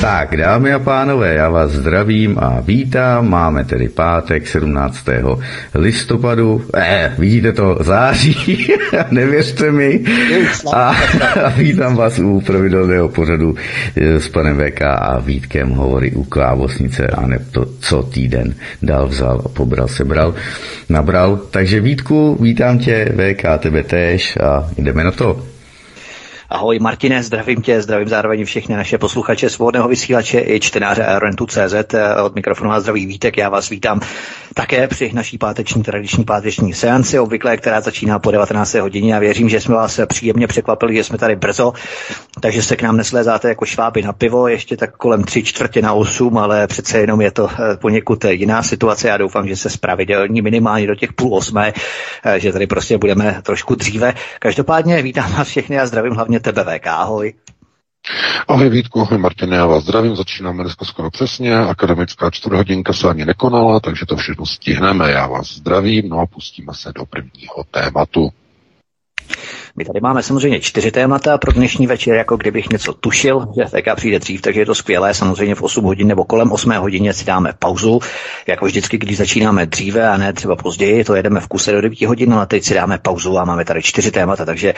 Tak, dámy a pánové, já vás zdravím a vítám. Máme tedy pátek 17. listopadu. Eh, vidíte to, září, nevěřte mi. A, a vítám vás u pravidelného pořadu eh, s panem VK a Vítkem hovory u klávosnice a ne to, co týden dal, vzal, pobral, sebral, nabral. Takže Vítku, vítám tě, VK, tebe též a jdeme na to. Ahoj Martine, zdravím tě, zdravím zároveň všechny naše posluchače svobodného vysílače i čtenáře Aerorentu.cz. Od mikrofonu a zdraví Vítek, já vás vítám také při naší páteční tradiční páteční seanci, obvykle, která začíná po 19. hodině a věřím, že jsme vás příjemně překvapili, že jsme tady brzo, takže se k nám neslézáte jako šváby na pivo, ještě tak kolem tři čtvrtě na osm, ale přece jenom je to eh, poněkud jiná situace. Já doufám, že se spravidelní minimálně do těch půl osmé, eh, že tady prostě budeme trošku dříve. Každopádně vítám vás všechny a zdravím hlavně tebe VK. Ahoj. Ahoj Vítku, ahoj Martine, já vás zdravím, začínáme dneska skoro přesně, akademická čtvrthodinka se ani nekonala, takže to všechno stihneme, já vás zdravím, no a pustíme se do prvního tématu. My tady máme samozřejmě čtyři témata pro dnešní večer, jako kdybych něco tušil, že VK přijde dřív, takže je to skvělé. Samozřejmě v 8 hodin nebo kolem 8 hodině si dáme pauzu. Jako vždycky, když začínáme dříve a ne třeba později, to jedeme v kuse do 9 hodin, ale teď si dáme pauzu a máme tady čtyři témata. Takže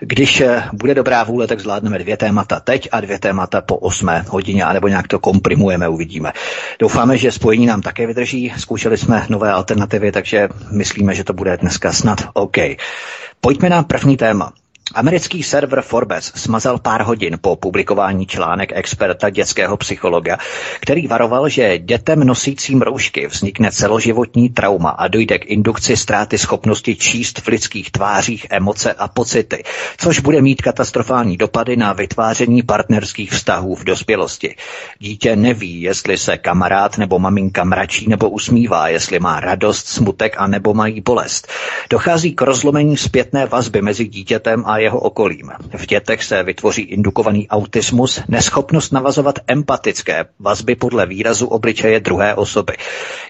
když eh, bude dobrá vůle, tak zvládneme dvě témata teď a dvě témata po 8 hodině, anebo nějak to komprimujeme, uvidíme. Doufáme, že spojení nám také vydrží. Zkoušeli jsme nové alternativy, takže myslíme, že to bude dneska snad OK. Pojďme na první téma. Americký server Forbes smazal pár hodin po publikování článek experta dětského psychologa, který varoval, že dětem nosícím roušky vznikne celoživotní trauma a dojde k indukci ztráty schopnosti číst v lidských tvářích emoce a pocity, což bude mít katastrofální dopady na vytváření partnerských vztahů v dospělosti. Dítě neví, jestli se kamarád nebo maminka mračí nebo usmívá, jestli má radost, smutek a nebo mají bolest. Dochází k rozlomení zpětné vazby mezi dítětem a jeho okolím. V dětech se vytvoří indukovaný autismus, neschopnost navazovat empatické vazby podle výrazu obličeje druhé osoby.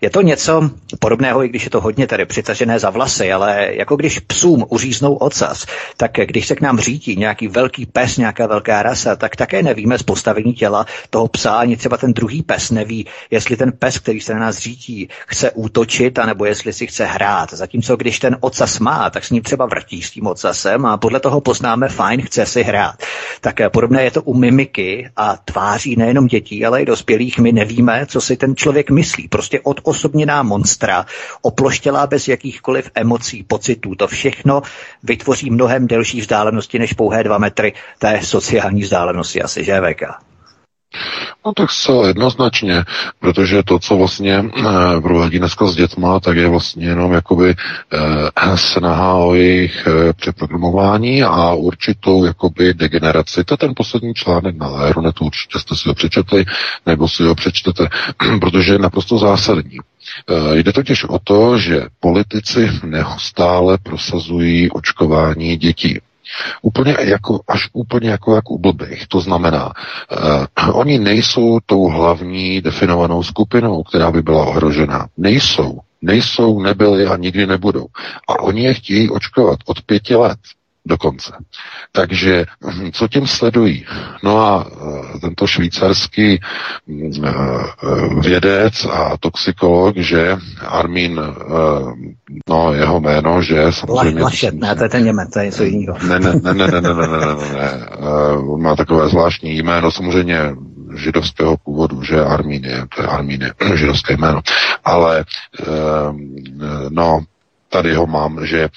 Je to něco podobného, i když je to hodně tady přitažené za vlasy, ale jako když psům uříznou ocas, tak když se k nám řítí nějaký velký pes, nějaká velká rasa, tak také nevíme z postavení těla toho psa, ani třeba ten druhý pes neví, jestli ten pes, který se na nás řítí, chce útočit, anebo jestli si chce hrát. Zatímco když ten ocas má, tak s ním třeba vrtí s tím ocasem a podle toho poznáme, fajn, chce si hrát. Tak eh, podobné je to u mimiky a tváří nejenom dětí, ale i dospělých. My nevíme, co si ten člověk myslí. Prostě odosobněná monstra, oploštělá bez jakýchkoliv emocí, pocitů. To všechno vytvoří mnohem delší vzdálenosti než pouhé dva metry té sociální vzdálenosti asi, že VK? No tak zcela jednoznačně, protože to, co vlastně eh, provádí dneska s dětma, tak je vlastně jenom jakoby eh, snaha o jejich eh, přeprogramování a určitou jakoby degeneraci. To je ten poslední článek na Aeronetu, určitě jste si ho přečetli, nebo si ho přečtete, protože je naprosto zásadní. Eh, jde totiž o to, že politici neustále prosazují očkování dětí. Úplně jako, až úplně jako, jako u blbých. To znamená, uh, oni nejsou tou hlavní definovanou skupinou, která by byla ohrožena. Nejsou. Nejsou, nebyli a nikdy nebudou. A oni je chtějí očkovat od pěti let dokonce. Takže hm, co tím sledují? No a uh, tento švýcarský uh, vědec a toxikolog, že Armin, uh, no jeho jméno, že samozřejmě... Lašet, ne, to je ten Němec, to je něco jiného. Ne, ne, ne, ne, ne, ne, ne, ne, ne, ne, ne. On má takové zvláštní jméno, samozřejmě židovského původu, že Armínie, to je Armínie, židovské jméno. Ale, no, tady ho mám, že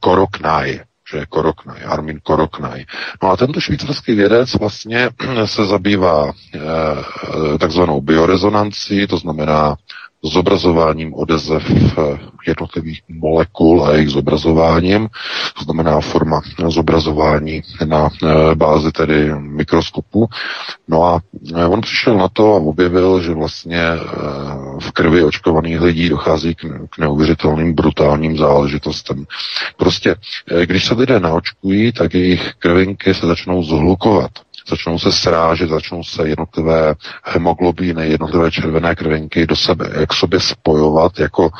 Koroknaj, že je Koroknaj, Armin Koroknaj. No a tento švýcarský vědec vlastně se zabývá e, takzvanou biorezonancí, to znamená zobrazováním odezev eh, jednotlivých molekul a jejich zobrazováním, to znamená forma zobrazování na eh, bázi tedy mikroskopu. No a eh, on přišel na to a objevil, že vlastně v krvi očkovaných lidí dochází k neuvěřitelným brutálním záležitostem. Prostě, když se lidé naočkují, tak jejich krvinky se začnou zhlukovat začnou se srážet, začnou se jednotlivé hemoglobíny, jednotlivé červené krvinky do sebe, jak sobě spojovat jako,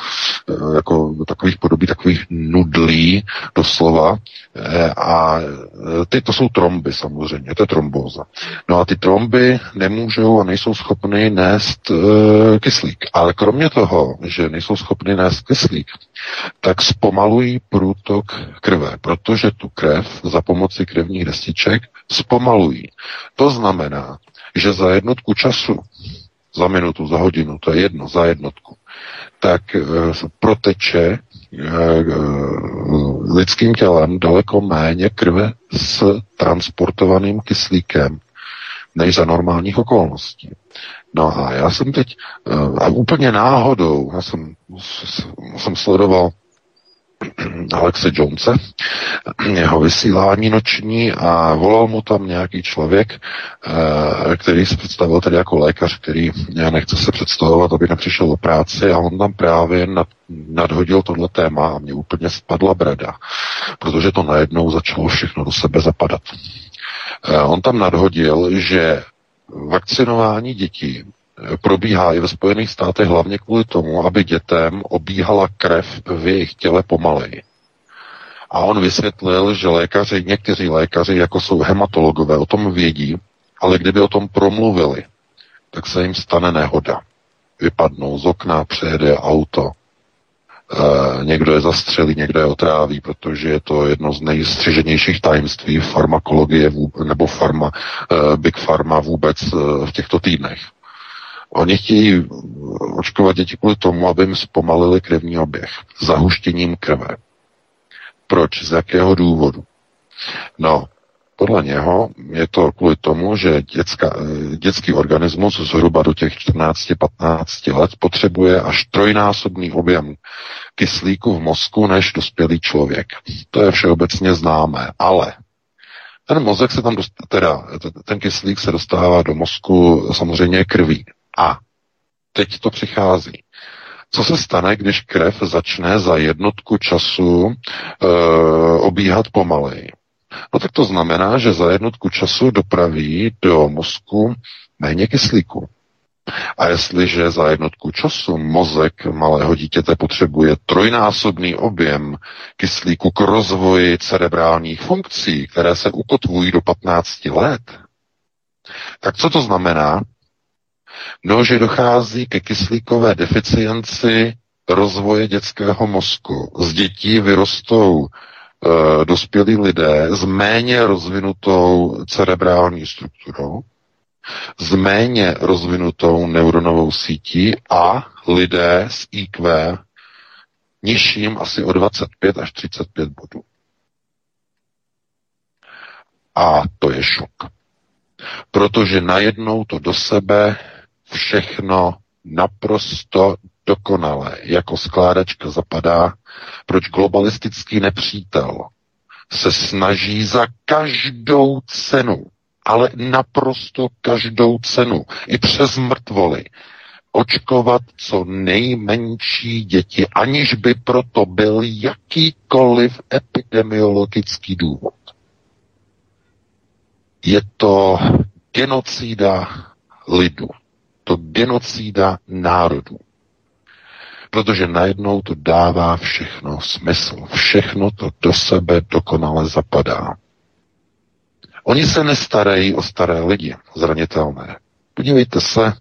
eh, jako takových podobí takových nudlí doslova. Eh, a eh, ty to jsou tromby samozřejmě, to je trombóza. No a ty tromby nemůžou a nejsou schopny nést kyslík. Ale kromě toho, že nejsou schopny nést kyslík, tak zpomalují průtok krve, protože tu krev za pomoci krevních destiček zpomalují. To znamená, že za jednotku času, za minutu, za hodinu, to je jedno, za jednotku, tak e, proteče e, lidským tělem daleko méně krve s transportovaným kyslíkem než za normálních okolností. No a já jsem teď, a úplně náhodou, já jsem, jsem sledoval Alexe Jonese, jeho vysílání noční a volal mu tam nějaký člověk, eh, který se představil tedy jako lékař, který nechce se představovat, aby nepřišel do práci a on tam právě nad, nadhodil tohle téma a mě úplně spadla brada, protože to najednou začalo všechno do sebe zapadat. Eh, on tam nadhodil, že vakcinování dětí probíhá i ve Spojených státech hlavně kvůli tomu, aby dětem obíhala krev v jejich těle pomaleji. A on vysvětlil, že lékaři, někteří lékaři, jako jsou hematologové, o tom vědí, ale kdyby o tom promluvili, tak se jim stane nehoda. Vypadnou z okna, přejede auto, někdo je zastřelí, někdo je otráví, protože je to jedno z nejstřiženějších tajemství farmakologie nebo farma, e, Big Pharma vůbec e, v těchto týdnech. Oni chtějí očkovat děti kvůli tomu, aby jim zpomalili krevní oběh zahuštěním krve. Proč? Z jakého důvodu? No, podle něho je to kvůli tomu, že dětská, dětský organismus zhruba do těch 14-15 let potřebuje až trojnásobný objem kyslíku v mozku než dospělý člověk. To je všeobecně známé, ale ten mozek se tam, dostává, teda ten kyslík se dostává do mozku samozřejmě krví. A teď to přichází. Co se stane, když krev začne za jednotku času e, obíhat pomaleji? No tak to znamená, že za jednotku času dopraví do mozku méně kyslíku. A jestliže za jednotku času mozek malého dítěte potřebuje trojnásobný objem kyslíku k rozvoji cerebrálních funkcí, které se ukotvují do 15 let, tak co to znamená? No, že dochází ke kyslíkové deficienci rozvoje dětského mozku. Z dětí vyrostou e, dospělí lidé s méně rozvinutou cerebrální strukturou, s méně rozvinutou neuronovou sítí a lidé s IQ nižším asi o 25 až 35 bodů. A to je šok. Protože najednou to do sebe všechno naprosto dokonale, jako skládačka zapadá, proč globalistický nepřítel se snaží za každou cenu, ale naprosto každou cenu, i přes mrtvoly, očkovat co nejmenší děti, aniž by proto byl jakýkoliv epidemiologický důvod. Je to genocída lidu to genocída národů. Protože najednou to dává všechno smysl. Všechno to do sebe dokonale zapadá. Oni se nestarají o staré lidi, zranitelné. Podívejte se,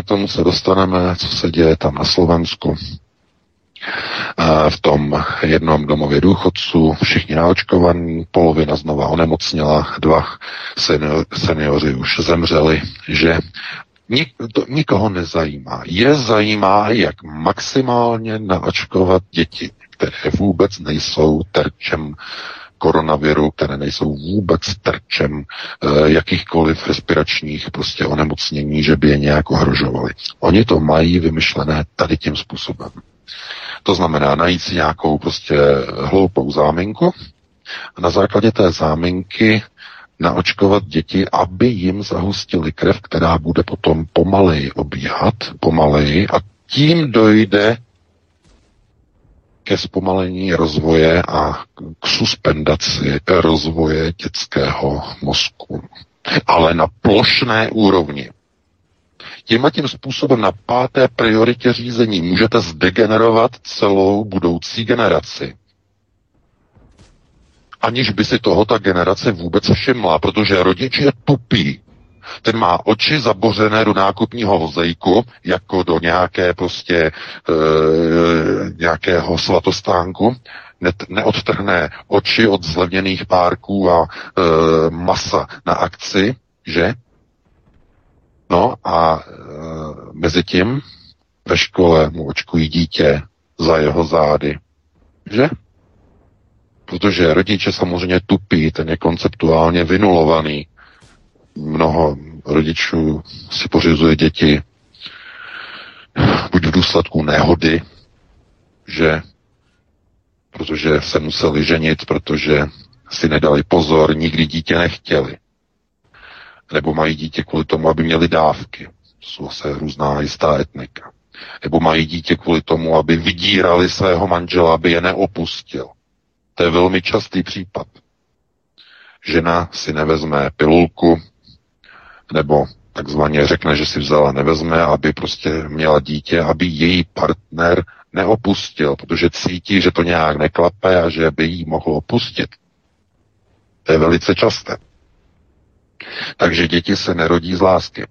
k tomu se dostaneme, co se děje tam na Slovensku. V tom jednom domově důchodců, všichni naočkovaní, polovina znova onemocněla, dva seniori už zemřeli, že Nik, to nikoho nezajímá. Je zajímá, jak maximálně naočkovat děti, které vůbec nejsou terčem koronaviru, které nejsou vůbec terčem e, jakýchkoliv respiračních prostě onemocnění, že by je nějak ohrožovali. Oni to mají vymyšlené tady tím způsobem. To znamená najít si nějakou prostě hloupou záminku a na základě té záminky naočkovat děti, aby jim zahustili krev, která bude potom pomaleji obíhat, pomaleji a tím dojde ke zpomalení rozvoje a k suspendaci rozvoje dětského mozku. Ale na plošné úrovni. Tím a tím způsobem na páté prioritě řízení můžete zdegenerovat celou budoucí generaci. Aniž by si toho ta generace vůbec všimla, protože rodič je tupý. Ten má oči zabořené do nákupního vozejku, jako do nějaké prostě e, nějakého svatostánku, ne, neodtrhne oči od zlevněných párků a e, masa na akci, že? No a e, mezi tím ve škole mu očkují dítě za jeho zády, že? Protože rodiče samozřejmě tupí, ten je konceptuálně vynulovaný. Mnoho rodičů si pořizuje děti buď v důsledku nehody, že protože se museli ženit, protože si nedali pozor, nikdy dítě nechtěli. Nebo mají dítě kvůli tomu, aby měli dávky. To jsou se různá jistá etnika. Nebo mají dítě kvůli tomu, aby vydírali svého manžela, aby je neopustil. To je velmi častý případ. Žena si nevezme pilulku, nebo takzvaně řekne, že si vzala, nevezme, aby prostě měla dítě, aby její partner neopustil, protože cítí, že to nějak neklape a že by jí mohl opustit. To je velice časté. Takže děti se nerodí z lásky.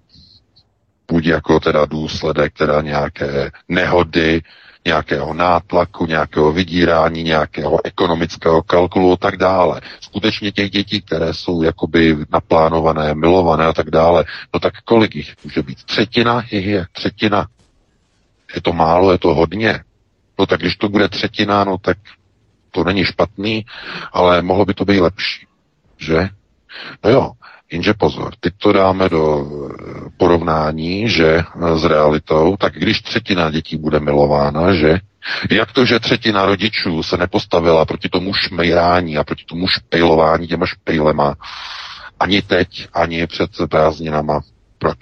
Buď jako teda důsledek teda nějaké nehody, nějakého nátlaku, nějakého vydírání, nějakého ekonomického kalkulu a tak dále. Skutečně těch dětí, které jsou jakoby naplánované, milované a tak dále, no tak kolik jich může být? Třetina jich je, třetina. Je to málo, je to hodně. No tak když to bude třetina, no tak to není špatný, ale mohlo by to být lepší. Že? No jo, Jenže pozor, teď to dáme do eh, porovnání, že eh, s realitou, tak když třetina dětí bude milována, že jak to, že třetina rodičů se nepostavila proti tomu šmejrání a proti tomu špejlování těma špejlema, ani teď, ani před prázdninama. Proč?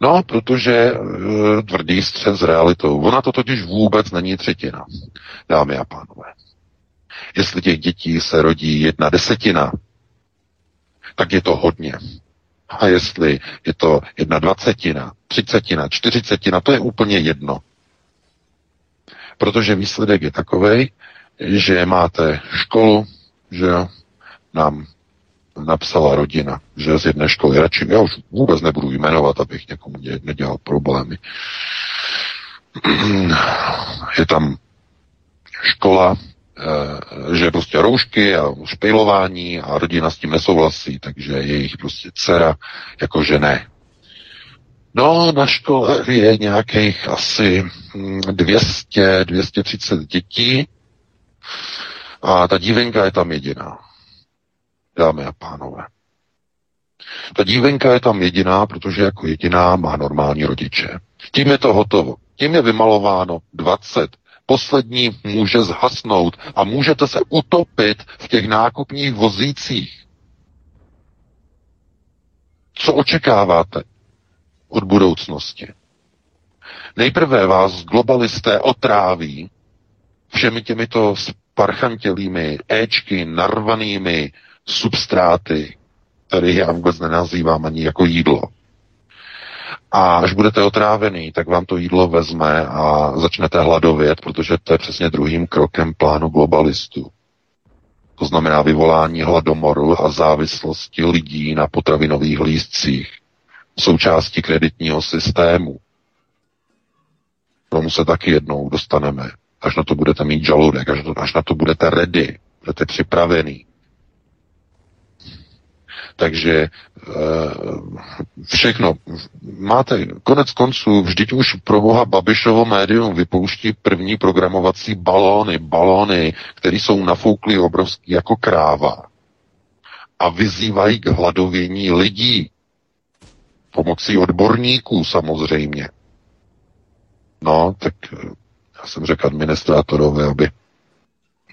No, protože uh, tvrdý střed s realitou. Ona to totiž vůbec není třetina, dámy a pánové. Jestli těch dětí se rodí jedna desetina, tak je to hodně. A jestli je to jedna dvacetina, třicetina, čtyřicetina, to je úplně jedno. Protože výsledek je takový, že máte školu, že nám napsala rodina, že z jedné školy radši, já už vůbec nebudu jmenovat, abych někomu nedělal problémy. Je tam škola, že prostě roušky a špejlování a rodina s tím nesouhlasí, takže jejich prostě dcera jakože ne. No, na škole je nějakých asi 200, hm, 230 dětí a ta dívenka je tam jediná. Dámy a pánové. Ta dívenka je tam jediná, protože jako jediná má normální rodiče. Tím je to hotovo. Tím je vymalováno 20 poslední může zhasnout a můžete se utopit v těch nákupních vozících. Co očekáváte od budoucnosti? Nejprve vás globalisté otráví všemi těmito sparchantělými éčky, narvanými substráty, které já vůbec nenazývám ani jako jídlo. A až budete otrávený, tak vám to jídlo vezme a začnete hladovět, protože to je přesně druhým krokem plánu globalistů. To znamená vyvolání hladomoru a závislosti lidí na potravinových lístcích, součástí kreditního systému. Tomu se taky jednou dostaneme, až na to budete mít žaludek, až, až na to budete ready, budete připravený. Takže e, všechno. Máte konec konců, vždyť už pro boha Babišovo médium vypouští první programovací balóny, balóny, které jsou nafouklý obrovský jako kráva a vyzývají k hladovění lidí. Pomocí odborníků samozřejmě. No, tak eh, já jsem řekl administrátorovi, aby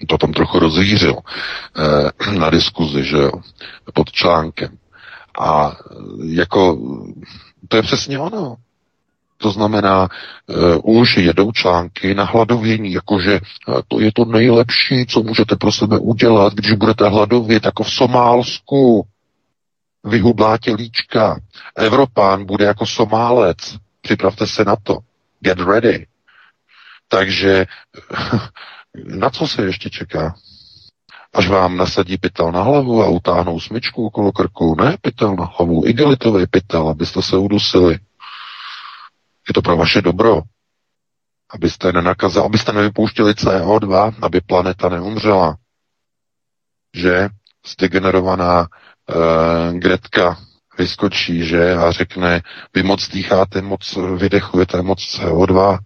to tam trochu rozvířil eh, na diskuzi, že jo, pod článkem. A eh, jako, to je přesně ono. To znamená, uh, už jedou články na hladovění, jakože to je to nejlepší, co můžete pro sebe udělat, když budete hladovět, jako v Somálsku. Vyhudlá tělíčka. Evropán bude jako Somálec. Připravte se na to. Get ready. Takže na co se ještě čeká? Až vám nasadí pytel na hlavu a utáhnou smyčku okolo krku. Ne pytel na hlavu, igelitový pytel, abyste se udusili. Je to pro vaše dobro. Abyste nenakazali, abyste nevypouštěli CO2, aby planeta neumřela. Že zdegenerovaná uh, Gretka vyskočí, že, a řekne, vy moc dýcháte, moc vydechujete, moc CO2,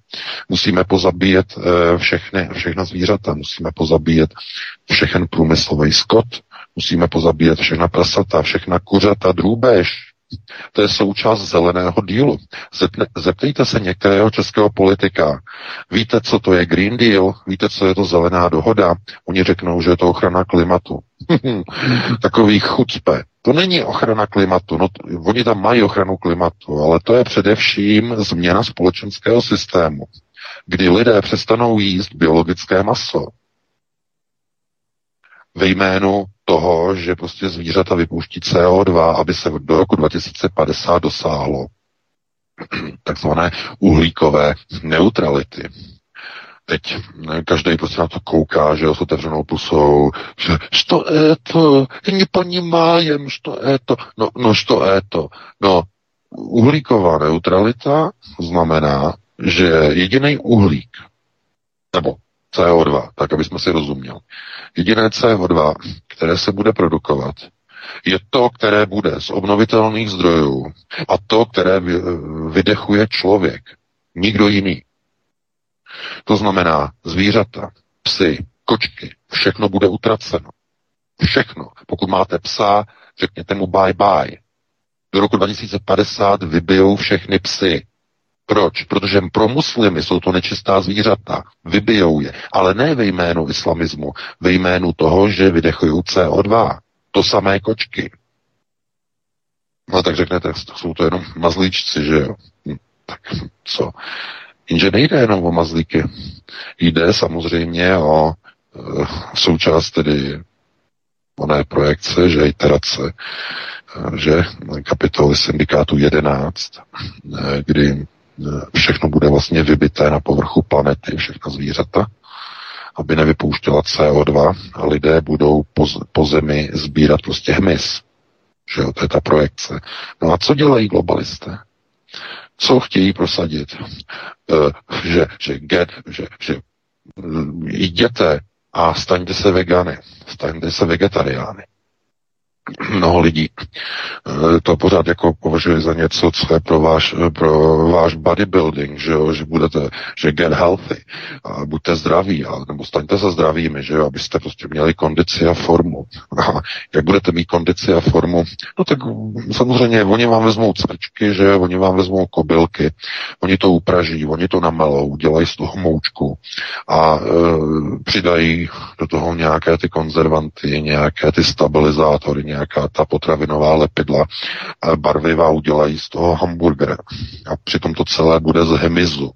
musíme pozabíjet uh, všechny, všechna zvířata, musíme pozabíjet všechen průmyslový skot, musíme pozabíjet všechna prasata, všechna kuřata, drůbež, to je součást zeleného dílu. Zeptejte se některého českého politika. Víte, co to je Green Deal? Víte, co je to zelená dohoda? Oni řeknou, že je to ochrana klimatu. Takový chucpe. To není ochrana klimatu. No, oni tam mají ochranu klimatu, ale to je především změna společenského systému, kdy lidé přestanou jíst biologické maso ve jménu toho, že prostě zvířata vypouští CO2, aby se do roku 2050 dosáhlo takzvané uhlíkové neutrality teď každý prostě na to kouká, že jo, s otevřenou pusou, že što je to, neponímajem, što je to, no, no što je to, no, uhlíková neutralita znamená, že jediný uhlík, nebo CO2, tak aby jsme si rozuměli, jediné CO2, které se bude produkovat, je to, které bude z obnovitelných zdrojů a to, které vydechuje člověk, nikdo jiný. To znamená zvířata, psy, kočky, všechno bude utraceno. Všechno. Pokud máte psa, řekněte mu bye bye. Do roku 2050 vybijou všechny psy. Proč? Protože pro muslimy jsou to nečistá zvířata, vybijou je, ale ne ve jménu islamismu, ve jménu toho, že vydechují CO2. To samé kočky. No tak řeknete, jsou to jenom mazlíčci, že jo? Hm, tak co? Jenže nejde jenom o mazlíky. Jde samozřejmě o e, součást tedy oné projekce, že iterace, e, že kapitoly syndikátu 11, e, kdy všechno bude vlastně vybité na povrchu planety, všechna zvířata, aby nevypouštěla CO2 a lidé budou po, po zemi sbírat prostě hmyz. Že jo, to je ta projekce. No a co dělají globalisté? Co chtějí prosadit? Uh, že, že, get, že, že jděte a staňte se vegany, staňte se vegetariány mnoho lidí eh, to pořád jako považuje za něco, co je pro váš, pro váš bodybuilding, že, jo, že budete, že get healthy, a buďte zdraví, a, nebo staňte se zdravými, že jo, abyste prostě měli kondici a formu. A jak budete mít kondici a formu, no tak samozřejmě oni vám vezmou cvrčky, že oni vám vezmou kobylky, oni to upraží, oni to namelou, dělají z toho moučku a e, přidají do toho nějaké ty konzervanty, nějaké ty stabilizátory, nějaká ta potravinová lepidla barviva udělají z toho hamburgera. A přitom to celé bude z hemizu.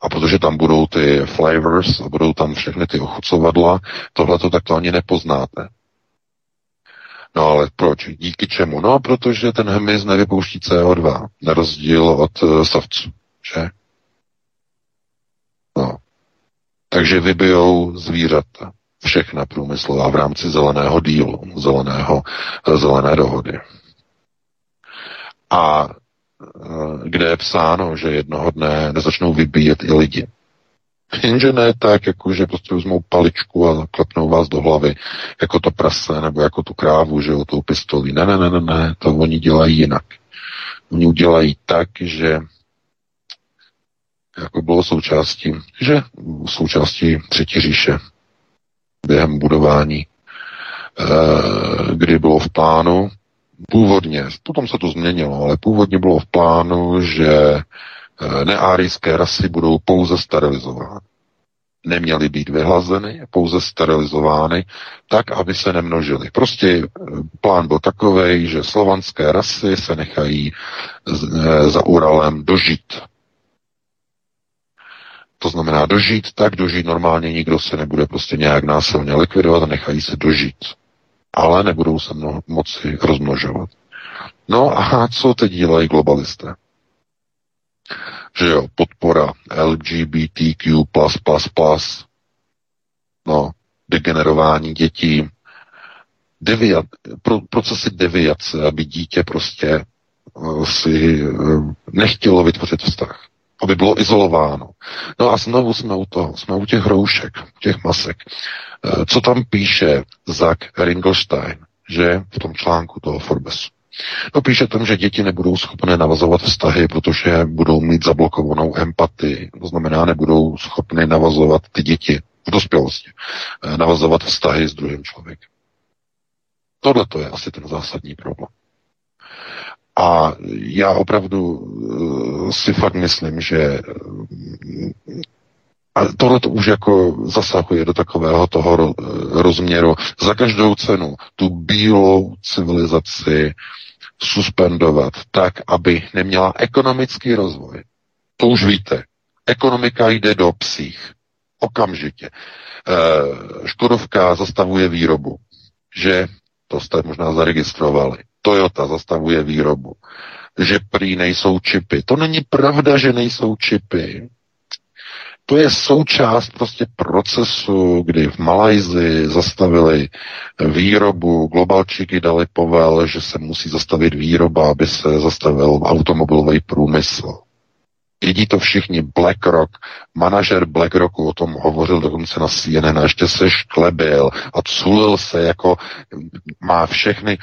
A protože tam budou ty flavors a budou tam všechny ty ochucovadla, tohle to tak to ani nepoznáte. No ale proč? Díky čemu? No, protože ten hmyz nevypouští CO2, na rozdíl od uh, savců, že? No. Takže vybijou zvířata všechna průmyslová v rámci zeleného dílu, zeleného, zelené dohody. A e, kde je psáno, že jednoho dne nezačnou vybíjet i lidi. Jenže ne tak, jako že prostě vezmou paličku a klepnou vás do hlavy, jako to prase, nebo jako tu krávu, že jo, tou pistolí. Ne, ne, ne, ne, ne, to oni dělají jinak. Oni udělají tak, že jako bylo součástí, že součástí třetí říše budování, eh, kdy bylo v plánu, původně, potom se to změnilo, ale původně bylo v plánu, že eh, neárijské rasy budou pouze sterilizovány. Neměly být vyhlazeny, pouze sterilizovány, tak, aby se nemnožily. Prostě eh, plán byl takový, že slovanské rasy se nechají za Uralem dožít to znamená dožít tak, dožít normálně nikdo se nebude prostě nějak násilně likvidovat a nechají se dožít. Ale nebudou se mno, moci rozmnožovat. No a co teď dělají globalisté? Že jo, podpora LGBTQ+++, no, degenerování dětí, deviat, pro, procesy deviace, aby dítě prostě uh, si uh, nechtělo vytvořit vztah aby bylo izolováno. No a znovu jsme u toho, jsme u těch roušek, těch masek. Eh, co tam píše Zach Ringelstein, že v tom článku toho Forbesu? No píše tam, že děti nebudou schopné navazovat vztahy, protože budou mít zablokovanou empatii. To znamená, nebudou schopné navazovat ty děti v dospělosti, eh, navazovat vztahy s druhým člověkem. Tohle to je asi ten zásadní problém. A já opravdu uh, si fakt myslím, že tohle to už jako zasahuje do takového toho rozměru. Za každou cenu tu bílou civilizaci suspendovat tak, aby neměla ekonomický rozvoj. To už víte. Ekonomika jde do psích. Okamžitě. E, Škodovka zastavuje výrobu. Že to jste možná zaregistrovali. Toyota zastavuje výrobu, že prý nejsou čipy. To není pravda, že nejsou čipy. To je součást prostě procesu, kdy v Malajzi zastavili výrobu, globalčiky dali povel, že se musí zastavit výroba, aby se zastavil automobilový průmysl. Vidí to všichni. BlackRock, manažer BlackRocku o tom hovořil dokonce na CNN a ještě se šklebil a culil se jako má všechny.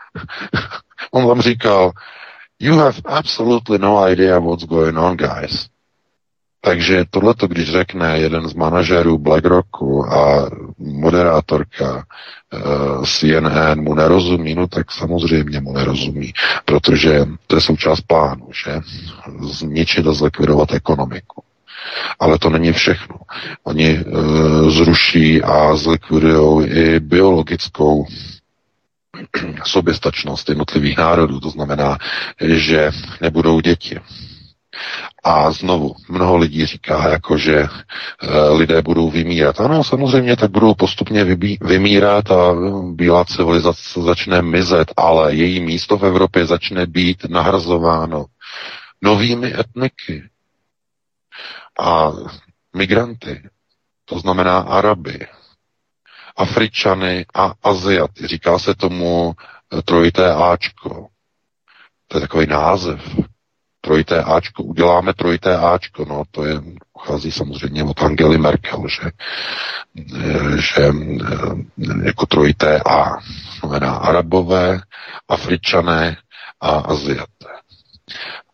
On vám říkal, you have absolutely no idea what's going on, guys. Takže tohleto, když řekne jeden z manažerů BlackRocku a moderátorka uh, eh, CNN mu nerozumí, no tak samozřejmě mu nerozumí, protože to je součást plánu, že zničit a zlikvidovat ekonomiku. Ale to není všechno. Oni uh, zruší a zlikvidují i biologickou soběstačnost jednotlivých národů. To znamená, že nebudou děti. A znovu, mnoho lidí říká, jako, že e, lidé budou vymírat. Ano, samozřejmě tak budou postupně vybí, vymírat a bílá civilizace začne mizet, ale její místo v Evropě začne být nahrazováno novými etniky a migranty, to znamená Araby, Afričany a Aziaty. Říká se tomu e, trojité Ačko. To je takový název trojité Ačko, uděláme trojité Ačko, no to je, pochází samozřejmě od Angely Merkel, že, že eh, jako trojité A, znamená Arabové, Afričané a Aziaté.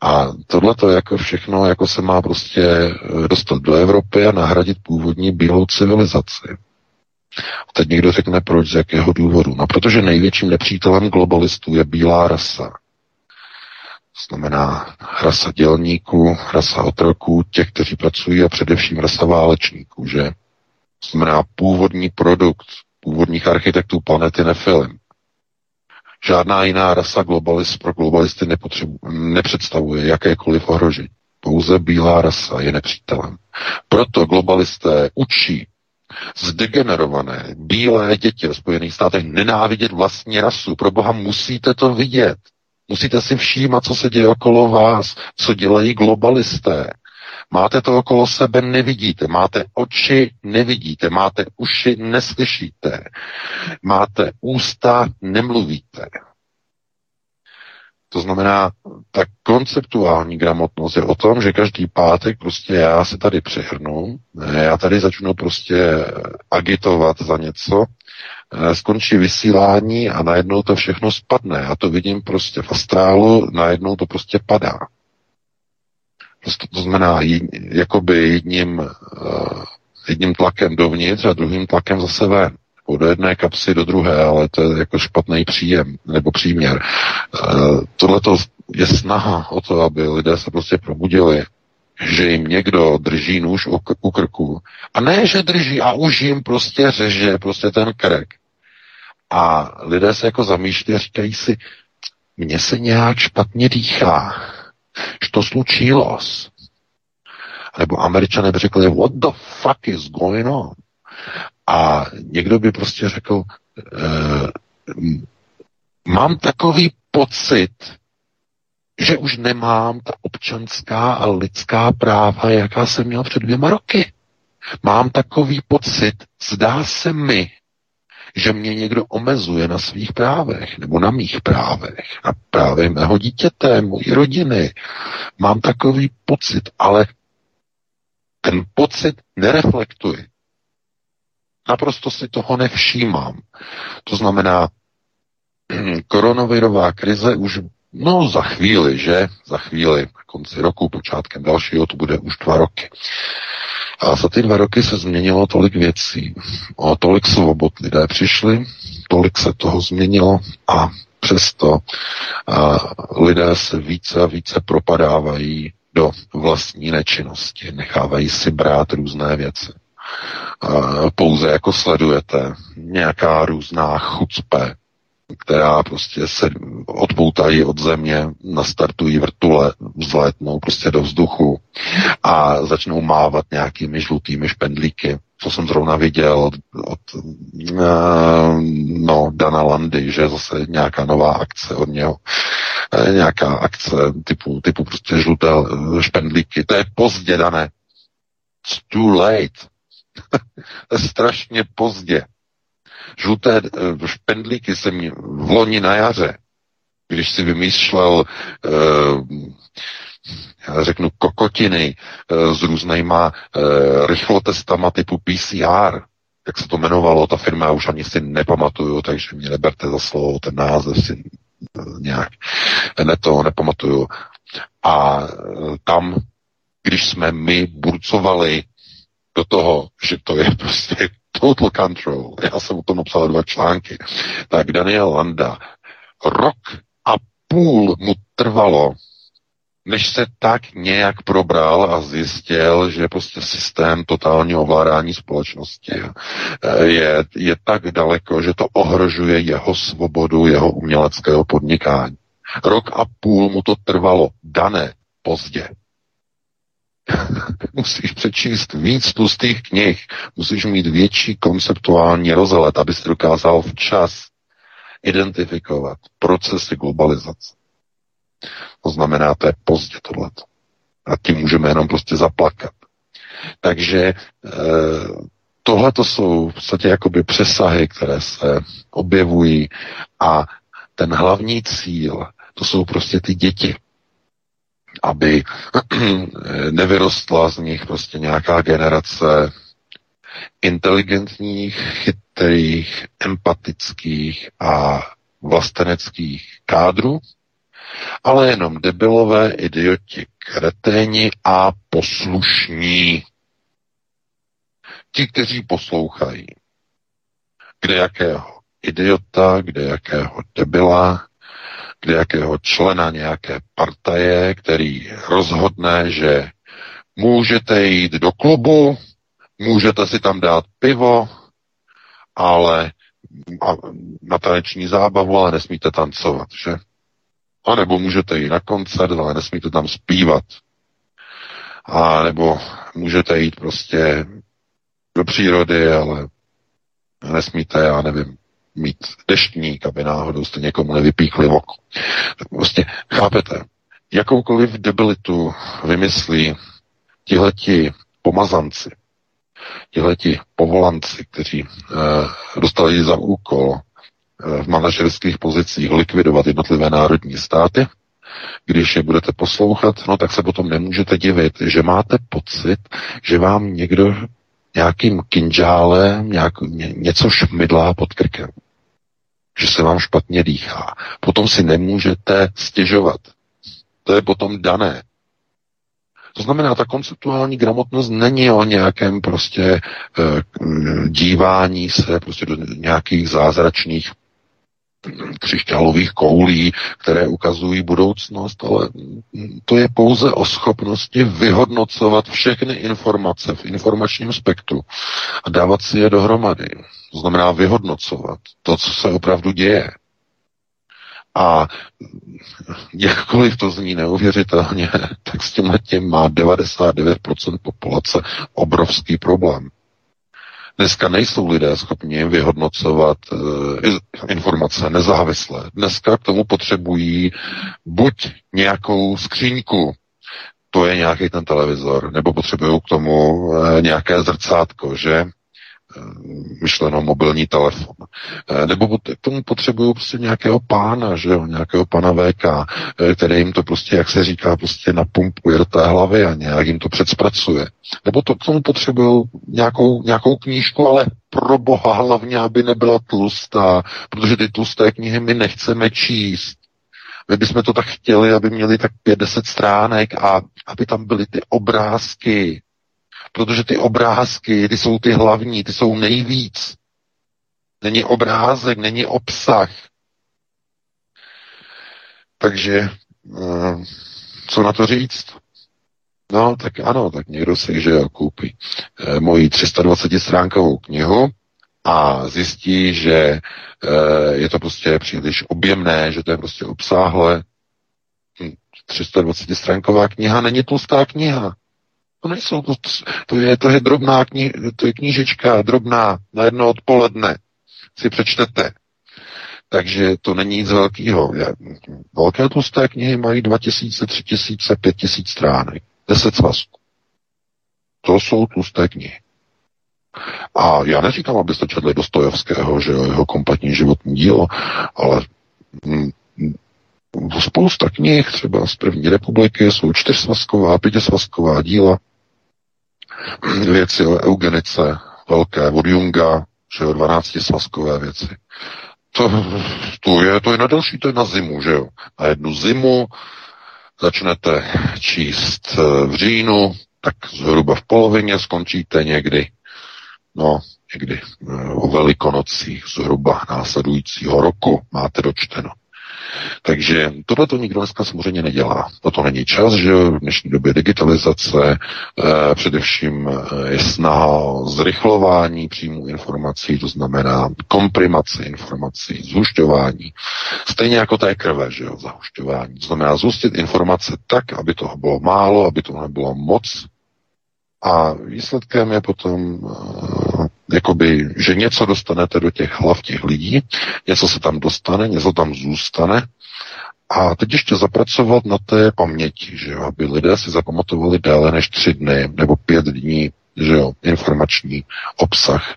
A tohle to jako všechno jako se má prostě eh, dostat do Evropy a nahradit původní bílou civilizaci. A teď někdo řekne, proč, z jakého důvodu. No, protože největším nepřítelem globalistů je bílá rasa znamená rasa dělníků, rasa otroků, těch, kteří pracují a především rasa válečníků, že? Znamená původní produkt původních architektů planety Nefilim. Žádná jiná rasa globalist pro globalisty nepředstavuje jakékoliv ohrožení. Pouze bílá rasa je nepřítelem. Proto globalisté učí zdegenerované bílé děti ve Spojených státech nenávidět vlastní rasu. Pro boha musíte to vidět. Musíte si všímat, co se děje okolo vás, co dělají globalisté. Máte to okolo sebe, nevidíte. Máte oči, nevidíte. Máte uši, neslyšíte. Máte ústa, nemluvíte. To znamená, ta konceptuální gramotnost je o tom, že každý pátek prostě já se tady přehrnu, já tady začnu prostě agitovat za něco, skončí vysílání a najednou to všechno spadne. Já to vidím prostě v astrálu, najednou to prostě padá. Prostě to znamená, jakoby jedním, uh, jedním tlakem dovnitř a druhým tlakem zase ven do jedné kapsy do druhé, ale to je jako špatný příjem nebo příměr. E, Tohle je snaha o to, aby lidé se prostě probudili, že jim někdo drží nůž u krku. A ne, že drží a už jim prostě řeže prostě ten krk. A lidé se jako zamýšlí a říkají si, mně se nějak špatně dýchá. Što slučilo? Nebo američané by řekli, what the fuck is going on? A někdo by prostě řekl, e, mám takový pocit, že už nemám ta občanská a lidská práva, jaká jsem měl před dvěma roky. Mám takový pocit, zdá se mi, že mě někdo omezuje na svých právech, nebo na mých právech, na právě mého dítěte, mojí rodiny. Mám takový pocit, ale ten pocit nereflektuji. Naprosto si toho nevšímám. To znamená, koronavirová krize už No za chvíli, že? Za chvíli, na konci roku, počátkem dalšího, to bude už dva roky. A za ty dva roky se změnilo tolik věcí, o tolik svobod lidé přišli, tolik se toho změnilo a přesto a lidé se více a více propadávají do vlastní nečinnosti, nechávají si brát různé věci pouze jako sledujete nějaká různá chucpe, která prostě se odpoutají od země, nastartují vrtule, vzletnou prostě do vzduchu a začnou mávat nějakými žlutými špendlíky. Co jsem zrovna viděl od, od uh, no, Dana Landy, že zase nějaká nová akce od něho, e, nějaká akce typu, typu prostě žluté špendlíky. To je pozdě dané. It's too late strašně pozdě. Žluté eh, špendlíky jsem v loni na jaře, když si vymýšlel uh, já řeknu kokotiny uh, s různýma rychlotestama typu PCR, jak se to jmenovalo, ta firma, už ani si nepamatuju, takže mě neberte za slovo, ten název si nějak ne to nepamatuju. A tam, když jsme my burcovali do toho, že to je prostě total control. Já jsem o tom napsal dva články. Tak Daniel Landa, rok a půl mu trvalo, než se tak nějak probral a zjistil, že prostě systém totálního ovládání společnosti je, je tak daleko, že to ohrožuje jeho svobodu, jeho uměleckého podnikání. Rok a půl mu to trvalo, dané, pozdě. musíš přečíst víc tlustých knih, musíš mít větší konceptuální rozhled, abys dokázal včas identifikovat procesy globalizace. To znamená, to je pozdě tohleto. A tím můžeme jenom prostě zaplakat. Takže e, tohle to jsou v podstatě jakoby přesahy, které se objevují a ten hlavní cíl, to jsou prostě ty děti aby nevyrostla z nich prostě nějaká generace inteligentních, chytrých, empatických a vlasteneckých kádrů, ale jenom debilové, idioti, kreténi a poslušní. Ti, kteří poslouchají. Kde jakého idiota, kde jakého debila, kde jakého člena nějaké partaje, který rozhodne, že můžete jít do klubu, můžete si tam dát pivo, ale na taneční zábavu, ale nesmíte tancovat, že? A nebo můžete jít na koncert, ale nesmíte tam zpívat. A nebo můžete jít prostě do přírody, ale nesmíte, já nevím, mít deštník, aby náhodou jste někomu nevypíchli oko. Prostě, chápete, jakoukoliv debilitu vymyslí tihleti pomazanci, tihleti povolanci, kteří e, dostali za úkol v manažerských pozicích likvidovat jednotlivé národní státy, když je budete poslouchat, no tak se potom nemůžete divit, že máte pocit, že vám někdo nějakým kinžálem nějak, ně, něco šmydlá pod krkem. Že se vám špatně dýchá. Potom si nemůžete stěžovat. To je potom dané. To znamená, ta konceptuální gramotnost není o nějakém prostě e, dívání se prostě do nějakých zázračných křišťálových koulí, které ukazují budoucnost, ale to je pouze o schopnosti vyhodnocovat všechny informace v informačním spektru a dávat si je dohromady. To znamená vyhodnocovat to, co se opravdu děje. A jakkoliv to zní neuvěřitelně, tak s tím tím má 99% populace obrovský problém. Dneska nejsou lidé schopni vyhodnocovat uh, informace nezávisle. Dneska k tomu potřebují buď nějakou skříňku, to je nějaký ten televizor, nebo potřebují k tomu uh, nějaké zrcátko, že? Eh, myšleno mobilní telefon. Eh, nebo k tomu potřebují prostě nějakého pána, že jo, nějakého pana VK, eh, který jim to prostě, jak se říká, prostě napumpuje do té hlavy a nějak jim to předspracuje. Nebo to k tomu potřebují nějakou, nějakou knížku, ale pro boha hlavně, aby nebyla tlustá, protože ty tlusté knihy my nechceme číst. My bychom to tak chtěli, aby měli tak 50 stránek a aby tam byly ty obrázky, protože ty obrázky, ty jsou ty hlavní, ty jsou nejvíc. Není obrázek, není obsah. Takže eh, co na to říct? No, tak ano, tak někdo si, že koupí eh, moji 320 stránkovou knihu a zjistí, že eh, je to prostě příliš objemné, že to je prostě obsáhlé. 320 hm, stránková kniha není tlustá kniha. To nejsou, to, to, je, to je drobná kni, to je knížečka, drobná, na jedno odpoledne si přečtete. Takže to není nic velkého. Velké tlusté knihy mají 2000, 3000, 5000 stránek. 10 svazků. To jsou tlusté knihy. A já neříkám, abyste četli Dostojevského, že jo, jeho kompletní životní dílo, ale mm, spousta knih, třeba z první republiky, jsou čtyřsvazková, pětisvazková díla, věci o eugenice velké od Junga, že jo, 12 svazkové věci. To, to, je, to je na další, to je na zimu, že jo. Na jednu zimu začnete číst eh, v říjnu, tak zhruba v polovině skončíte někdy, no, někdy eh, o velikonocích zhruba následujícího roku máte dočteno. Takže tohle to nikdo dneska samozřejmě nedělá. To není čas, že v dnešní době digitalizace, eh, především eh, je snaha o zrychlování příjmu informací, to znamená komprimace informací, zhušťování. Stejně jako té krve, že jo, zahušťování. To znamená zhustit informace tak, aby toho bylo málo, aby toho nebylo moc, a výsledkem je potom uh, jakoby, že něco dostanete do těch hlav těch lidí, něco se tam dostane, něco tam zůstane a teď ještě zapracovat na té paměti, že jo, aby lidé si zapamatovali déle než tři dny nebo pět dní, že jo, informační obsah.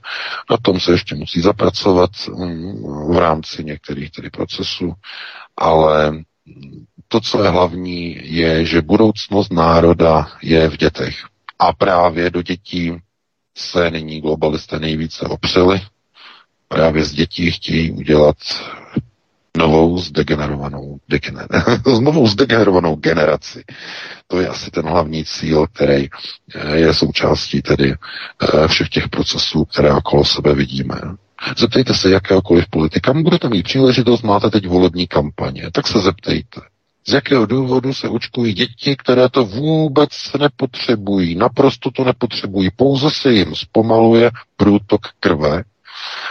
Na tom se ještě musí zapracovat um, v rámci některých tedy procesů, ale to, co je hlavní, je, že budoucnost národa je v dětech. A právě do dětí se nyní globalisté nejvíce opřeli. Právě z dětí chtějí udělat novou zdegenerovanou, degener, novou zdegenerovanou generaci. To je asi ten hlavní cíl, který eh, je součástí tedy eh, všech těch procesů, které okolo sebe vidíme. Zeptejte se jakéhokoliv politika, budete mít příležitost, máte teď volební kampaně, tak se zeptejte. Z jakého důvodu se očkují děti, které to vůbec nepotřebují, naprosto to nepotřebují, pouze se jim zpomaluje průtok krve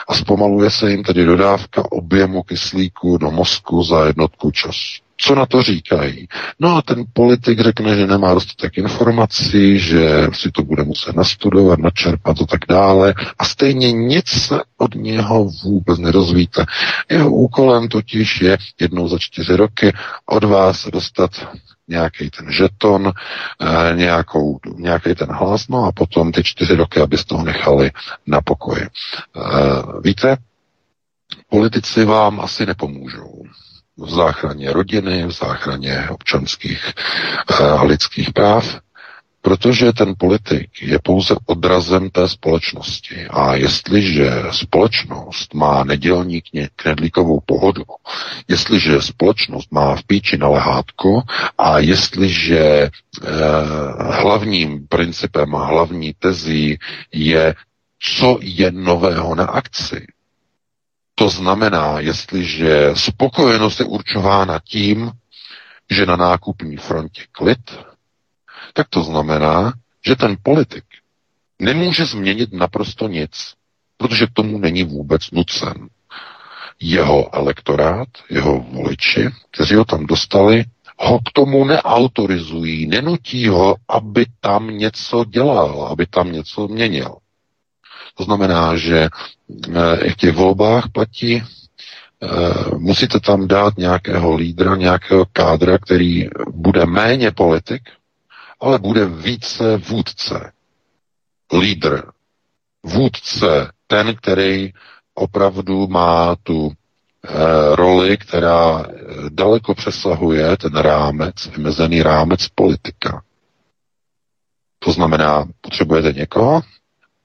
a zpomaluje se jim tedy dodávka objemu kyslíku do mozku za jednotku času. Co na to říkají? No a ten politik řekne, že nemá dostatek informací, že si to bude muset nastudovat, načerpat a tak dále a stejně nic se od něho vůbec nedozvíte. Jeho úkolem totiž je jednou za čtyři roky od vás dostat nějaký ten žeton, eh, nějaký ten hlas, no a potom ty čtyři roky, abyste ho nechali na pokoji. Eh, víte, politici vám asi nepomůžou v záchraně rodiny, v záchraně občanských eh, a lidských práv, protože ten politik je pouze odrazem té společnosti. A jestliže společnost má nedělní knedlíkovou pohodu, jestliže společnost má v píči na lehátko a jestliže eh, hlavním principem a hlavní tezí je, co je nového na akci, to znamená, jestliže spokojenost je určována tím, že na nákupní frontě klid, tak to znamená, že ten politik nemůže změnit naprosto nic, protože tomu není vůbec nucen. Jeho elektorát, jeho voliči, kteří ho tam dostali, ho k tomu neautorizují, nenutí ho, aby tam něco dělal, aby tam něco měnil. To znamená, že eh, i v těch volbách platí, eh, musíte tam dát nějakého lídra, nějakého kádra, který bude méně politik, ale bude více vůdce. Lídr. Vůdce, ten, který opravdu má tu e, roli, která daleko přesahuje ten rámec, vymezený rámec politika. To znamená, potřebujete někoho,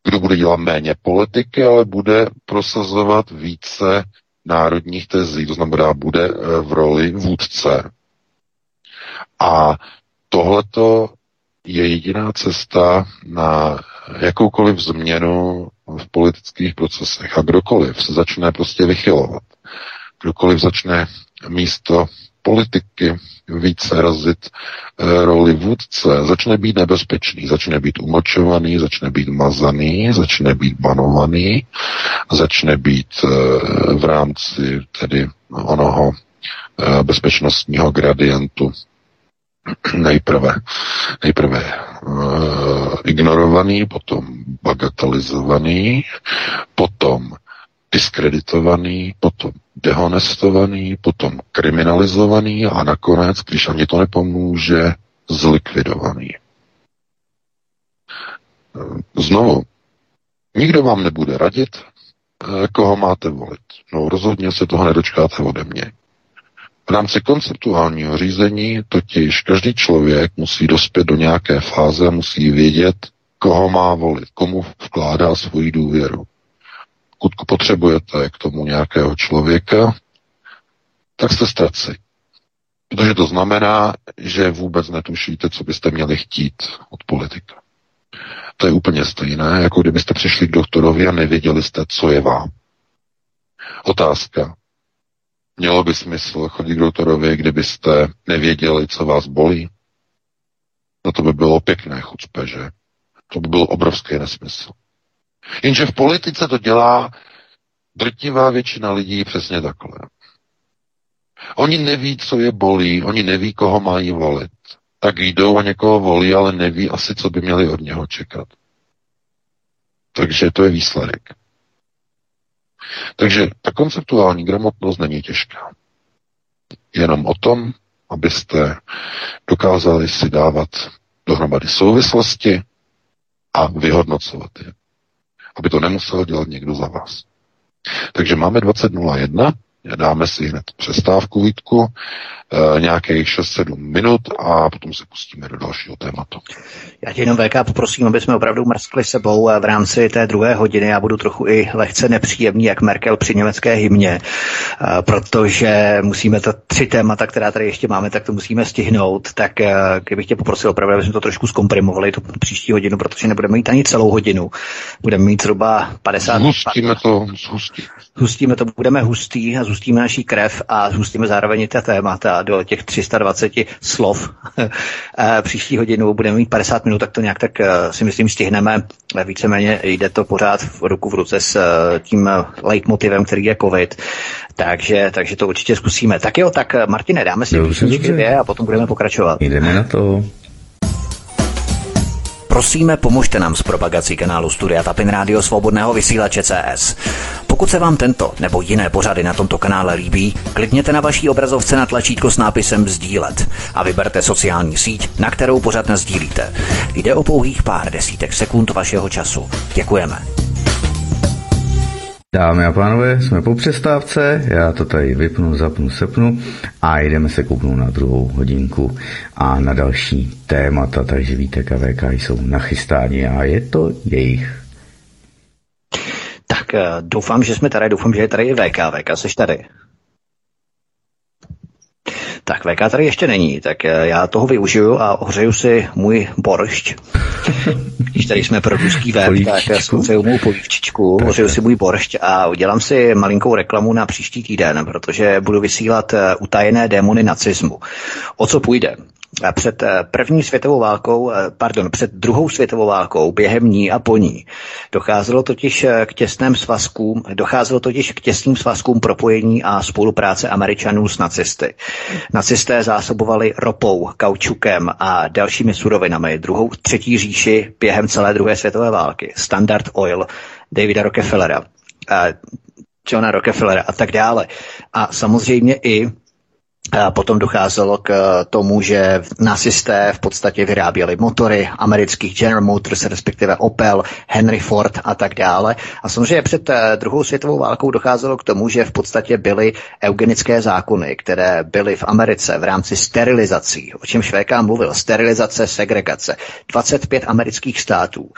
kdo bude dělat méně politiky, ale bude prosazovat více národních tezí, to znamená, bude eh, v roli vůdce. A tohleto je jediná cesta na jakoukoliv změnu v politických procesech. A kdokoliv se začne prostě vychylovat, kdokoliv začne místo politiky více razit e, roli vůdce, začne být nebezpečný, začne být umlčovaný, začne být mazaný, začne být banovaný, začne být e, v rámci tedy onoho e, bezpečnostního gradientu nejprve, nejprve ignorovaný, potom bagatelizovaný, potom diskreditovaný, potom dehonestovaný, potom kriminalizovaný a nakonec, když ani to nepomůže, zlikvidovaný. Znovu, nikdo vám nebude radit, eh, koho máte volit. No rozhodně se toho nedočkáte ode mě. V rámci konceptuálního řízení totiž každý člověk musí dospět do nějaké fáze, musí vědět, koho má volit, komu vkládá svoji důvěru. Pokud potřebujete k tomu nějakého člověka, tak jste ztraci. Protože to znamená, že vůbec netušíte, co byste měli chtít od politika. To je úplně stejné, jako kdybyste přišli k doktorovi a nevěděli jste, co je vám. Otázka. Mělo by smysl chodit k doktorovi, kdybyste nevěděli, co vás bolí? No to by bylo pěkné chucpe, že? To by byl obrovský nesmysl. Jenže v politice to dělá drtivá většina lidí přesně takhle. Oni neví, co je bolí, oni neví, koho mají volit. Tak jdou a někoho volí, ale neví asi, co by měli od něho čekat. Takže to je výsledek. Takže ta konceptuální gramotnost není těžká. Jenom o tom, abyste dokázali si dávat dohromady souvislosti a vyhodnocovat je. Aby to nemusel dělat někdo za vás. Takže máme 20.01, dáme si hned přestávku, Vítku, nějakých 6-7 minut a potom se pustíme do dalšího tématu. Já tě jenom VK poprosím, aby jsme opravdu mrskli sebou v rámci té druhé hodiny. Já budu trochu i lehce nepříjemný, jak Merkel při německé hymně, protože musíme to tři témata, která tady ještě máme, tak to musíme stihnout. Tak kdybych tě poprosil opravdu, aby jsme to trošku zkomprimovali tu příští hodinu, protože nebudeme mít ani celou hodinu. Budeme mít zhruba 50 Zhustíme to, zhustíme. Zhustíme to, budeme hustý a zhustíme naší krev a zhustíme zároveň i ta témata do těch 320 slov. příští hodinu budeme mít 50 minut, tak to nějak tak eh, si myslím stihneme. Víceméně jde to pořád v ruku v ruce s eh, tím leitmotivem, který je COVID. Takže, takže to určitě zkusíme. Tak jo, tak eh, Martine, dáme si písničky dvě a potom budeme pokračovat. Jdeme na to. Prosíme, pomožte nám s propagací kanálu Studia Tapin Rádio Svobodného vysílače CS. Pokud se vám tento nebo jiné pořady na tomto kanále líbí, klikněte na vaší obrazovce na tlačítko s nápisem Sdílet a vyberte sociální síť, na kterou pořád sdílíte. Jde o pouhých pár desítek sekund vašeho času. Děkujeme. Dámy a pánové, jsme po přestávce, já to tady vypnu, zapnu, sepnu a jdeme se koupnout na druhou hodinku a na další témata, takže víte, KVK jsou nachystáni a je to jejich. Tak eh, doufám, že jsme tady, doufám, že je tady i VK. VK, jsi tady? Tak VK tady ještě není, tak eh, já toho využiju a ohřeju si můj boršť. Když tady jsme pro ruský web, tak zkouřeju mou polívčičku, ohřeju si můj boršť a udělám si malinkou reklamu na příští týden, protože budu vysílat eh, utajené démony nacismu. O co půjde? Před eh, první světovou válkou, eh, pardon, před druhou světovou válkou, během ní a po ní, docházelo totiž eh, k těsným svazkům, docházelo totiž k těsným svazkům propojení a spolupráce Američanů s nacisty. Nacisté zásobovali ropou, kaučukem a dalšími surovinami druhou, třetí říši během celé druhé světové války. Standard Oil Davida Rockefellera, Johna Rockefellera a tak dále. A samozřejmě i Potom docházelo k eh, tomu, že nacisté v podstatě vyráběli motory amerických General Motors, respektive Opel, Henry Ford a tak dále. A samozřejmě před eh, druhou světovou válkou docházelo k tomu, že v podstatě byly eugenické zákony, které byly v Americe v rámci sterilizací, o čem Švéka mluvil, sterilizace, segregace. 25 amerických států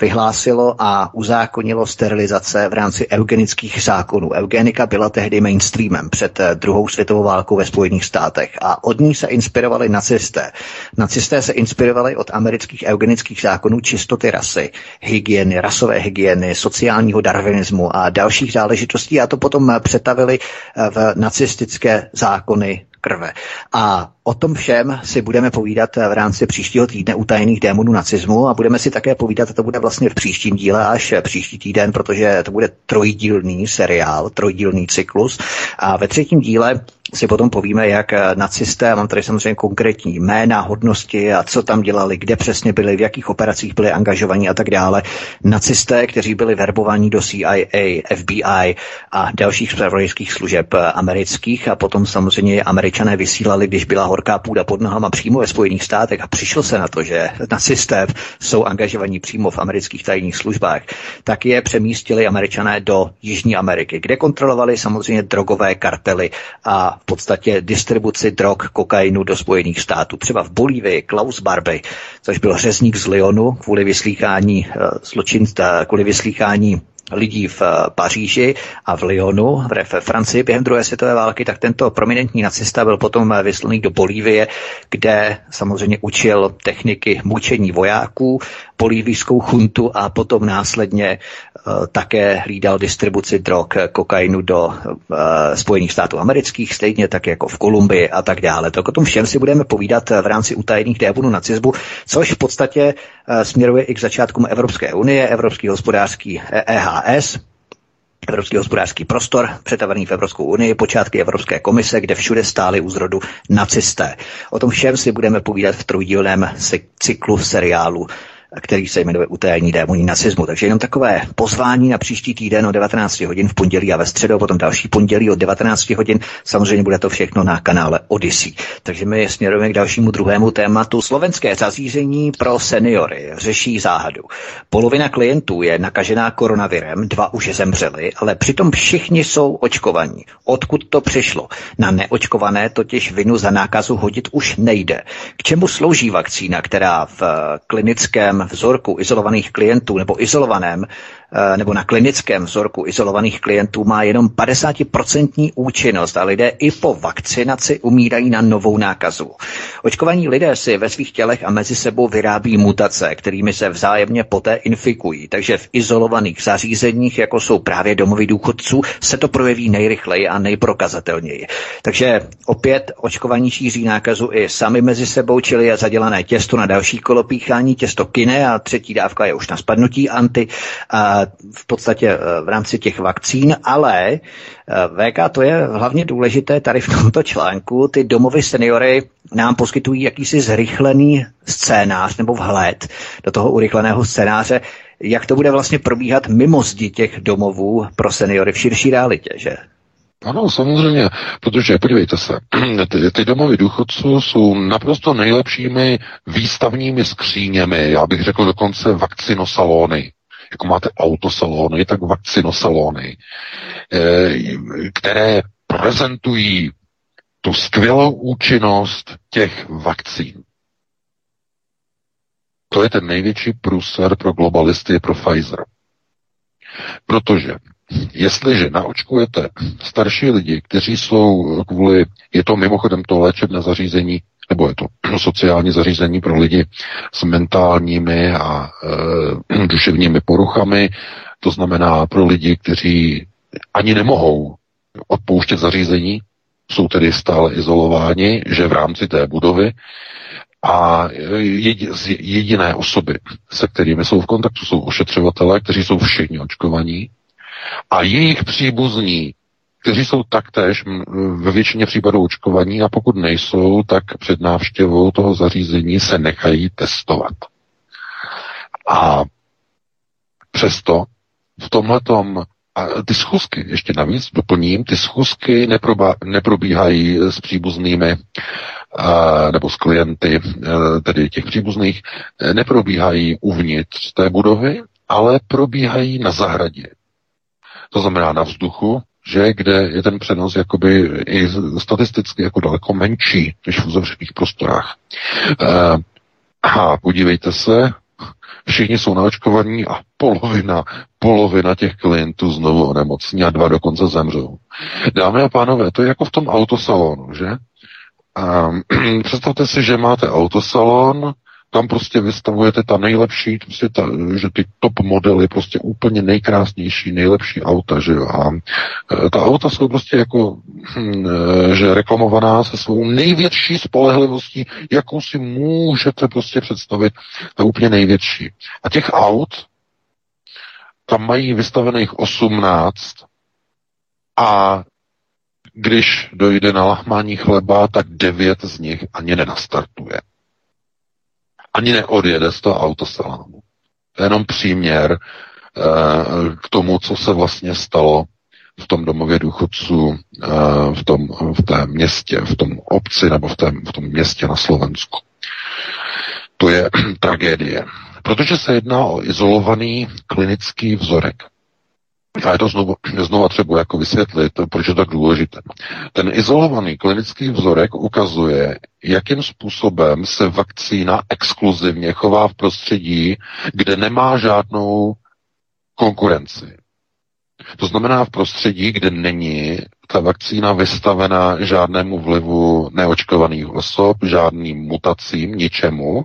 vyhlásilo a uzákonilo sterilizace v rámci eugenických zákonů. Eugenika byla tehdy mainstreamem před eh, druhou světovou válkou ve Spojených státech a od ní se inspirovali nacisté. Nacisté se inspirovali od amerických eugenických zákonů čistoty rasy, hygieny, rasové hygieny, sociálního darwinismu a dalších záležitostí a to potom přetavili eh, v nacistické zákony krve. A o tom všem si budeme povídat v rámci příštího týdne utajených démonů nacismu a budeme si také povídat, to bude vlastně v příštím díle až příští týden, protože to bude trojdílný seriál, trojdílný cyklus. A ve třetím díle si potom povíme, jak nacisté, mám tady samozřejmě konkrétní jména, hodnosti a co tam dělali, kde přesně byli, v jakých operacích byli angažovaní a tak dále. Nacisté, kteří byli verbovaní do CIA, FBI a dalších zpravodajských služeb amerických a potom samozřejmě američané vysílali, když byla horká půda pod nohama přímo ve Spojených státech a přišlo se na to, že nacisté jsou angažovaní přímo v amerických tajných službách, tak je přemístili američané do Jižní Ameriky, kde kontrolovali samozřejmě drogové kartely a v podstatě distribuci drog, kokainu do Spojených států. Třeba v Bolívii Klaus Barbie, což byl řezník z Lyonu kvůli vyslýchání uh, zločin, kvůli vyslýchání lidí v eh, Paříži a v Lyonu v Francii během druhé světové války, tak tento prominentní nacista byl potom eh, vyslaný do Bolívie, kde samozřejmě učil techniky mučení vojáků, bolívijskou chuntu a potom následně uh, také hlídal distribuci drog, kokainu do Spojených států amerických, stejně tak jako v Kolumbii a tak dále. Tak o tom všem si budeme povídat v rámci utajených démonů nacismu, což v podstatě směruje i k začátkům Evropské unie, Evropský hospodářský EHS, Evropský hospodářský prostor, přetavený v Evropskou unii, počátky Evropské komise, kde všude stály u zrodu nacisté. O tom všem si budeme povídat v trojdílném cyklu seriálu který se jmenuje Utajení démoní nacismu. Takže jenom takové pozvání na příští týden o 19 hodin v pondělí a ve středu, potom další pondělí od 19 hodin. Samozřejmě bude to všechno na kanále Odyssey. Takže my směrujeme k dalšímu druhému tématu. Slovenské zařízení pro seniory řeší záhadu. Polovina klientů je nakažená koronavirem, dva už zemřeli, ale přitom všichni jsou očkovaní. Odkud to přišlo? Na neočkované totiž vinu za nákazu hodit už nejde. K čemu slouží vakcína, která v klinickém vzorku izolovaných klientů nebo izolovaném nebo na klinickém vzorku izolovaných klientů má jenom 50% účinnost a lidé i po vakcinaci umírají na novou nákazu. Očkovaní lidé si ve svých tělech a mezi sebou vyrábí mutace, kterými se vzájemně poté infikují, takže v izolovaných zařízeních, jako jsou právě domovy důchodců, se to projeví nejrychleji a nejprokazatelněji. Takže opět očkovaní šíří nákazu i sami mezi sebou, čili je zadělané těsto na další kolo píchání, těsto kine a třetí dávka je už na spadnutí anti. A v podstatě eh, v rámci těch vakcín, ale eh, VK to je hlavně důležité tady v tomto článku. Ty domovy seniory nám poskytují jakýsi zrychlený scénář nebo vhled do toho urychleného scénáře, jak to bude vlastně probíhat mimo zdi těch domovů pro seniory v širší realitě, že? Ano, samozřejmě, protože podívejte se, ty, ty domovy důchodců jsou naprosto nejlepšími výstavními skříněmi, já bych řekl dokonce vakcinosalony jako máte autosalony, tak vakcinosalony, eh, které prezentují tu skvělou účinnost těch vakcín. To je ten největší průser pro globalisty, pro Pfizer. Protože jestliže naočkujete starší lidi, kteří jsou kvůli, je to mimochodem to léčebné zařízení, nebo je to sociální zařízení pro lidi s mentálními a e, duševními poruchami, to znamená pro lidi, kteří ani nemohou odpouštět zařízení, jsou tedy stále izolováni, že v rámci té budovy a jediné osoby, se kterými jsou v kontaktu, jsou ošetřovatelé, kteří jsou všichni očkovaní a jejich příbuzní, kteří jsou taktéž ve většině případů očkovaní a pokud nejsou, tak před návštěvou toho zařízení se nechají testovat. A přesto v tomhletom a ty schůzky, ještě navíc doplním, ty schůzky neproba, neprobíhají s příbuznými a, nebo s klienty, tedy těch příbuzných, e, neprobíhají uvnitř té budovy, ale probíhají na zahradě. To znamená na vzduchu, že kde je ten přenos jakoby i statisticky jako daleko menší než v uzavřených prostorách. E, a podívejte se, všichni jsou naočkovaní a polovina, polovina těch klientů znovu onemocní a dva dokonce zemřou. Dámy a pánové, to je jako v tom autosalonu, že? Um, představte si, že máte autosalon, tam prostě vystavujete ta nejlepší, prostě ta, že ty top modely, prostě úplně nejkrásnější, nejlepší auta, že jo. A e, ta auta jsou prostě jako, hm, e, že reklamovaná se svou největší spolehlivostí, jakou si můžete prostě představit, je úplně největší. A těch aut, tam mají vystavených 18 a když dojde na lahmání chleba, tak devět z nich ani nenastartuje ani neodjede z toho autosalámu. To je jenom příměr e, k tomu, co se vlastně stalo v tom domově důchodců, e, v tom v té městě, v tom obci nebo v, tém, v tom městě na Slovensku. To je tragédie, protože se jedná o izolovaný klinický vzorek. A je to znovu, znovu třeba jako vysvětlit, proč je tak důležité. Ten izolovaný klinický vzorek ukazuje, jakým způsobem se vakcína exkluzivně chová v prostředí, kde nemá žádnou konkurenci. To znamená v prostředí, kde není ta vakcína vystavena žádnému vlivu neočkovaných osob, žádným mutacím, ničemu,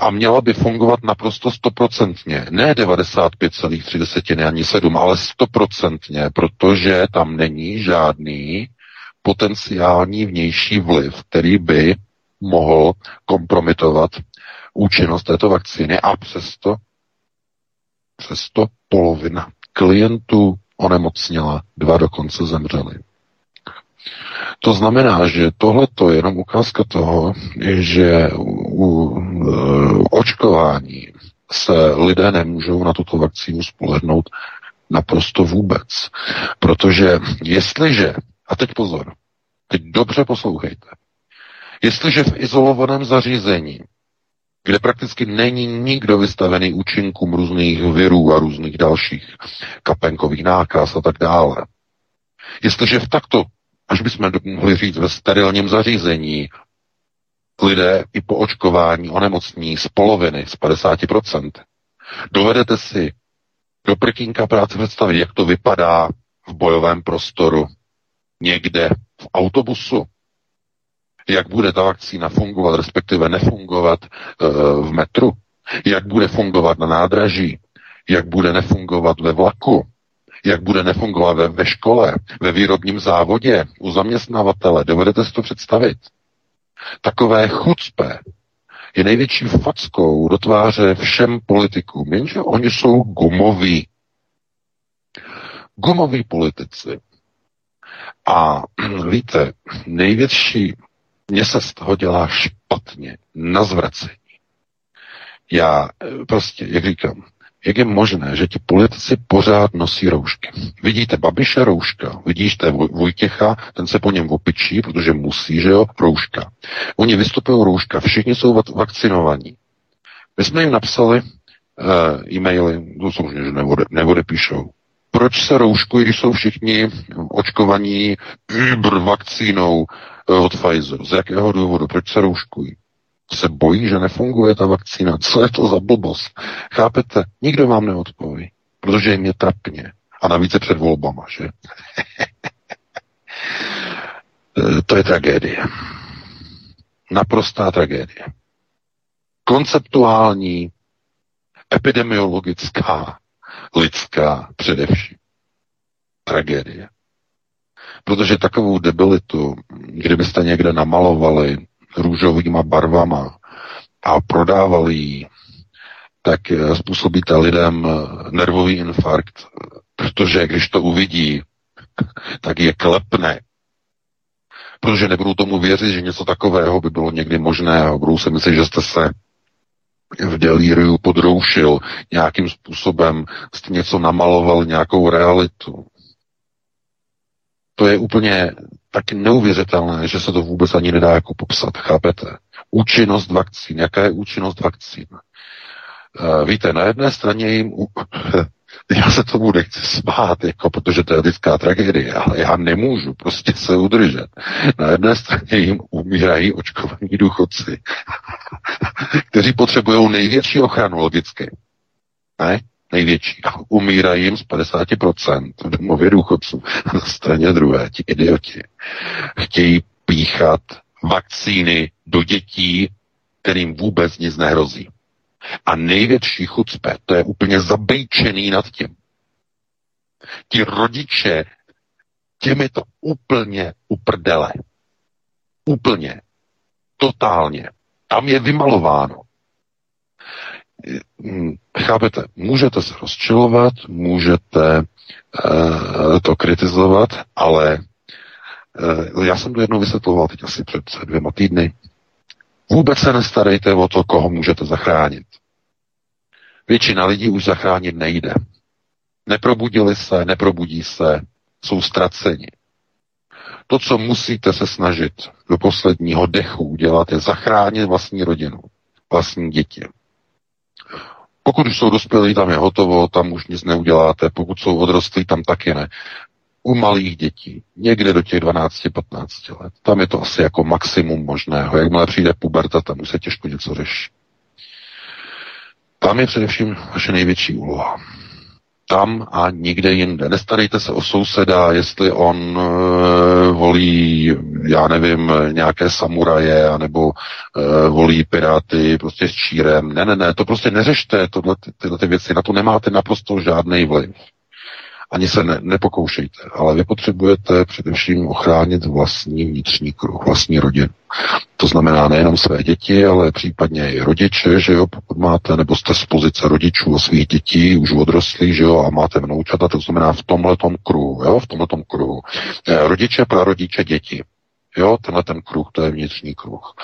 a měla by fungovat naprosto stoprocentně. Ne 95,3 ani 7, ale stoprocentně, protože tam není žádný potenciální vnější vliv, který by mohl kompromitovat účinnost této vakcíny a přesto, přesto polovina klientů onemocněla, dva dokonce zemřeli. To znamená, že tohle je jenom ukázka toho, že u očkování se lidé nemůžou na tuto vakcínu spolehnout naprosto vůbec. Protože jestliže, a teď pozor, teď dobře poslouchejte, jestliže v izolovaném zařízení, kde prakticky není nikdo vystavený účinkům různých virů a různých dalších kapenkových nákaz a tak dále, jestliže v takto až bychom mohli říct ve sterilním zařízení, lidé i po očkování onemocní z poloviny, z 50%. Dovedete si do prkínka práce představit, jak to vypadá v bojovém prostoru, někde v autobusu, jak bude ta vakcína fungovat, respektive nefungovat e, v metru, jak bude fungovat na nádraží, jak bude nefungovat ve vlaku, jak bude nefungovat ve, ve škole, ve výrobním závodě, u zaměstnavatele. Dovedete si to představit? Takové chucpe je největší fackou do tváře všem politikům, jenže oni jsou gumoví. Gumoví politici. A víte, největší, mě se z toho dělá špatně, na zvracení. Já eh, prostě, jak říkám, jak je možné, že ti politici pořád nosí roušky. Vidíte Babiše rouška, vidíte Vojtěcha, ten se po něm opičí, protože musí, že jo, rouška. Oni vystupují rouška, všichni jsou vakcinovaní. My jsme jim napsali, e-maily, to samozřejmě, že nevode, neodepíšou. Proč se rouškují, když jsou všichni očkovaní vakcínou eh, od Pfizer? Z jakého důvodu? Proč se rouškují? Se bojí, že nefunguje ta vakcína. Co je to za blbost? Chápete? Nikdo vám neodpoví, protože jim je trapně. A navíc je před volbama, že? Eh, to je tragédie. Naprostá tragédie. Konceptuální, epidemiologická, lidská především. Tragédie. Protože takovou debilitu, kdybyste někde namalovali růžovýma barvama a prodávali ji, tak eh, způsobíte lidem eh, nervový infarkt, protože když to uvidí, tak je klepne. Protože nebudou tomu věřit, že něco takového by bylo někdy možné a budou si myslet, že jste se v delíriu podroušil nějakým způsobem, jste něco namaloval, nějakou realitu. To je úplně tak neuvěřitelné, že se to vůbec ani nedá jako popsat, chápete? Účinnost vakcín, jaká je účinnost vakcín? Eh, víte, na jedné straně jim já se tomu nechci smát, jako, protože to je lidská tragédie, ale já nemůžu prostě se udržet. Na jedné straně jim umírají očkovaní důchodci, kteří potřebují největší ochranu logicky. Ne? Největší. Umírají jim z 50% v domově důchodců. Na straně druhé, ti idioti, chtějí píchat vakcíny do dětí, kterým vůbec nic nehrozí. A největší chucpe, to je úplně zabejčený nad tím. Ti rodiče, těmi to úplně uprdele. Úplně. Totálně. Tam je vymalováno. Hm, chápete, můžete se rozčilovat, můžete uh, to kritizovat, ale uh, já jsem to jednou vysvětloval teď asi před dvěma týdny. Vůbec se nestarejte o to, koho můžete zachránit. Většina lidí už zachránit nejde. Neprobudili se, neprobudí se, jsou ztraceni. To, co musíte se snažit do posledního dechu udělat, je zachránit vlastní rodinu, vlastní děti. Pokud už jsou dospělí, tam je hotovo, tam už nic neuděláte. Pokud jsou odrostlí, tam taky ne. U malých dětí, někde do těch 12-15 let, tam je to asi jako maximum možného. Jakmile přijde puberta, tam už se těžko něco řeší. Tam je především vaše největší úloha. Tam a nikde jinde. Nestarejte se o souseda, jestli on e, volí, já nevím, nějaké samuraje, anebo e, volí piráty prostě s čírem. Ne, ne, ne, to prostě neřešte, tohle, tyhle ty věci, na to nemáte naprosto žádný vliv ani se ne, nepokoušejte, ale vy potřebujete především ochránit vlastní vnitřní kruh, vlastní rodinu. To znamená nejenom své děti, ale případně i rodiče, že jo, pokud máte, nebo jste z pozice rodičů a svých dětí, už odrostlí, že jo, a máte vnoučata, to znamená v tomhletom kruhu, jo, v tomhletom kruhu. Eh, rodiče, prarodiče, děti. Jo, tenhle ten kruh, to je vnitřní kruh.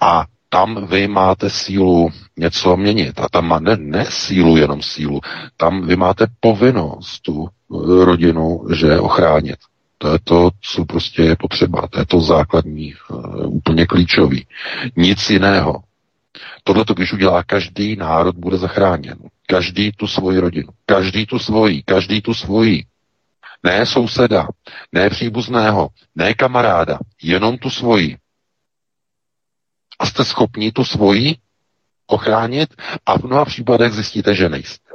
A tam vy máte sílu něco měnit. A tam má ne, ne sílu, jenom sílu. Tam vy máte povinnost tu eh, rodinu, že ochránit. To je to, co prostě je potřeba. To je to základní, uh, úplně klíčový. Nic jiného. Tohle to, když udělá každý národ, bude zachráněn. Každý tu svoji rodinu. Každý tu svoji. Každý tu svoji. Ne souseda, ne příbuzného, ne kamaráda, jenom tu svoji a jste schopni tu svoji ochránit a v mnoha případech zjistíte, že nejste.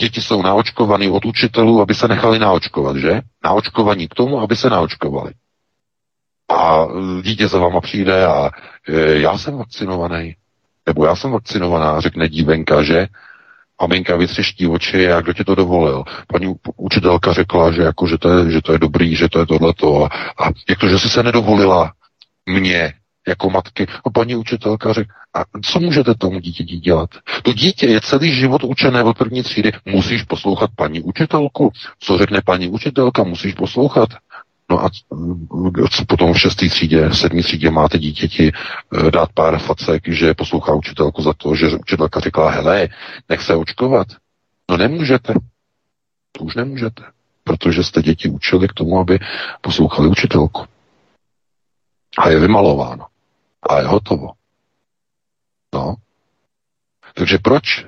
Děti jsou naočkovaný od učitelů, aby se nechali naočkovat, že? Naočkovaní k tomu, aby se naočkovali. A dítě za váma přijde a e, já jsem vakcinovaný. Nebo já jsem vakcinovaná, řekne dívenka, že? A minka vytřeští oči a kdo ti to dovolil? Paní učitelka řekla, že, jako, že, to je, že to je dobrý, že to je tohleto. A, a jak to, že jsi se nedovolila mě, jako matky. A paní učitelka řekl, a co můžete tomu dítěti dělat? To dítě je celý život učené od první třídy. Musíš poslouchat paní učitelku. Co řekne paní učitelka, musíš poslouchat. No a co potom v šestý třídě, sedmý třídě máte dítěti eh, dát pár facek, že poslouchá učitelku za to, že učitelka řekla, hele, nech se očkovat. No nemůžete. To už nemůžete. Protože jste děti učili k tomu, aby poslouchali učitelku. A je vymalováno a je hotovo. No. Takže proč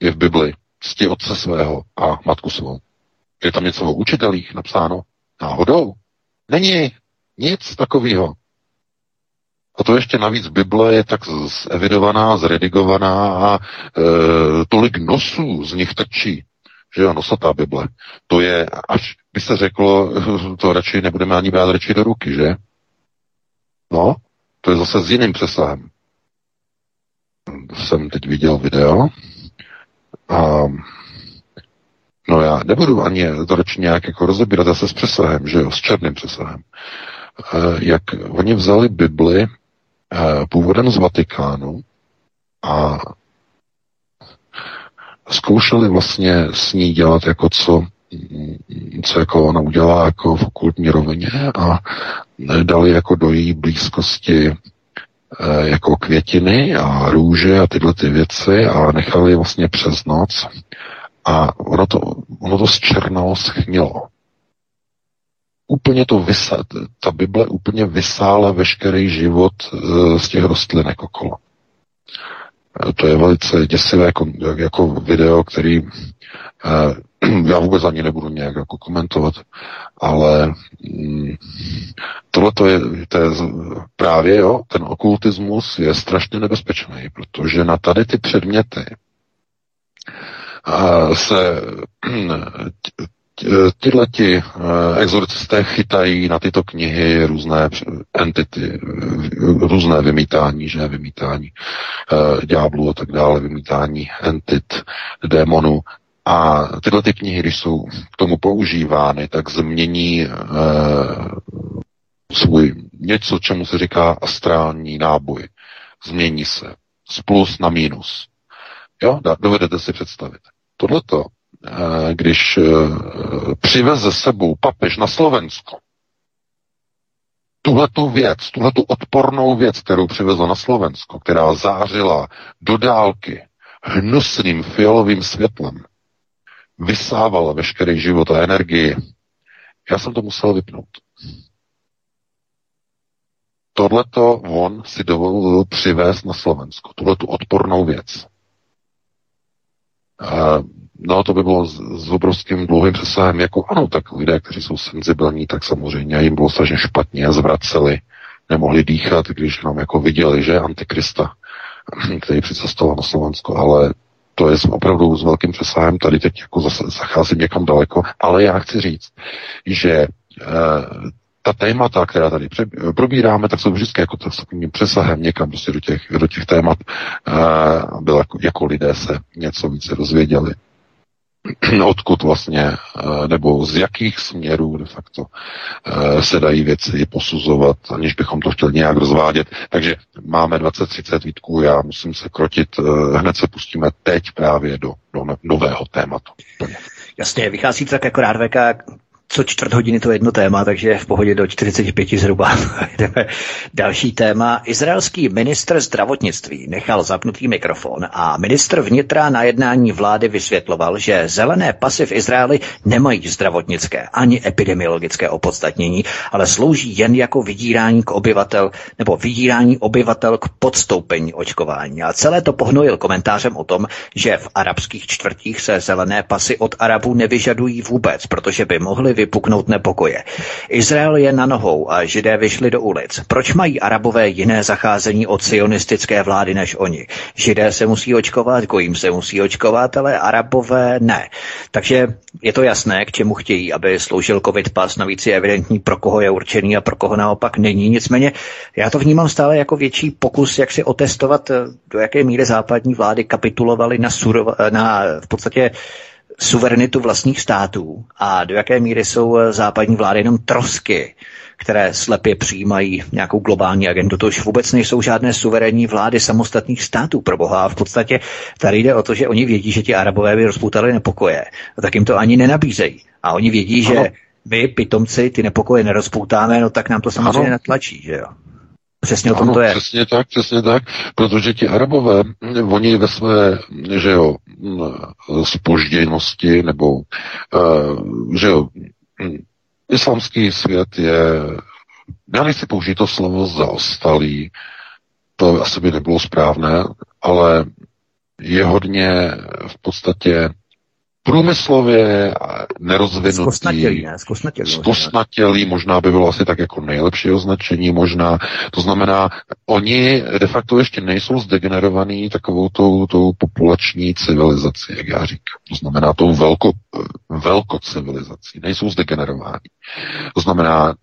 je v Bibli cti otce svého a matku svou? Je tam něco o učitelích napsáno? Náhodou? Není nic takového. A to ještě navíc Bible je tak evidovaná, zredigovaná a e, tolik nosů z nich trčí, že jo, nosatá Bible. To je, až by se řeklo, to radši nebudeme ani brát radši do ruky, že? No, to je zase s jiným přesahem. Jsem teď viděl video a no já nebudu ani to radši nějak jako rozebírat zase s přesahem, že jo, s černým přesahem. E, jak oni vzali Bibli e, původem z Vatikánu a zkoušeli vlastně s ní dělat jako co, co jako ona udělá jako v okultní rovině a dali jako do její blízkosti eh, jako květiny a růže a tyhle ty věci a nechali vlastně přes noc a ono to, ono to zčernalo, schnilo. Úplně to vysa, ta Bible úplně vysála veškerý život eh, z těch rostlinek okolo. To je velice děsivé jako, jako video, který já vůbec ani nebudu nějak jako komentovat, ale mm, tohle to je, to je právě, jo, ten okultismus je strašně nebezpečný, protože na tady ty předměty se tyhle ti uh, exorcisté chytají na tyto knihy různé entity, různé vymítání, že vymítání uh, ďáblů a tak dále, vymítání entit, démonů. A tyhle ty knihy, když jsou k tomu používány, tak změní uh, svůj něco, čemu se říká astrální náboj. Změní se z plus na minus. Jo, dovedete si představit. Tohleto Eh, když eh, přiveze sebou papež na Slovensko, tuhletu věc, tuhletu odpornou věc, kterou přivezl na Slovensko, která zářila do dálky hnusným fialovým světlem, vysávala veškerý život a energii, já jsem to musel vypnout. Tohleto on si dovolil přivést na Slovensko, tuhletu odpornou věc. No, to by bylo s, obrovským dlouhým přesahem. Jako ano, tak lidé, kteří jsou senzibilní, tak samozřejmě jim bylo strašně špatně zvraceli, nemohli dýchat, když nám jako viděli, že Antikrista, který přicestoval na Slovensko, ale to je opravdu s velkým přesahem, tady teď jako zase zacházím někam daleko, ale já chci říct, že e, ta témata, která tady probíráme, tak jsou vždycky jako takovým přesahem někam prostě do těch, do těch témat, e, bylo jako, jako lidé se něco více dozvěděli. odkud vlastně, eh, nebo z jakých směrů de facto eh, se dají věci posuzovat, aniž bychom to chtěli nějak rozvádět. Takže máme 20-30 výtků, já musím se krotit, eh, hned se pustíme teď právě do, do nového tématu. Jasně, vychází to tak jako rádveka co čtvrt hodiny to jedno téma, takže v pohodě do 45 zhruba. Jdeme další téma. Izraelský ministr zdravotnictví nechal zapnutý mikrofon a ministr vnitra na jednání vlády vysvětloval, že zelené pasy v Izraeli nemají zdravotnické ani epidemiologické opodstatnění, ale slouží jen jako vydírání k obyvatel nebo vydírání obyvatel k podstoupení očkování. A celé to pohnojil komentářem o tom, že v arabských čtvrtích se zelené pasy od Arabů nevyžadují vůbec, protože by mohly vypuknout nepokoje. Izrael je na nohou a židé vyšli do ulic. Proč mají arabové jiné zacházení od sionistické vlády než oni? Židé se musí očkovat, kojím se musí očkovat, ale arabové ne. Takže je to jasné, k čemu chtějí, aby sloužil covid pas. Navíc je evidentní, pro koho je určený a pro koho naopak není. Nicméně já to vnímám stále jako větší pokus, jak si otestovat, do jaké míry západní vlády kapitulovaly na, surova, na v podstatě suverenitu vlastních států a do jaké míry jsou eh, západní vlády jenom trosky, které slepě přijímají nějakou globální agendu. To už vůbec nejsou žádné suverénní vlády samostatných států pro boha. V podstatě tady jde o to, že oni vědí, že ti arabové by rozpoutali nepokoje. A tak jim to ani nenabízejí. A oni vědí, že ano. my, pitomci, ty nepokoje nerozpoutáme, no tak nám to samozřejmě ano. natlačí, že jo. Přesně o tom ano, to je. Přesně tak, přesně tak, protože ti Arabové, oni ve své, že jo, spožděnosti, nebo, uh, že jo, islámský svět je, já nechci použít to slovo zaostalý, to asi by nebylo správné, ale je hodně v podstatě průmyslově nerozvinutý, zkostnatělý, ne? možná by bylo asi tak jako nejlepší označení, možná, to znamená, oni de facto ještě nejsou zdegenerovaný takovou tou, tou populační civilizací, jak já říkám. To znamená tou velko, velkocivilizací, nejsou zdegenerováni. To znamená,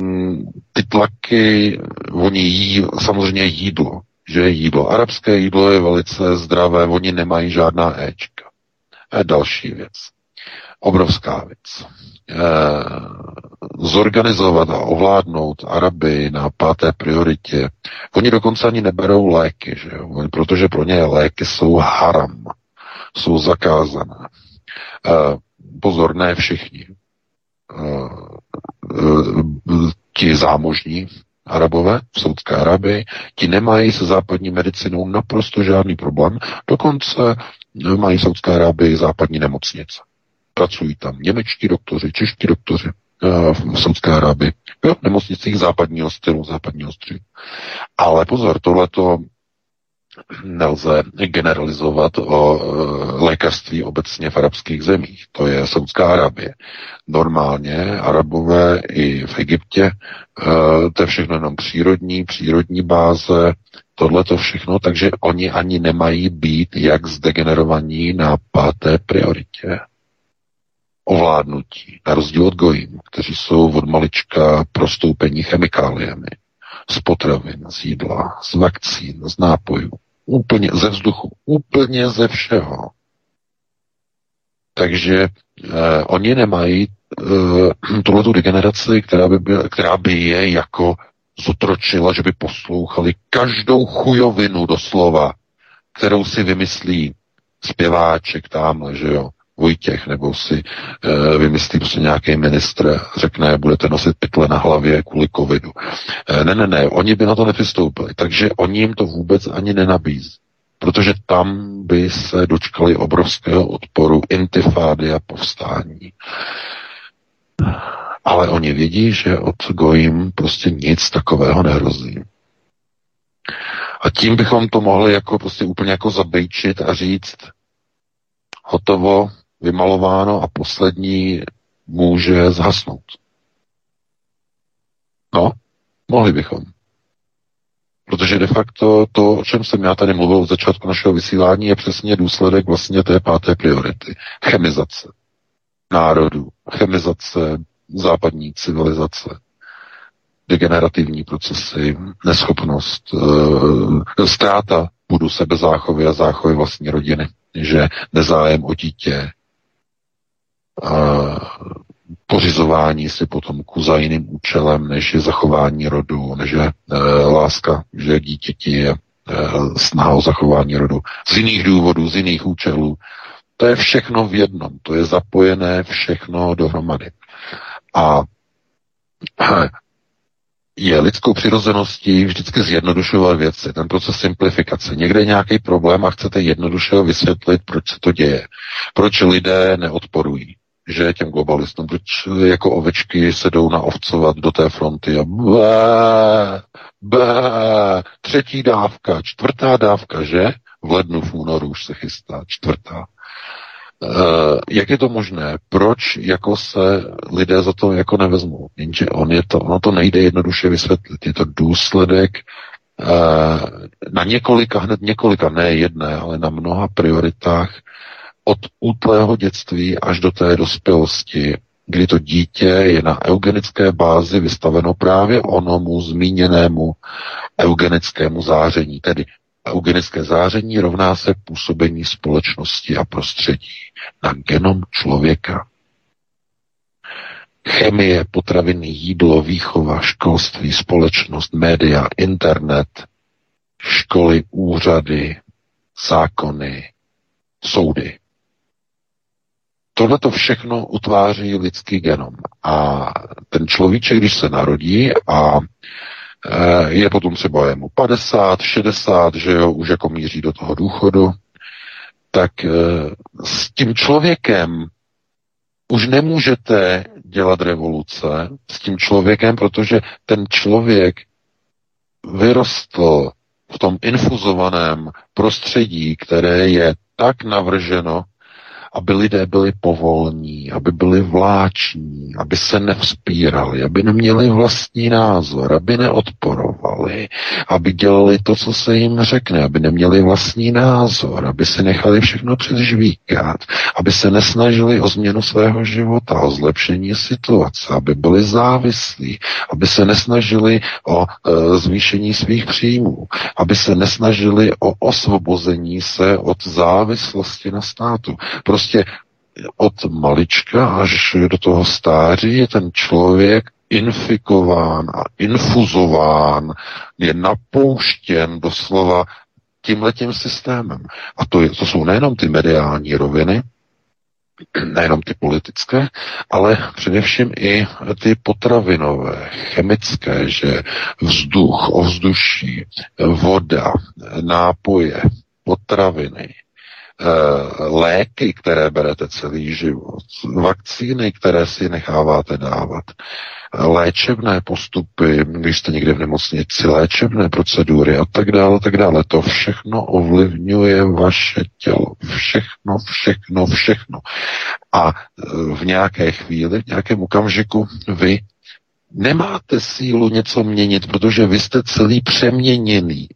mm, ty tlaky, oni jí samozřejmě jídlo, že jídlo. Arabské jídlo je velice zdravé, oni nemají žádná éčka. A další věc. Obrovská věc. E, zorganizovat a ovládnout Araby na páté prioritě. Oni dokonce ani neberou léky, že jo? protože pro ně léky jsou haram. Jsou zakázané. E, pozor, ne všichni. Ti zámožní Arabové v Saudské Arabii, ti nemají se západní medicinou naprosto žádný problém, dokonce mají v Saudské Arábii západní nemocnice. Pracují tam němečtí doktoři, čeští doktoři eh, v Saudské Arábii, jo, v nemocnicích západního stylu, západního stylu. Ale pozor, tohleto nelze generalizovat o e, lékařství obecně v arabských zemích. To je Saudská Arabie. Normálně Arabové i v Egyptě, e, to je všechno jenom přírodní, přírodní báze, tohle to všechno, takže oni ani nemají být jak zdegenerovaní na páté prioritě ovládnutí, na rozdíl od gojím, kteří jsou od malička prostoupení chemikáliemi, z potravin, z jídla, z vakcín, z nápojů, úplně ze vzduchu, úplně ze všeho. Takže eh, oni nemají eh, tuhle degeneraci, která by, byla, která by je jako zotročila, že by poslouchali každou chujovinu doslova, kterou si vymyslí zpěváček tamhle, že jo, Vojtěch, nebo si e, vymyslí prostě nějaký ministr, řekne, budete nosit pytle na hlavě kvůli covidu. E, ne, ne, ne, oni by na to nepřistoupili, takže oni jim to vůbec ani nenabízí. Protože tam by se dočkali obrovského odporu, intifády a povstání. Ale oni vědí, že od Gojim prostě nic takového nehrozí. A tím bychom to mohli jako prostě úplně jako zabejčit a říct, hotovo, vymalováno a poslední může zhasnout. No, mohli bychom. Protože de facto to, o čem jsem já tady mluvil od začátku našeho vysílání, je přesně důsledek vlastně té páté priority. Chemizace národů, chemizace západní civilizace, degenerativní procesy, neschopnost, e, ztráta budu sebezáchovy a záchovy vlastní rodiny, že nezájem o dítě, pořizování si potomku za jiným účelem, než je zachování rodu, než je e, láska, že dítěti je e, snaha o zachování rodu. Z jiných důvodů, z jiných účelů. To je všechno v jednom, to je zapojené všechno dohromady. A je lidskou přirozeností vždycky zjednodušovat věci, ten proces simplifikace. Někde je nějaký problém a chcete jednoduše vysvětlit, proč se to děje. Proč lidé neodporují že těm globalistům, proč jako ovečky se jdou naovcovat do té fronty a bé, bé, třetí dávka, čtvrtá dávka, že? V lednu, v únoru už se chystá, čtvrtá. Uh, jak je to možné? Proč jako se lidé za to jako nevezmou? Jenže on je to, ono to nejde jednoduše vysvětlit. Je to důsledek uh, na několika, hned několika, ne jedné, ale na mnoha prioritách od útlého dětství až do té dospělosti, kdy to dítě je na eugenické bázi vystaveno právě onomu zmíněnému eugenickému záření. Tedy eugenické záření rovná se působení společnosti a prostředí na genom člověka. Chemie, potraviny, jídlo, výchova, školství, společnost, média, internet, školy, úřady, zákony, soudy. Tohle to všechno utváří lidský genom. A ten človíček, když se narodí a je potom třeba je mu 50, 60, že jo, už jako míří do toho důchodu, tak eh, s tím člověkem už nemůžete dělat revoluce s tím člověkem, protože ten člověk vyrostl v tom infuzovaném prostředí, které je tak navrženo, aby lidé byli povolní, aby byli vláční, aby se nevzpírali, aby neměli vlastní názor, aby neodporovali, aby dělali to, co se jim řekne, aby neměli vlastní názor, aby se nechali všechno přežvíkat, aby se nesnažili o změnu svého života, o zlepšení situace, aby byli závislí, aby se nesnažili o e, zvýšení svých příjmů, aby se nesnažili o osvobození se od závislosti na státu. Prostě prostě od malička až do toho stáří je ten člověk infikován a infuzován, je napouštěn doslova tímhletím systémem. A to, je, to jsou nejenom ty mediální roviny, nejenom ty politické, ale především i ty potravinové, chemické, že vzduch, ovzduší, voda, nápoje, potraviny, léky, které berete celý život, vakcíny, které si necháváte dávat, léčebné postupy, když jste někde v nemocnici, léčebné procedury a tak dále, tak dále. To všechno ovlivňuje vaše tělo. Všechno, všechno, všechno. A eh, v nějaké chvíli, v nějakém okamžiku vy nemáte sílu něco měnit, protože vy jste celý přeměněný.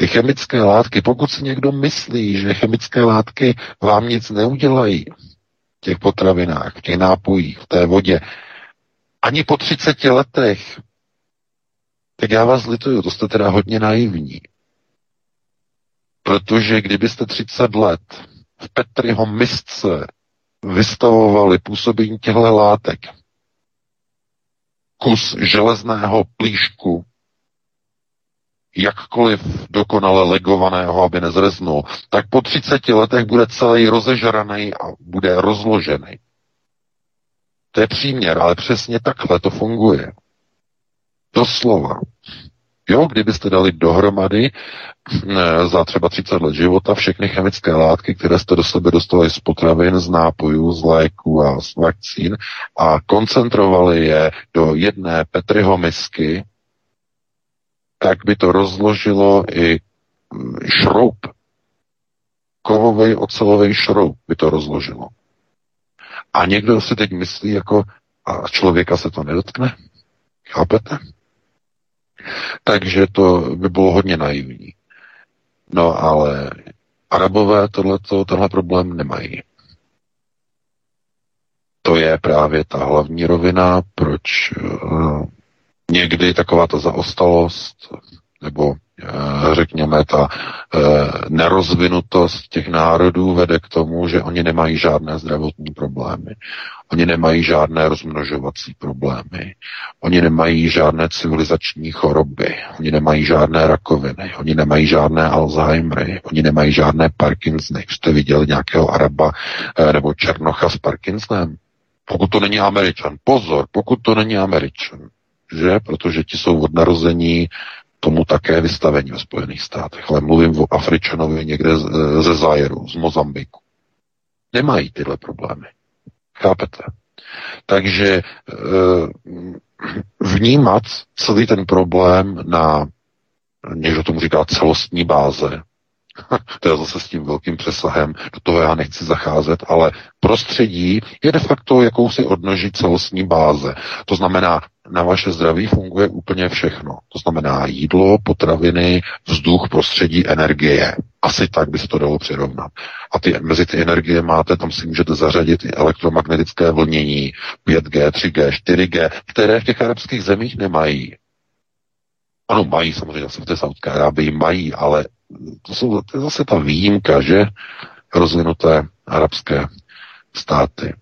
Ty chemické látky, pokud si někdo myslí, že chemické látky vám nic neudělají v těch potravinách, v těch nápojích, v té vodě, ani po 30 letech, tak já vás lituju, to jste teda hodně naivní. Protože kdybyste 30 let v Petriho misce vystavovali působení těchto látek, kus železného plíšku jakkoliv dokonale legovaného, aby nezreznul, tak po 30 letech bude celý rozežraný a bude rozložený. To je příměr, ale přesně takhle to funguje. Doslova. Jo, kdybyste dali dohromady eh, za třeba 30 let života všechny chemické látky, které jste do sebe dostali z potravin, z nápojů, z léků a z vakcín a koncentrovali je do jedné Petriho misky, tak by to rozložilo i mm, šroub. Kovový ocelový šroub by to rozložilo. A někdo si teď myslí, jako a člověka se to nedotkne? Chápete? Takže to by bylo hodně naivní. No ale Arabové tohleto, tenhle problém nemají. To je právě ta hlavní rovina, proč uh, někdy taková ta zaostalost nebo eh, řekněme, ta eh, nerozvinutost těch národů vede k tomu, že oni nemají žádné zdravotní problémy. Oni nemají žádné rozmnožovací problémy. Oni nemají žádné civilizační choroby. Oni nemají žádné rakoviny. Oni nemají žádné Alzheimery. Oni nemají žádné Parkinsony. Jste viděli nějakého Araba eh, nebo Černocha s Parkinsonem? Pokud to není Američan. Pozor, pokud to není Američan že? Protože ti jsou od narození tomu také vystavení ve Spojených státech. Ale mluvím o Afričanovi někde ze Zajeru, z Mozambiku. Nemají tyhle problémy. Chápete? Takže e, vnímat celý ten problém na, někdo tomu říká celostní báze, to je zase s tím velkým přesahem, do toho já nechci zacházet, ale prostředí je de facto jakousi odnoží celostní báze. To znamená, na vaše zdraví funguje úplně všechno. To znamená jídlo, potraviny, vzduch, prostředí, energie. Asi tak by se to dalo přirovnat. A ty, mezi ty energie máte, tam si můžete zařadit i elektromagnetické vlnění, 5G, 3G, 4G, které v těch arabských zemích nemají. Ano, mají samozřejmě, v té Saudské Arábii mají, ale to, jsou, to je zase ta výjimka, že rozvinuté arabské státy.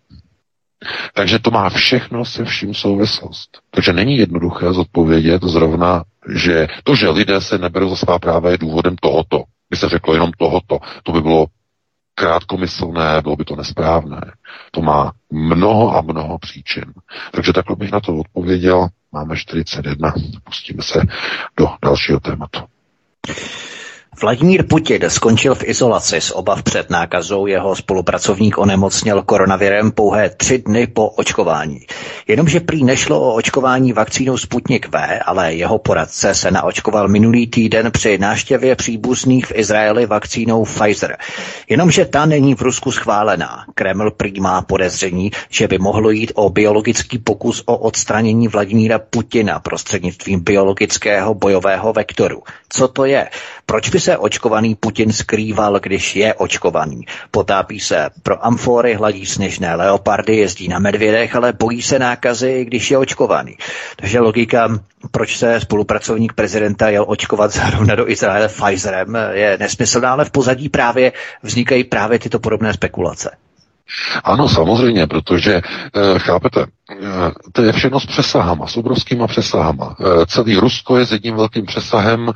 Takže to má všechno se vším souvislost. Takže není jednoduché zodpovědět zrovna, že to, že lidé se neberou za svá práva, je důvodem tohoto. By se řeklo jenom tohoto. To by bylo krátkomyslné, bylo by to nesprávné. To má mnoho a mnoho příčin. Takže takhle bych na to odpověděl. Máme 41, pustíme se do dalšího tématu. Vladimír Putin skončil v izolaci s obav před nákazou. Jeho spolupracovník onemocněl koronavirem pouhé tři dny po očkování. Jenomže prý nešlo o očkování vakcínou Sputnik V, ale jeho poradce se naočkoval minulý týden při náštěvě příbuzných v Izraeli vakcínou Pfizer. Jenomže ta není v Rusku schválená. Kreml prý má podezření, že by mohlo jít o biologický pokus o odstranění Vladimíra Putina prostřednictvím biologického bojového vektoru. Co to je? Proč by se očkovaný Putin skrýval, když je očkovaný? Potápí se pro amfory, hladí sněžné leopardy, jezdí na medvědech, ale bojí se nákazy, když je očkovaný. Takže logika, proč se spolupracovník prezidenta jel očkovat zrovna do Izraele Pfizerem, je nesmyslná, ale v pozadí právě vznikají právě tyto podobné spekulace. Ano, samozřejmě, protože e, chápete, e, to je všechno s přesahama, s obrovskýma přesahama. E, celý Rusko je s jedním velkým přesahem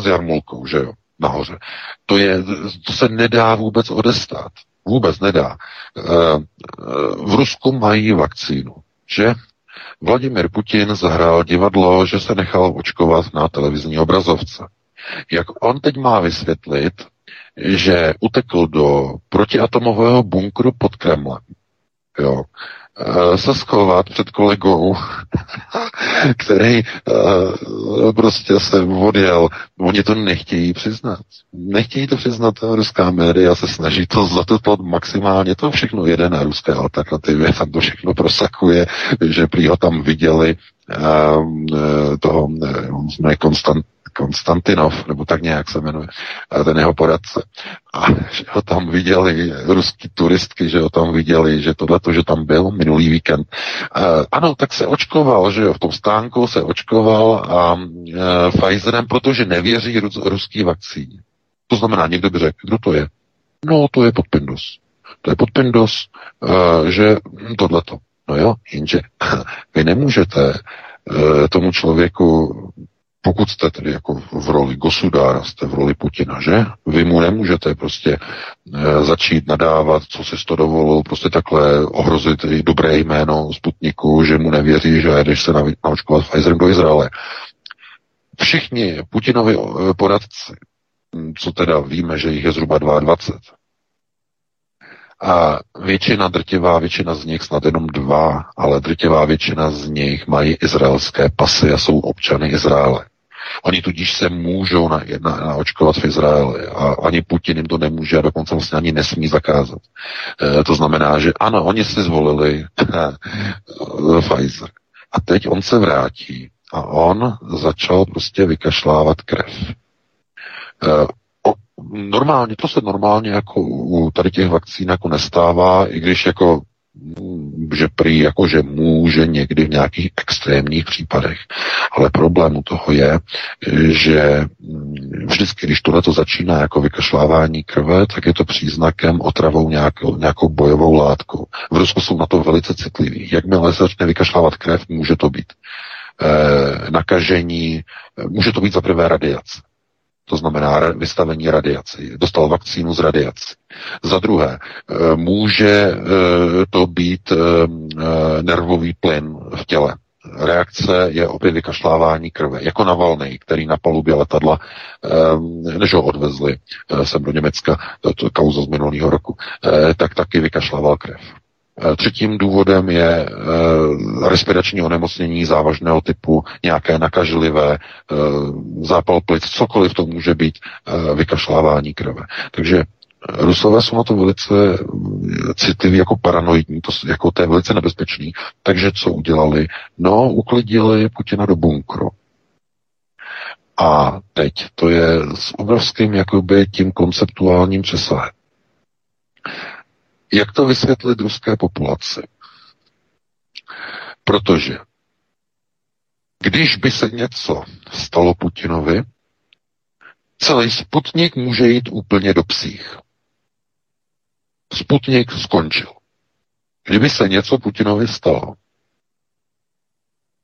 s jarmulkou, že jo, nahoře. To, je, to se nedá vůbec odestát. Vůbec nedá. V Rusku mají vakcínu, že? Vladimir Putin zahrál divadlo, že se nechal očkovat na televizní obrazovce. Jak on teď má vysvětlit, že utekl do protiatomového bunkru pod Kremlem. Jo. E, se schovat před kolegou, který uh, prostě se odjel. Oni to nechtějí přiznat. Nechtějí to přiznat, ruská média se snaží to zatutlat maximálně. To všechno jede na ruské alternativě, tam to všechno prosakuje, že prý ho tam viděli toho, ne, Konstant, Konstantinov, nebo tak nějak se jmenuje, ten jeho poradce. A že ho tam viděli ruský turistky, že ho tam viděli, že tohle, že tam byl minulý víkend. Ano, tak se očkoval, že jo, v tom stánku se očkoval a e, Pfizerem, protože nevěří rus, ruský vakcíně. To znamená, někdo by řekl, kdo to je? No, to je podpindus. To je podpindus, uh, že tohleto. No jo, jenže vy nemůžete uh, tomu člověku pokud jste tedy jako v roli Gosudára, jste v roli Putina, že? Vy mu nemůžete prostě e, začít nadávat, co si to dovolil, prostě takhle ohrozit i dobré jméno Sputniku, že mu nevěří, že jdeš se naočkovat Pfizerem do Izraele. Všichni Putinovi eh, poradci, co teda víme, že jich je zhruba 22, a většina, drtivá většina z nich, snad jenom dva, ale drtivá většina z nich mají izraelské pasy a jsou občany Izraele. Oni tudíž se můžou na, na, naočkovat v Izraeli a ani Putin jim to nemůže a dokonce vlastně ani nesmí zakázat. E, to znamená, že ano, oni si zvolili Pfizer. A teď on se vrátí a on začal prostě vykašlávat krev. E, normálně, to se normálně jako u tady těch vakcín jako nestává, i když jako že prý jakože může někdy v nějakých extrémních případech. Ale problém u toho je, že vždycky, když tohle to začíná jako vykašlávání krve, tak je to příznakem otravou nějakou, nějakou bojovou látkou. V Rusku jsou na to velice citliví. Jakmile začne vykašlávat krev, může to být eh, nakažení, může to být za prvé radiace to znamená vystavení radiaci. Dostal vakcínu z radiací. Za druhé, eh, může eh, to být eh, nervový plyn v těle. Reakce je opět vykašlávání krve, jako na Valnej, který na palubě letadla, než ho odvezli sem do Německa, to kauza z minulého roku, tak taky vykašlával krev. Eh, třetím důvodem je e, respirační onemocnění závažného typu, nějaké nakažlivé, e, zápal plic, cokoliv to může být vykašlávání krve. Takže Rusové jsou na to velice citliví, jako paranoidní, to, jako to je velice nebezpečný. Takže co udělali? No, uklidili Putina do bunkru. A teď to je s obrovským jakoby tím konceptuálním přesahem. Jak to vysvětlit ruské populaci? Protože když by se něco stalo Putinovi, celý Sputnik může jít úplně do psích. Sputnik skončil. Kdyby se něco Putinovi stalo,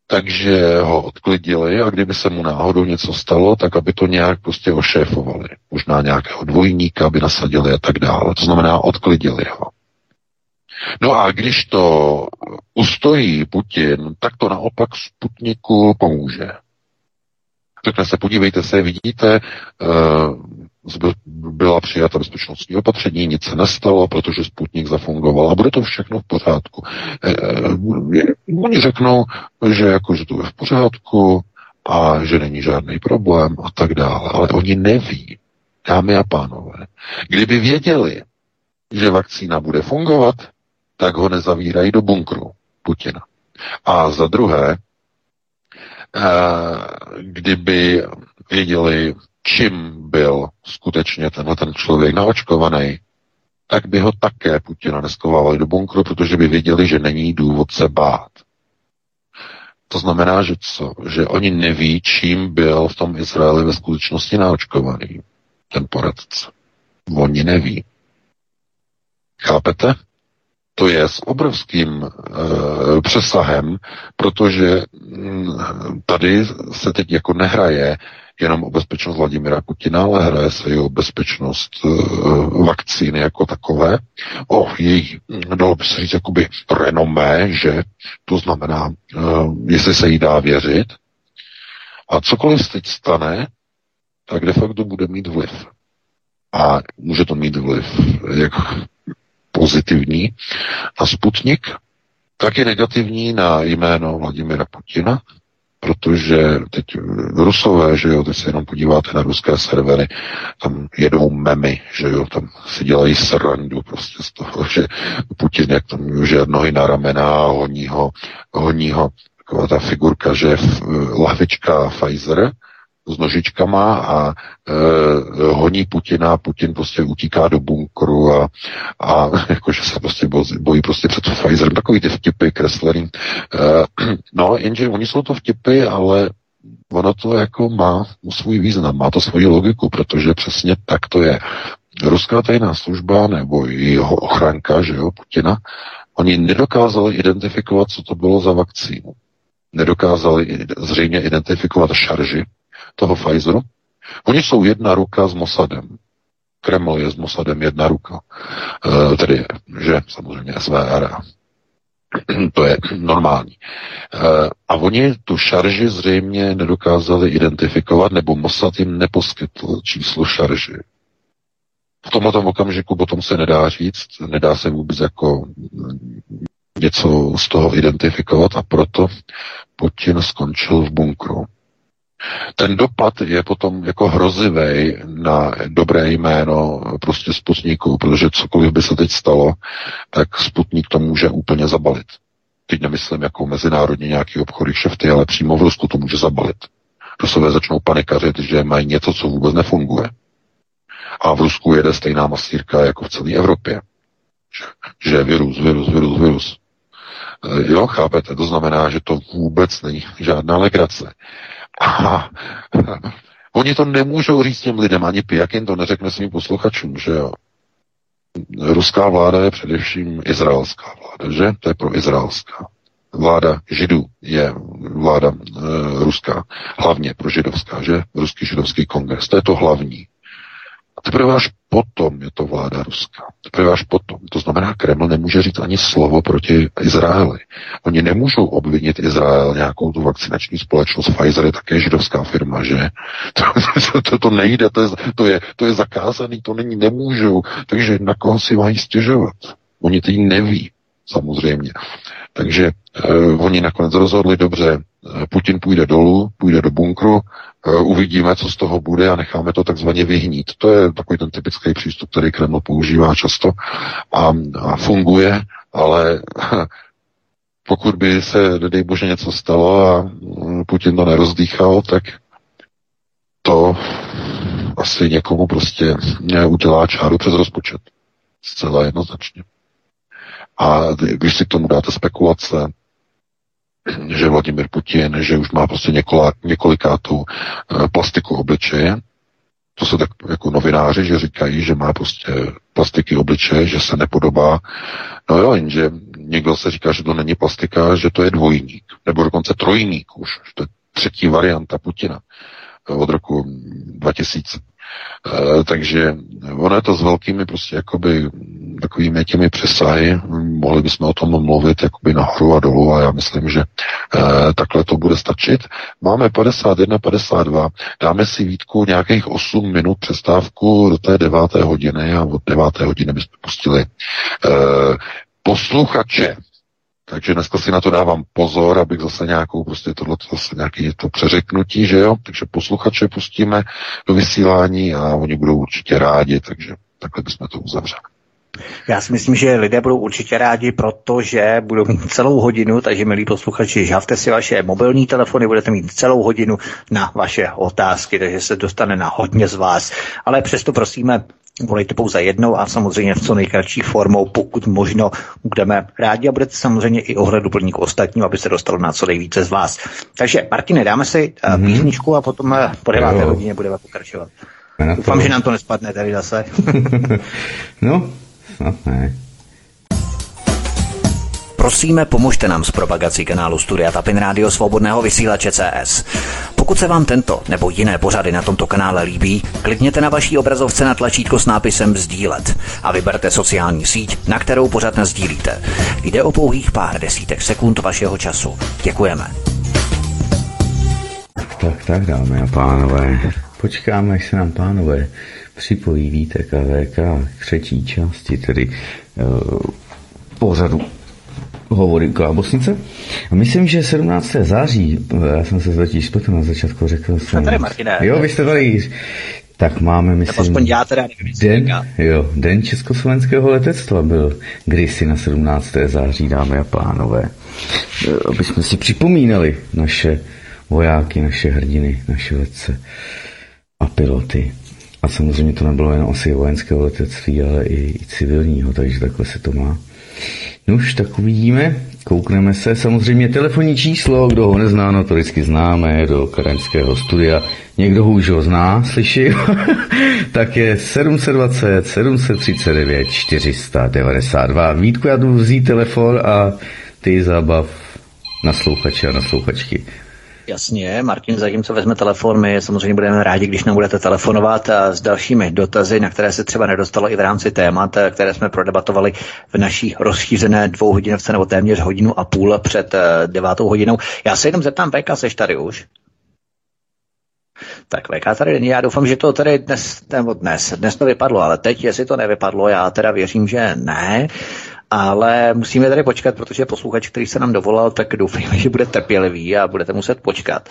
takže ho odklidili a kdyby se mu náhodou něco stalo, tak aby to nějak prostě ošéfovali. Možná nějakého dvojníka aby nasadili a tak dále. To znamená, odklidili ho. No a když to ustojí Putin, tak to naopak Sputniku pomůže. Řekne se, podívejte se, vidíte, uh, byla přijata bezpečnostní opatření, nic se nestalo, protože Sputnik zafungoval a bude to všechno v pořádku. Uh, oni řeknou, že jako, že to je v pořádku a že není žádný problém a tak dále, ale oni neví, dámy a pánové, kdyby věděli, že vakcína bude fungovat, tak ho nezavírají do bunkru Putina. A za druhé, eh, kdyby věděli, čím byl skutečně tenhle ten člověk naočkovaný, tak by ho také Putina neskovávali do bunkru, protože by věděli, že není důvod se bát. To znamená, že co? Že oni neví, čím byl v tom Izraeli ve skutečnosti naočkovaný, ten poradce. Oni neví. Chápete? To je s obrovským e, přesahem, protože m, mm, tady se teď jako nehraje jenom o bezpečnost Vladimira Putina, ale hraje se i o bezpečnost e, vakcíny jako takové, o jejich, dalo by se říct, jakoby renomé, že to znamená, e, jestli se jí dá věřit. A cokoliv se teď stane, tak de facto bude mít vliv. A může to mít vliv jak pozitivní na Sputnik, tak je negativní na jméno Vladimira Putina, protože teď Rusové, že jo, teď se jenom podíváte na ruské servery, tam jedou memy, že jo, tam si dělají srandu prostě z toho, že Putin, jak tam už nohy na ramena a honí ho, honí ho taková ta figurka, že lahvička Pfizer, s nožičkama a e, honí Putina, Putin prostě utíká do bunkru a, a jakože se prostě bojí prostě před Pfizerem, takový ty vtipy, kreslený. E, no, jenže oni jsou to vtipy, ale ono to jako má svůj význam, má to svoji logiku, protože přesně tak to je. Ruská tajná služba nebo jeho ochranka, že jo, Putina, oni nedokázali identifikovat, co to bylo za vakcínu. Nedokázali zřejmě identifikovat šarži, toho Pfizeru. Oni jsou jedna ruka s Mossadem. Kreml je s Mossadem jedna ruka. E, tedy, že samozřejmě SVR. to je normální. E, a oni tu šarži zřejmě nedokázali identifikovat, nebo Mossad jim neposkytl číslo šarži. V tomto okamžiku potom se nedá říct, nedá se vůbec jako něco z toho identifikovat a proto Putin skončil v bunkru. Ten dopad je potom jako hrozivý na dobré jméno prostě Sputniku, protože cokoliv by se teď stalo, tak Sputnik to může úplně zabalit. Teď nemyslím jako mezinárodně nějaký obchody kšefty, ale přímo v Rusku to může zabalit. Rusové začnou panikařit, že mají něco, co vůbec nefunguje. A v Rusku jede stejná masírka jako v celé Evropě. Že, že virus, virus, virus, virus. E, jo, chápete? To znamená, že to vůbec není žádná legrace. A oni to nemůžou říct těm lidem, ani jim to neřekne svým posluchačům, že jo. Ruská vláda je především izraelská vláda, že? To je pro izraelská. Vláda židů je vláda e, ruská, hlavně pro židovská, že? Ruský židovský kongres, to je to hlavní. A teprve až potom je to vláda ruská. Teprve až potom. To znamená, Kreml nemůže říct ani slovo proti Izraeli. Oni nemůžou obvinit Izrael nějakou tu vakcinační společnost. Pfizer je také židovská firma, že? To, to, to, to nejde, to je, to, je, to je zakázaný, to není, nemůžou. Takže na koho si mají stěžovat? Oni teď neví, samozřejmě. Takže eh, oni nakonec rozhodli, dobře, eh, Putin půjde dolů, půjde do bunkru, eh, uvidíme, co z toho bude a necháme to takzvaně vyhnít. To je takový ten typický přístup, který Kreml používá často a, a funguje, ale pokud by se, dej bože, něco stalo a mm, Putin to nerozdýchal, tak to asi někomu prostě udělá čáru přes rozpočet. Zcela jednoznačně. A když si k tomu dáte spekulace, že Vladimir Putin, že už má prostě několik, několikátou eh, plastiku obličeje, to se tak jako novináři, že říkají, že má prostě plastiky obličeje, že se nepodobá. No jo, jenže někdo se říká, že to není plastika, že to je dvojník, nebo dokonce trojník už, že to je třetí varianta Putina eh, od roku 2000. E, eh, takže ono je to s velkými prostě jakoby takovými těmi přesahy. Mohli bychom o tom mluvit jakoby nahoru a dolů a já myslím, že eh, takhle to bude stačit. Máme 51, 52. Dáme si výtku nějakých 8 minut přestávku do té deváté hodiny a od deváté hodiny bychom pustili eh, posluchače. Takže dneska si na to dávám pozor, abych zase nějakou, prostě tohle zase nějaký to přeřeknutí, že jo? Takže posluchače pustíme do vysílání a oni budou určitě rádi, takže takhle bychom to uzavřeli. Já si myslím, že lidé budou určitě rádi, protože budou mít celou hodinu, takže milí posluchači, žavte si vaše mobilní telefony, budete mít celou hodinu na vaše otázky, takže se dostane na hodně z vás. Ale přesto prosíme, volejte pouze jednou a samozřejmě v co nejkratší formou, pokud možno budeme rádi a budete samozřejmě i ohleduplník ostatním, aby se dostalo na co nejvíce z vás. Takže Martine, dáme si mm-hmm. písničku a potom eh, po deváté hodině budeme pokračovat. Doufám, že nám to nespadne tady zase. no, snad ne. Prosíme, pomožte nám s propagací kanálu Studia Tapin Rádio Svobodného vysílače CS. Pokud se vám tento nebo jiné pořady na tomto kanále líbí, klikněte na vaší obrazovce na tlačítko s nápisem Sdílet a vyberte sociální síť, na kterou pořad sdílíte. Jde o pouhých pár desítek sekund vašeho času. Děkujeme. Tak, tak, dámy a pánové. Počkáme, až se nám pánové připojí Vítek a VK k třetí části, tedy uh, pořadu hovory Klábosnice. A myslím, že 17. září, já jsem se totiž spletl na začátku, řekl jsem... tady, Martine. Jo, vy jste tady. Tak máme, myslím... aspoň já teda nevím, den, jo, den československého letectva byl kdysi na 17. září, dámy a pánové. Aby jsme si připomínali naše vojáky, naše hrdiny, naše letce a piloty. A samozřejmě to nebylo jen asi vojenského letectví, ale i, i civilního, takže takhle se to má. Nuž, tak uvidíme, koukneme se. Samozřejmě telefonní číslo, kdo ho nezná, no to vždycky známe, do karaňského studia. Někdo ho už ho zná, slyší, tak je 720 739 492. Vítku, já jdu vzít telefon a ty zábav na slouchače a na slouchačky. Jasně, Martin, zatímco vezme telefon, my samozřejmě budeme rádi, když nám budete telefonovat s dalšími dotazy, na které se třeba nedostalo i v rámci témat, které jsme prodebatovali v naší rozšířené dvouhodinovce nebo téměř hodinu a půl před eh, devátou hodinou. Já se jenom zeptám, Peka, seš tady už? Tak VK tady není, já doufám, že to tady dnes, nebo dnes, dnes to vypadlo, ale teď, jestli to nevypadlo, já teda věřím, že ne ale musíme tady počkat, protože posluchač, který se nám dovolal, tak doufejme, že bude trpělivý a budete muset počkat,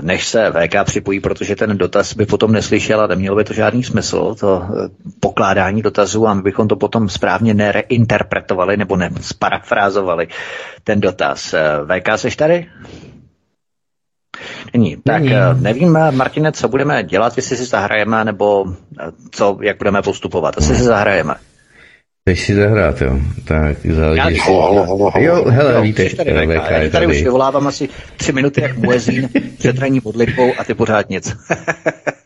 než se VK připojí, protože ten dotaz by potom neslyšel a nemělo by to žádný smysl, to eh, pokládání dotazů a my bychom to potom správně nereinterpretovali nebo nesparafrázovali ten dotaz. Eh, VK, seš tady? Není. Tak Není. Eh, nevím, Martine, co budeme dělat, jestli si zahrajeme, nebo co, jak budeme postupovat. Asi si zahrajeme. Chceš si zahrát, jo? Tak záleží. Já, halo, halo, halo, Jo, hele, no, víte, tady, VK, VK, tady, tady už vyvolávám asi tři minuty jak muezín před ranní modlitbou a ty pořád nic.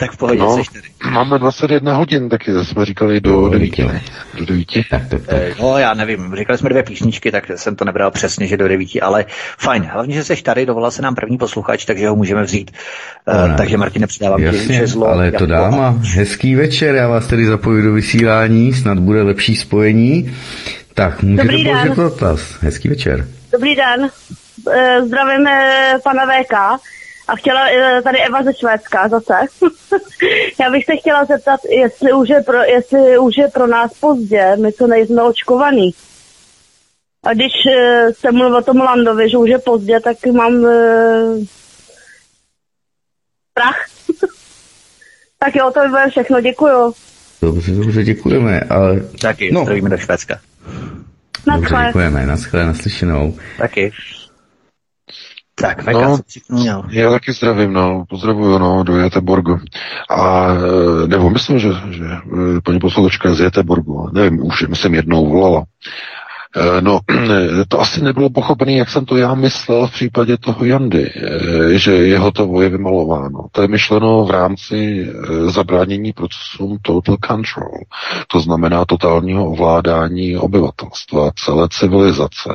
Tak v pohodě, no, seš tady. Máme 21 hodin, tak jsme říkali do 9, ne? Do 9. Tak, tak, tak. No, já nevím, říkali jsme dvě písničky, tak jsem to nebral přesně, že do 9, ale fajn. Hlavně, že seš tady, dovolal se nám první posluchač, takže ho můžeme vzít. Uh, takže Martin, nepředávám Jasně, zlo, ale to dám a hezký večer, já vás tedy zapoju do vysílání, snad bude lepší spojení. Tak, můžete Dobrý položit dotaz. Hezký večer. Dobrý den, eh, zdravíme pana VK. A chtěla eh, tady Eva ze Švédska zase. Já bych se chtěla zeptat, jestli už, je pro, jestli už je pro nás pozdě, my co nejsme očkovaný. A když uh, jste mluvil o tom Landovi, že už je pozdě, tak mám uh, strach. tak jo, to bude všechno, děkuju. Dobře, dobře, děkujeme, ale... Taky, no. zdravíme do Švédska. Dobře, děkujeme, naschle, naslyšenou. Taky. Tak, no, měl. Já taky zdravím, no, pozdravuju, no, do Jeteborgu. A, e, nebo myslím, že, že e, paní posluchačka z Jeteborgu, nevím, už jsem jednou volala. E, no, to asi nebylo pochopené, jak jsem to já myslel v případě toho Jandy, že jeho to je vymalováno. To je myšleno v rámci zabránění procesům total control. To znamená totálního ovládání obyvatelstva, celé civilizace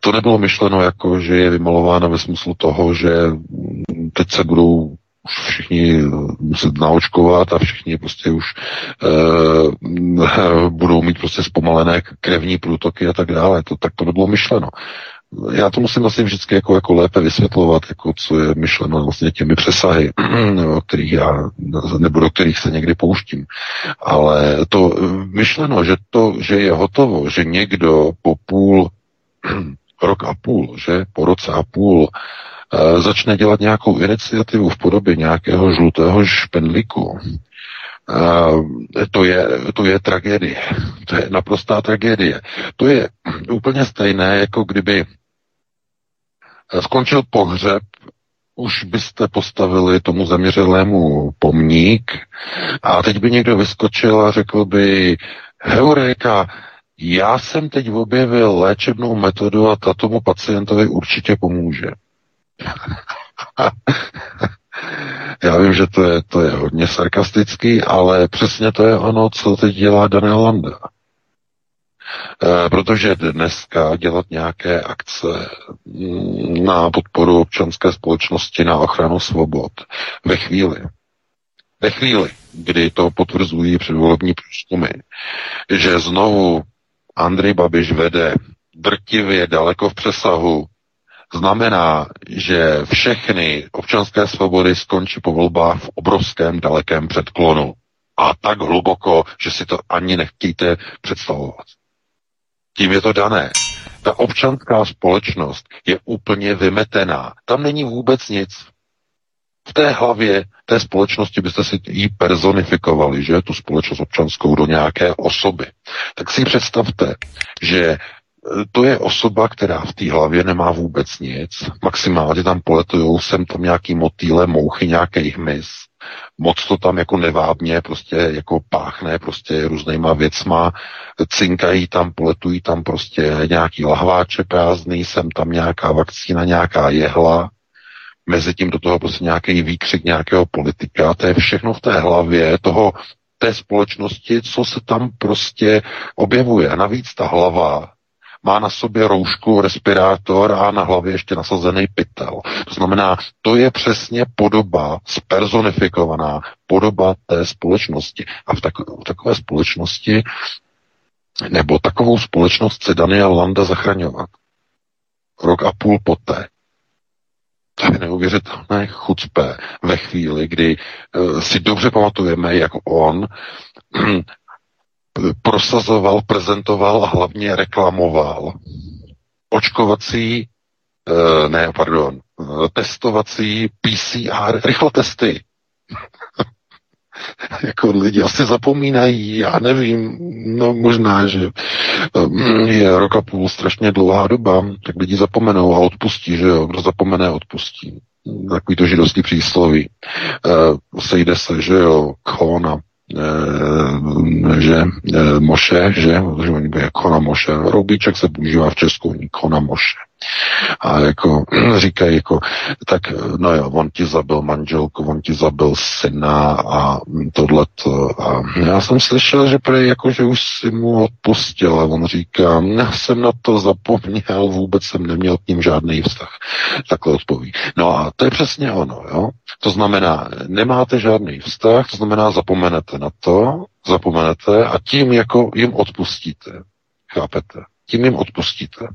to nebylo myšleno jako, že je vymalována ve smyslu toho, že teď se budou už všichni muset naočkovat a všichni prostě už e, budou mít prostě zpomalené krevní průtoky a tak dále. To, tak to nebylo myšleno. Já to musím vlastně vždycky jako, jako lépe vysvětlovat, jako co je myšleno vlastně těmi přesahy, o kterých já, nebo do kterých se někdy pouštím. Ale to myšleno, že to, že je hotovo, že někdo po půl, rok a půl, že po roce a půl Eh, začne dělat nějakou iniciativu v podobě nějakého žlutého špendlíku, eh, to je, to je tragédie. To je naprostá tragédie. To je úplně stejné, jako kdyby skončil pohřeb, už byste postavili tomu zaměřelému pomník a teď by někdo vyskočil a řekl by, Heureka, já jsem teď objevil léčebnou metodu a ta tomu pacientovi určitě pomůže. Já vím, že to je, to je hodně sarkastický, ale přesně to je ono, co teď dělá Daniel Landa. E, protože dneska dělat nějaké akce na podporu občanské společnosti, na ochranu svobod, ve chvíli, ve chvíli, kdy to potvrzují předvolební průzkumy, že znovu Andrej Babiš vede drtivě daleko v přesahu znamená, že všechny občanské svobody skončí po volbách v obrovském dalekém předklonu. A tak hluboko, že si to ani nechtějte představovat. Tím je to dané. Ta občanská společnost je úplně vymetená. Tam není vůbec nic. V té hlavě té společnosti byste si ji personifikovali, že tu společnost občanskou do nějaké osoby. Tak si představte, že to je osoba, která v té hlavě nemá vůbec nic. Maximálně tam poletujou sem tam nějaký motýle, mouchy, nějaký hmyz. Moc to tam jako nevábně prostě jako páchne prostě různýma věcma. Cinkají tam, poletují tam prostě nějaký lahváče prázdný, sem tam nějaká vakcína, nějaká jehla. Mezi tím do toho prostě nějaký výkřik nějakého politika. To je všechno v té hlavě toho té společnosti, co se tam prostě objevuje. A navíc ta hlava má na sobě roušku, respirátor a na hlavě ještě nasazený pytel. To znamená, to je přesně podoba, spersonifikovaná podoba té společnosti. A v, v takové společnosti nebo takovou společnost chce Daniel Landa zachraňovat. Rok a půl poté. To je neuvěřitelné chucpé ve chvíli, kdy uh, si dobře pamatujeme, jak on prosazoval, prezentoval a hlavně reklamoval očkovací, eh, ne, pardon, testovací PCR rychlotesty. jako lidi asi zapomínají, já nevím, no možná, že mm, je rok a půl strašně dlouhá doba, tak lidi zapomenou a odpustí, že jo, kdo zapomene, odpustí. Takový to židovský přísloví. E, sejde se, že jo, kona, Eh, že eh, Moše, že, protože oni byli Kona Moše, Roubíček se používá v Česku, Kona Moše. A jako říkají, jako, tak no jo, on ti zabil manželku, on ti zabil syna a tohleto. A já jsem slyšel, že prej jako, že už si mu odpustil a on říká, já jsem na to zapomněl, vůbec jsem neměl k ním žádný vztah. Takhle odpoví. No a to je přesně ono, jo. To znamená, nemáte žádný vztah, to znamená, zapomenete na to, zapomenete a tím jako jim odpustíte. Chápete? Tím jim odpustíte.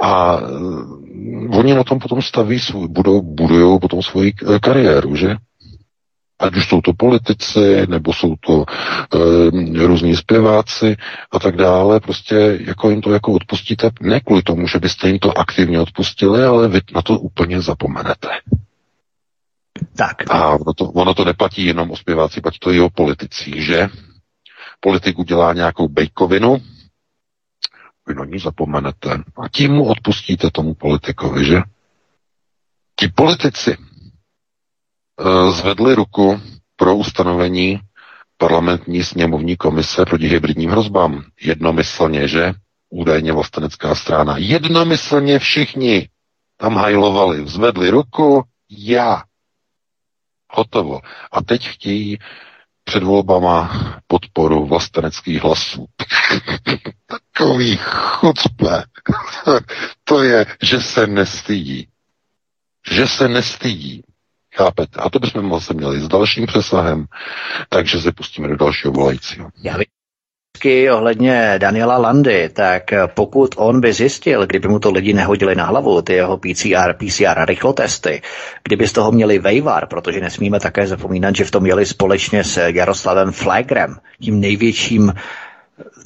A uh, oni na tom potom staví svůj, budou, budují potom svoji eh, kariéru, že? Ať už jsou to politici, nebo jsou to uh, různí zpěváci a tak dále, prostě jako jim to jako odpustíte, ne kvůli tomu, že byste jim to aktivně odpustili, ale vy na to úplně zapomenete. Tak. A ono to, ono to neplatí jenom o zpěváci, platí to i o politicích, že? Politik udělá nějakou bejkovinu, vy na ní zapomenete a tím mu odpustíte tomu politikovi, že? Ti politici uh, zvedli ruku pro ustanovení parlamentní sněmovní komise proti hybridním hrozbám. Jednomyslně, že? Údajně vlastenecká strana. Jednomyslně všichni tam hajlovali, zvedli ruku, já. Hotovo. A teď chtějí před volbama podporu vlasteneckých hlasů. Takový chucpe. to je, že se nestydí. Že se nestydí. Chápete? A to bychom zase měli s dalším přesahem, takže se pustíme do dalšího volajícího. Já ohledně Daniela Landy, tak pokud on by zjistil, kdyby mu to lidi nehodili na hlavu, ty jeho PCR, PCR rychlotesty, kdyby z toho měli vejvar, protože nesmíme také zapomínat, že v tom měli společně s Jaroslavem Flagrem, tím největším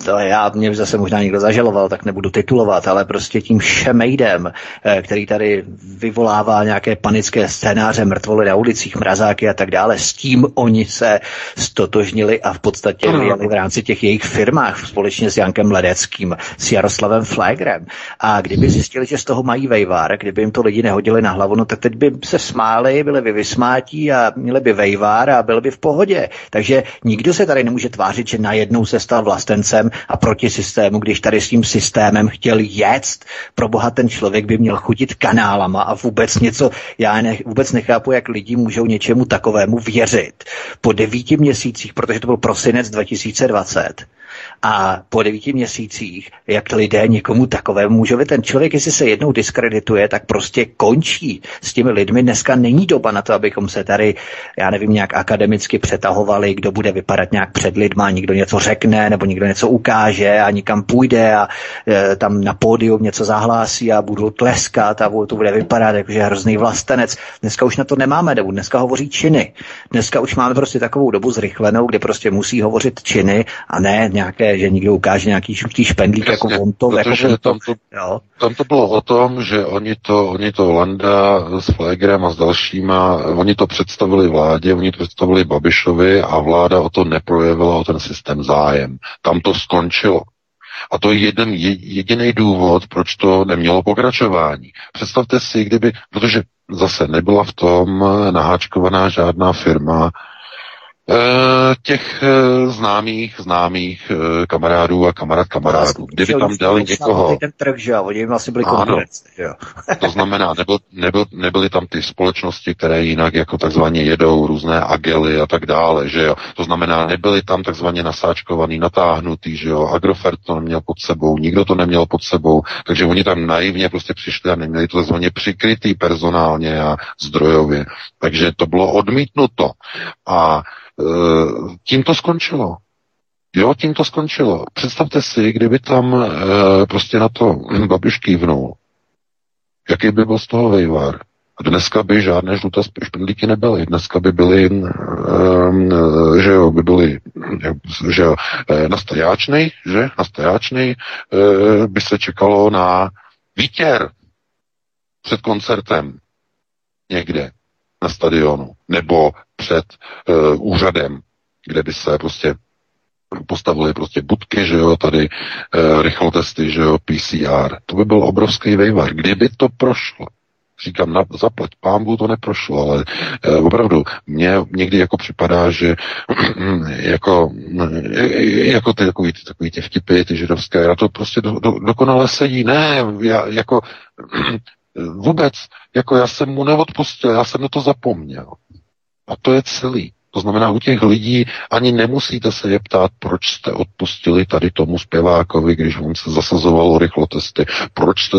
to já, mě zase možná někdo zažaloval, tak nebudu titulovat, ale prostě tím šemejdem, eh, který tady vyvolává nějaké panické scénáře, mrtvoly na ulicích, mrazáky a tak dále, s tím oni se stotožnili a v podstatě vyjeli v rámci těch jejich firmách společně s Jankem Ledeckým, s Jaroslavem Flagrem. A kdyby zjistili, že z toho mají vejvar, kdyby jim to lidi nehodili na hlavu, no tak teď by se smáli, byli by vysmátí a měli by vejvar a byli by v pohodě. Takže nikdo se tady nemůže tvářit, že najednou se stal vlastencem a proti systému, když tady s tím systémem chtěl jet. Pro boha ten člověk by měl chutit kanálama a vůbec něco, já ne, vůbec nechápu, jak lidi můžou něčemu takovému věřit. Po devíti měsících, protože to byl prosinec 2020, a po devíti měsících, jak lidé někomu takovému můžou, ten člověk, jestli se jednou diskredituje, tak prostě končí s těmi lidmi. Dneska není doba na to, abychom se tady, já nevím, nějak akademicky přetahovali, kdo bude vypadat nějak před lidma, někdo něco řekne, nebo někdo něco ukáže a nikam půjde a e, tam na pódium něco zahlásí a budou tleskat a to bude vypadat jakože hrozný vlastenec. Dneska už na to nemáme dobu, dneska hovoří činy. Dneska už máme prostě takovou dobu zrychlenou, kde prostě musí hovořit činy a ne nějaké, že někdo ukáže nějaký žlutý špendlík jako on to. Jako on tam, to jo. tam to bylo o tom, že oni to, oni to Landa s Flegrem a s dalšíma, oni to představili vládě, oni to představili Babišovi a vláda o to neprojevila o ten systém zájem. Tam to skončilo. A to je jeden jediný důvod, proč to nemělo pokračování. Představte si, kdyby, protože zase nebyla v tom naháčkovaná žádná firma, těch eh, známých, známých eh, kamarádů a kamarád kamarádů. Kdyby tam dali někoho... Ten trh, že jo, oni asi byli ano, jo. to znamená, nebyl, nebyl, nebyly tam ty společnosti, které jinak jako takzvaně jedou, různé agely a tak dále, že jo. To znamená, nebyly tam takzvaně nasáčkovaný, natáhnutý, že jo. Agrofert to neměl pod sebou, nikdo to neměl pod sebou, takže oni tam naivně prostě přišli a neměli to takzvaně přikrytý personálně a zdrojově. Takže to bylo odmítnuto. A Eh, tím to skončilo. Jo, tím to skončilo. Představte si, kdyby tam e, prostě na to Babiš kývnul, jaký by byl z toho vejvar. Dneska by žádné žluté špendlíky nebyly. Dneska by byly, e, že jo, by byly, že jo, na stajáčnej, že, na stajáčnej e, by se čekalo na výtěr před koncertem někde na stadionu nebo před uh, úřadem, kde by se prostě postavili prostě budky, že jo, tady uh, rychlotesty, že jo, PCR. To by byl obrovský vejvar. Kdyby to prošlo, říkám, na, zaplať pámbu to neprošlo, ale e, opravdu mně někdy jako připadá, že jako, jako ty takový, ty, takový ty vtipy, ty židovské, já to prostě do, do, dokonale sedí. Ne, já jako vůbec, jako já jsem mu neodpustil, já jsem na to zapomněl. A to je celý. To znamená, u těch lidí ani nemusíte se je ptát, proč jste odpustili tady tomu zpěvákovi, když on se zasazoval o rychlotesty, proč jste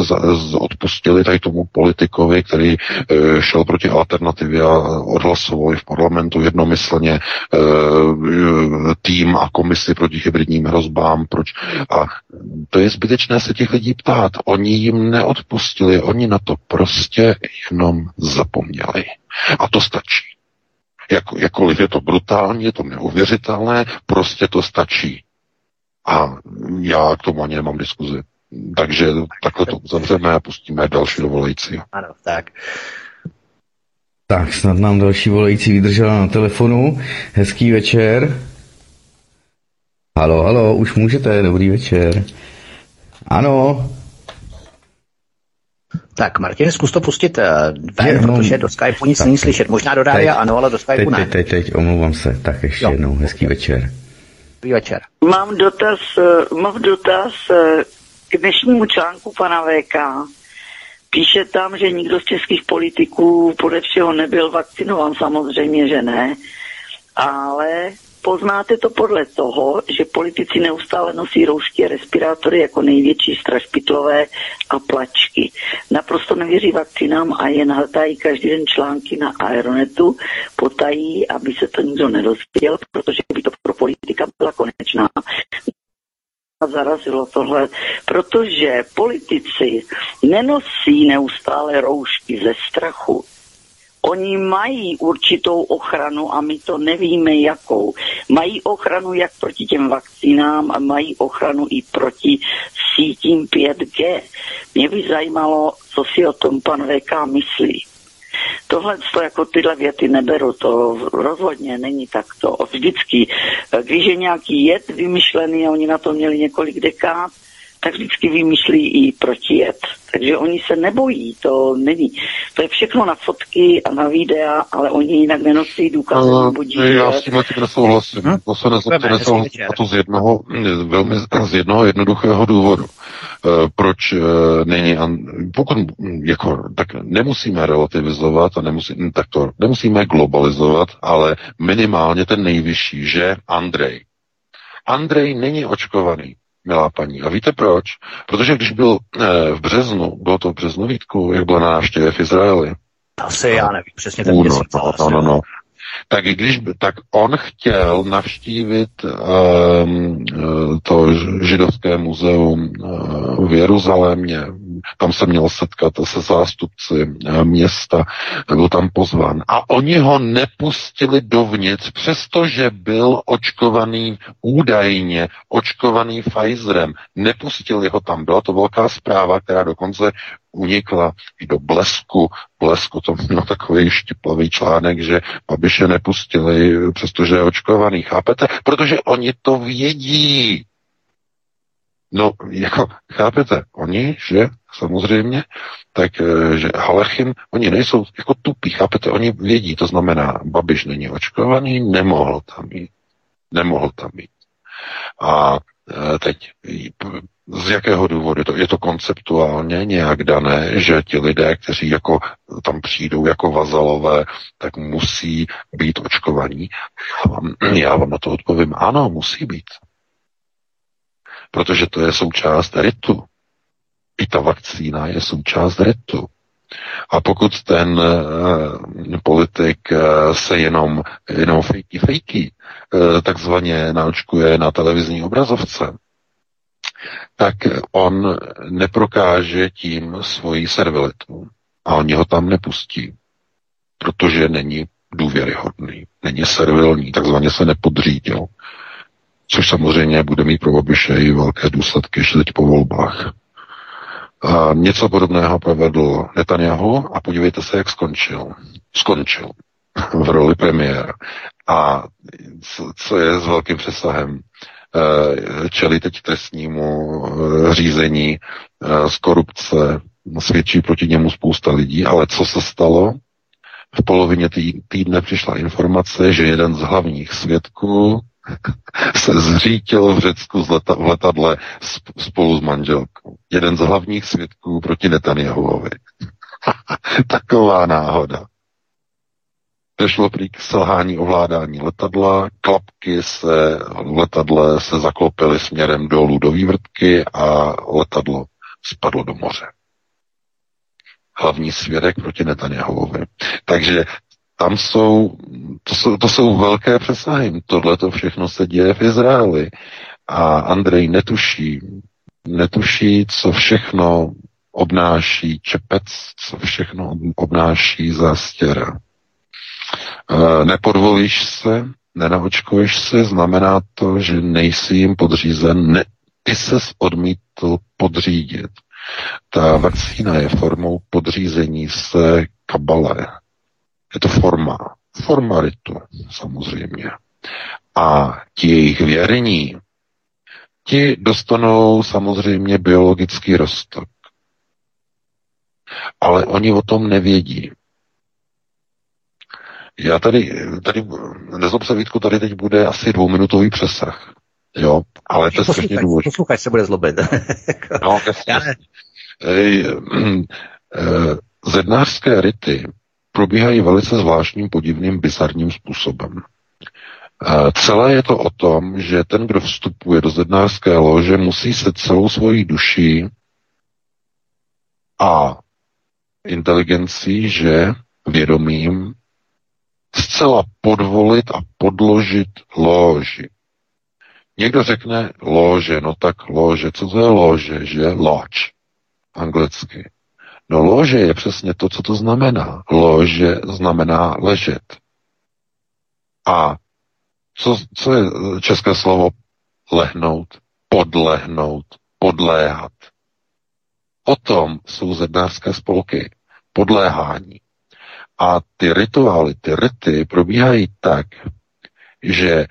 odpustili tady tomu politikovi, který e, šel proti alternativě a odhlasovali v parlamentu jednomyslně e, tým a komisi proti hybridním hrozbám. Proč? A to je zbytečné se těch lidí ptát. Oni jim neodpustili, oni na to prostě jenom zapomněli. A to stačí. Jak, jakkoliv je to brutální, je to neuvěřitelné, prostě to stačí. A já k tomu ani nemám diskuzi. Takže takhle to uzavřeme a pustíme další dovolající. Ano, tak. Tak, snad nám další volající vydržela na telefonu. Hezký večer. Halo, halo, už můžete, dobrý večer. Ano, tak, Martin, zkus to pustit uh, ven, je, no, protože do Skypeu nic není slyšet. Možná do rádia ano, ale do Skypeu ne. Teď, teď, teď, omlouvám se. Tak ještě jo. jednou, hezký večer. Dobrý večer. Mám dotaz, uh, mám dotaz uh, k dnešnímu článku pana VK. Píše tam, že nikdo z českých politiků podle všeho nebyl vakcinován, samozřejmě, že ne, ale poznáte to podle toho, že politici neustále nosí roušky a respirátory jako největší strašpitlové a plačky. Naprosto nevěří vakcinám a jen hltají každý den články na Aeronetu, potají, aby se to nikdo nedozvěděl, protože by to pro politika byla konečná zarazilo tohle, protože politici nenosí neustále roušky ze strachu. Oni mají určitou ochranu a my to nevíme jakou. Mají ochranu jak proti těm vakcínám a mají ochranu i proti sítím 5G. Mě by zajímalo, co si o tom pan VK myslí. Tohle to jako tyhle věty neberu, to rozhodně není takto. Vždycky, když je nějaký jed vymyšlený a oni na to měli několik dekád, tak vždycky vymýšlí i protijet. Takže oni se nebojí, to není. To je všechno na fotky a na videa, ale oni jinak nenosí důkazy. Uh, já s tím taky nesouhlasím. Hmm? To se nesouhlasím a to z jednoho, velmi, z jednoho jednoduchého důvodu. Uh, proč uh, není, pokud jako, tak nemusíme relativizovat a nemusí, tak to nemusíme globalizovat, ale minimálně ten nejvyšší, že Andrej. Andrej není očkovaný milá paní. A víte proč? Protože když byl eh, v březnu, bylo to v březnu, Vítku, jak byla na návštěvě v Izraeli? Asi já nevím, přesně ten měsíc. No, no, no, no. Tak když, tak on chtěl navštívit um, to židovské muzeum v Jeruzalémě, tam se měl setkat se zástupci uh, města, byl tam pozván. A oni ho nepustili dovnitř, přestože byl očkovaný údajně, očkovaný Pfizerem. Nepustili ho tam. Byla to velká zpráva, která dokonce unikla i do blesku. Blesku to měl takový štiplavý článek, že Babiše nepustili, přestože je očkovaný. Chápete? Protože oni to vědí. No, jako, chápete, oni, že samozřejmě, tak, eh, že Halechim, oni nejsou jako tupí, chápete, oni vědí, to znamená, Babiš není očkovaný, nemohl tam jít. Nemohl tam jít. A eh, teď z jakého důvodu? To, je to konceptuálně nějak dané, že ti lidé, kteří jako tam přijdou jako vazalové, tak musí být očkovaní? Já vám, já vám na to odpovím, ano, musí být. Protože to je součást ritu. I ta vakcína je součást ritu. A pokud ten uh, politik uh, se jenom, jenom fejky fejky uh, takzvaně naočkuje na televizní obrazovce, tak on neprokáže tím svoji servilitu. A oni ho tam nepustí, protože není důvěryhodný, není servilní, takzvaně se nepodřídil. Což samozřejmě bude mít pro Babiše i velké důsledky ještě teď po volbách. Něco podobného provedl Netanyahu a podívejte se, jak skončil. Skončil v roli premiéra. A co je s velkým přesahem? Eh, čeli teď trestnímu eh, řízení eh, z korupce, svědčí proti němu spousta lidí, ale co se stalo? V polovině týdne přišla informace, že jeden z hlavních svědků se zřítil v Řecku v letadle spolu s manželkou. Jeden z hlavních svědků proti Netanyahuovi. Taková náhoda. Došlo prý k selhání ovládání letadla, klapky se v letadle se zaklopily směrem dolů do vývrtky a letadlo spadlo do moře. Hlavní svědek proti Netanyahuovi. Takže tam jsou, to jsou, to jsou velké přesahy. Tohle to všechno se děje v Izraeli. A Andrej netuší, netuší, co všechno obnáší čepec, co všechno obnáší zástěra. Eh, nepodvolíš se, nenaočkuješ se, znamená to, že nejsi jim podřízen, ne, ty se odmítl podřídit. Ta vakcína je formou podřízení se kabale. Je to forma, forma ritu, samozřejmě. A ti jejich věrní, ti dostanou samozřejmě biologický rostok. Ale oni o tom nevědí. Já tady, tady nezlob se Vítku, tady teď bude asi dvouminutový přesah. Jo, ale to je strašně důležité. Posluchač se bude zlobit. no, jasně. Ej, eh, zednářské rity probíhají velice zvláštním, podivným, bizarním způsobem. Celé je to o tom, že ten, kdo vstupuje do zednářské lože, musí se celou svojí duší a inteligencí, že vědomím zcela podvolit a podložit loži. Někdo řekne lože, no tak lože, co to je lože, že? Lodge, anglicky. No lože je přesně to, co to znamená. Lože znamená ležet. A co, co je české slovo lehnout, podlehnout, podléhat? O tom jsou zednářské spolky. Podléhání. A ty rituály, ty rity probíhají tak, že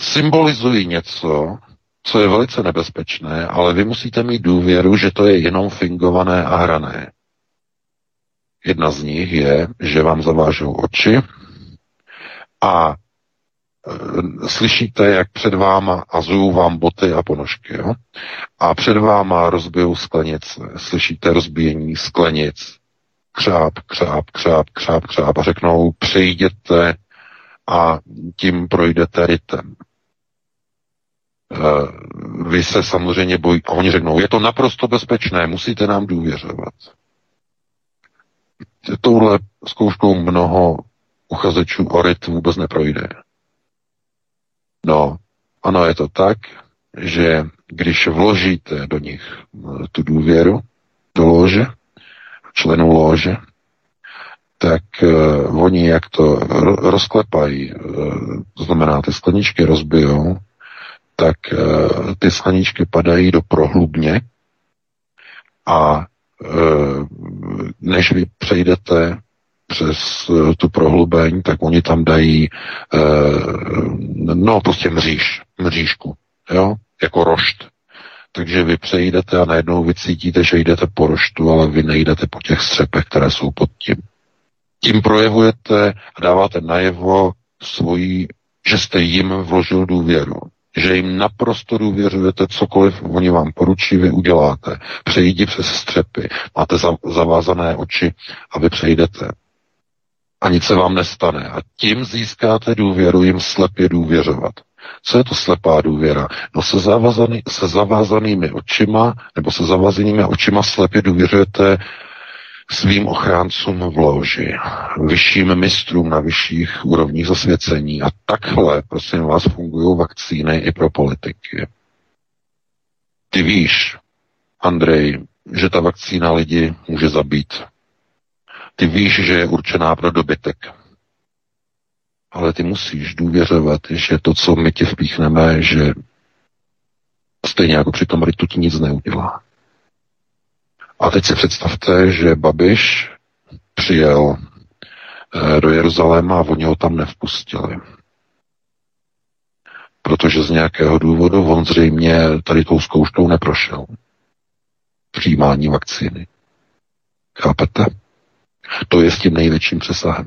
symbolizují něco, co je velice nebezpečné, ale vy musíte mít důvěru, že to je jenom fingované a hrané. Jedna z nich je, že vám zavážou oči a e, slyšíte, jak před váma azují vám boty a ponožky. Jo? A před váma rozbijou sklenice. Slyšíte rozbíjení sklenic. Křáp, křáp, křáp, křáp, křáp a řeknou, přejděte a tím projdete rytem. Eh, vy se samozřejmě bojí, oni řeknou, je to naprosto bezpečné, musíte nám důvěřovat. Touhle zkouškou mnoho uchazečů o RIT vůbec neprojde. No, ano, je to tak, že když vložíte do nich eh, tu důvěru, do lože, členů lože, tak uh, oni jak to rozklepají, uh, to znamená, ty skleničky rozbijou, tak eh, ty skleničky padají do prohlubně a eh, než vy přejdete přes eh, tu prohlubeň, tak oni tam dají no prostě mříž, mřížku, jo, jako rošt. Takže vy přejdete a najednou vy cítíte, že jdete po roštu, ale vy nejdete po těch střepech, které jsou pod tím. Tím projevujete a dáváte najevo svoji, že jste jim vložil důvěru že jim naprosto důvěřujete, cokoliv oni vám poručí, vy uděláte. Přejdi přes střepy, máte zavázané oči a vy přejdete. A nic se vám nestane. A tím získáte důvěru jim slepě důvěřovat. Co je to slepá důvěra? No se, zavazaný, se zavázanými očima nebo se zavázanými očima slepě důvěřujete svým ochráncům v loži, vyšším mistrům na vyšších úrovních zasvěcení. A takhle, prosím vás, fungují vakcíny i pro politiky. Ty víš, Andrej, že ta vakcína lidi může zabít. Ty víš, že je určená pro dobytek. Ale ty musíš důvěřovat, že to, co my ti vpíchneme, že stejně jako při tom ritu ti nic neudělá. A teď si představte, že Babiš přijel eh, do Jeruzaléma a oni ho tam nevpustili. Protože z nějakého důvodu on zřejmě tady tou zkouškou neprošel. Přijímání vakcíny. Chápete? To je s tím největším přesahem.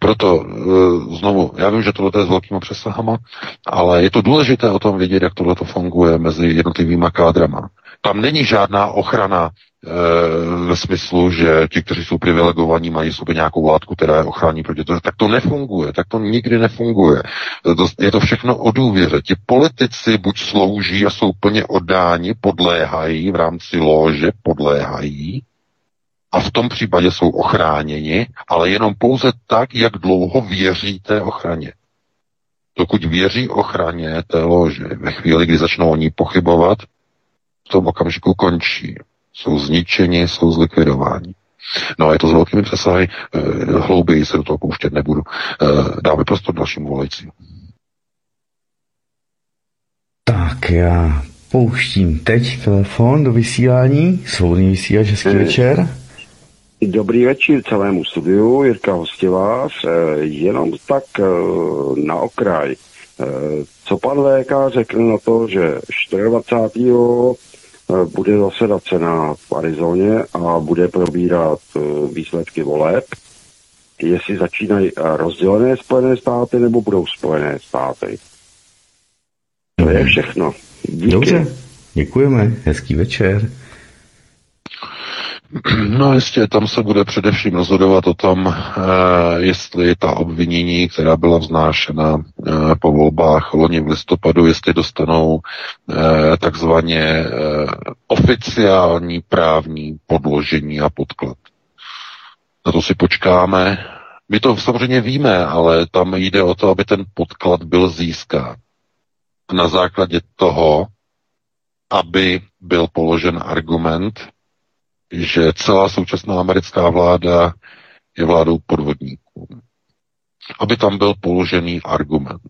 Proto eh, znovu, já vím, že tohle je s velkými přesahama, ale je to důležité o tom vědět, jak tohle funguje mezi jednotlivými kádrama. Tam není žádná ochrana e, ve smyslu, že ti, kteří jsou privilegovaní, mají sobě nějakou látku, která je ochrání proti tomu. Tak to nefunguje, tak to nikdy nefunguje. To, je to všechno o důvěře. Ti politici buď slouží a jsou plně oddáni, podléhají v rámci lože, podléhají, a v tom případě jsou ochráněni, ale jenom pouze tak, jak dlouho věří té ochraně. Dokud věří ochraně té lože, ve chvíli, kdy začnou oni pochybovat, v tom okamžiku končí. Jsou zničeni, jsou zlikvidováni. No a je to s velkými přesahy, e, hlouběji se do toho pouštět nebudu. E, dáme prostor dalšímu volajícímu. Tak já pouštím teď telefon do vysílání, svobodný vysílač, hezký hmm. večer. Dobrý večer celému studiu, Jirka Hostivář, jenom tak na okraj. Co pan VK řekl na to, že 24. Eh, bude zasedat Senát v Arizoně a bude probírat eh, výsledky voleb, jestli začínají eh, rozdělené Spojené státy nebo budou Spojené státy. To je všechno. Díky. Dobře, děkujeme, hezký večer. No jistě, tam se bude především rozhodovat o tom, eh, jestli ta obvinění, která byla vznášena eh, po volbách loni v listopadu, jestli dostanou eh, takzvaně oficiální právní podložení a podklad. Na to si počkáme. My to samozřejmě víme, ale tam jde o to, aby ten podklad byl získán. Na základě toho, aby byl položen argument, že celá současná americká vláda je vládou podvodníků. Aby tam byl položený argument.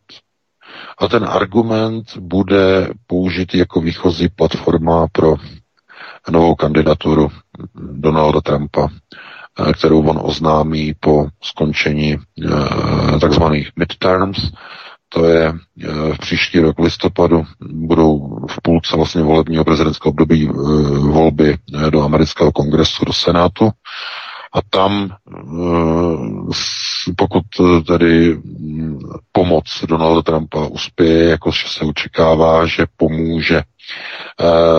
A ten argument bude použit jako výchozí platforma pro novou kandidaturu Donalda Trumpa, kterou on oznámí po skončení eh, takzvaných midterms, to je eh, v příští rok v listopadu, budou v půlce vlastně volebního prezidentského období eh, volby eh, do amerického kongresu, do senátu. A tam, pokud tedy mm, pomoc Donalda Trumpa uspěje, jako se očekává, že pomůže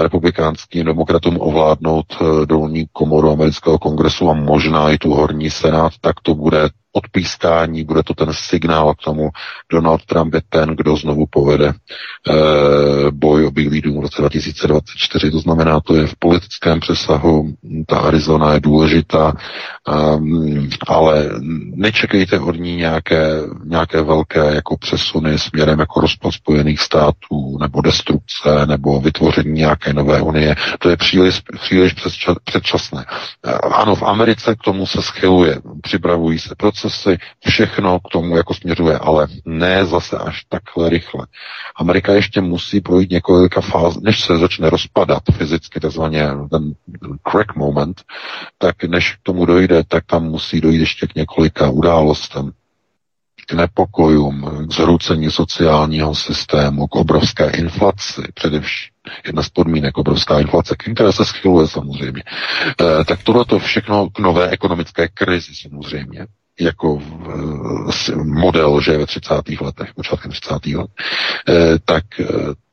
republikánským demokratům ovládnout dolní komoru amerického kongresu a možná i tu horní senát, tak to bude odpískání, bude to ten signál k tomu, Donald Trump je ten, kdo znovu povede eh, boj o Bílý dům v roce 2024. To znamená, to je v politickém přesahu, ta Arizona je důležitá, um, ale nečekejte od ní nějaké, nějaké velké jako přesuny směrem jako rozpad Spojených států, nebo destrukce, nebo vytvoření nějaké nové unie. To je příliš, příliš předčasné. Ano, v Americe k tomu se schyluje, připravují se proces procesy, všechno k tomu jako směřuje, ale ne zase až takhle rychle. Amerika ještě musí projít několika fáz, než se začne rozpadat fyzicky, takzvaně ten crack moment, tak než k tomu dojde, tak tam musí dojít ještě k několika událostem k nepokojům, k zhroucení sociálního systému, k obrovské inflaci, především jedna z podmínek obrovská inflace, která se schyluje samozřejmě. E, tak tohle to všechno k nové ekonomické krizi samozřejmě jako model, že ve 30. letech, počátkem 30. let, eh, tak eh,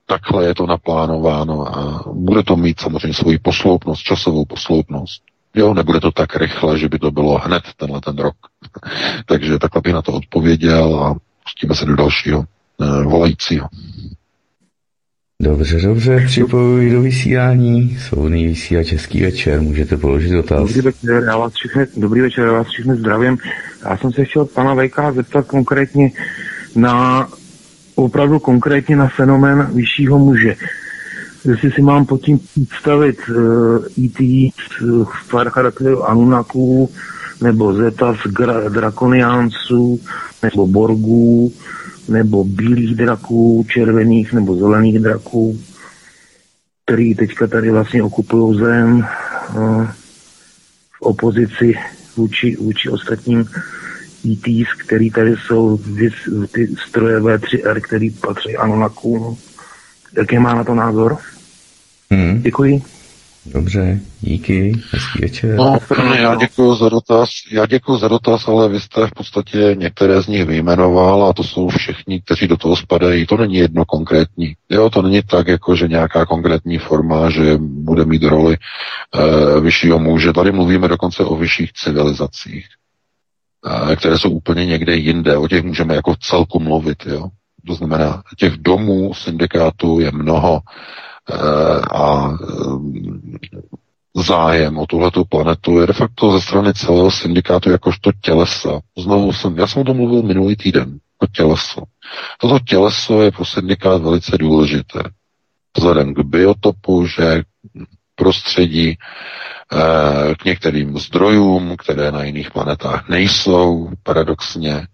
takhle je to naplánováno a bude to mít samozřejmě svoji posloupnost, časovou posloupnost. Jo, nebude to tak rychle, že by to bylo hned tenhle ten rok. Takže takhle bych na to odpověděl a pustíme se do dalšího eh, volajícího. Dobře, dobře, připojuji do vysílání. Svobodný vysílá Český večer, můžete položit dotaz. Dobrý večer, já vás všechny, dobrý večer, já vás všechny zdravím. Já jsem se chtěl pana VK zeptat konkrétně na, opravdu konkrétně na fenomén vyššího muže. Jestli si mám pod tím představit uh, E.T. v charakteru Anunaků, nebo Zeta z gra, Drakoniánců, nebo Borgů, nebo bílých draků, červených nebo zelených draků, který teďka tady vlastně okupují zem uh, v opozici vůči, vůči ostatním ETs, který tady jsou ty stroje V3R, který patří Anonakům. Jaký má na to názor? Hmm. Děkuji. Dobře, díky, hezký večer. No, já děkuji za dotaz, já děkuji za dotaz, ale vy jste v podstatě některé z nich vyjmenoval a to jsou všichni, kteří do toho spadají. To není jedno konkrétní. Jo, to není tak, jako že nějaká konkrétní forma, že bude mít roli e, vyššího muže. Tady mluvíme dokonce o vyšších civilizacích, e, které jsou úplně někde jinde. O těch můžeme jako celku mluvit, jo. To znamená, těch domů syndikátů je mnoho a eh, zájem o tuhletu planetu je de facto ze strany celého syndikátu jakožto tělesa. Znovu jsem, já jsem o tom mluvil minulý týden, o těleso. Toto těleso je pro syndikát velice důležité. Vzhledem k biotopu, že prostředí eh, k některým zdrojům, které na jiných planetách nejsou, paradoxně,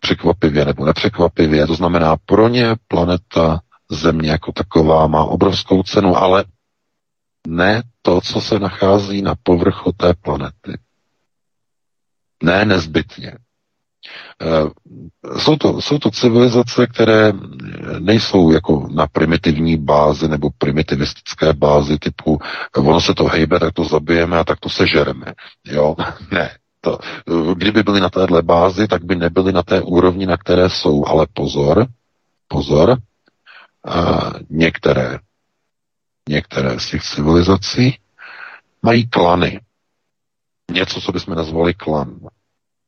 překvapivě nebo nepřekvapivě. To znamená, pro ně planeta země jako taková má obrovskou cenu, ale ne to, co se nachází na povrchu té planety. Ne nezbytně. Eh, jsou to, jsou to civilizace, které nejsou jako na primitivní bázi nebo primitivistické bázi typu ono se to hejbe, tak to zabijeme a tak to sežereme. Jo? Ne. To, kdyby byly na téhle bázi, tak by nebyly na té úrovni, na které jsou. Ale pozor, pozor, a některé, některé z těch civilizací mají klany. něco, co bychom nazvali klan.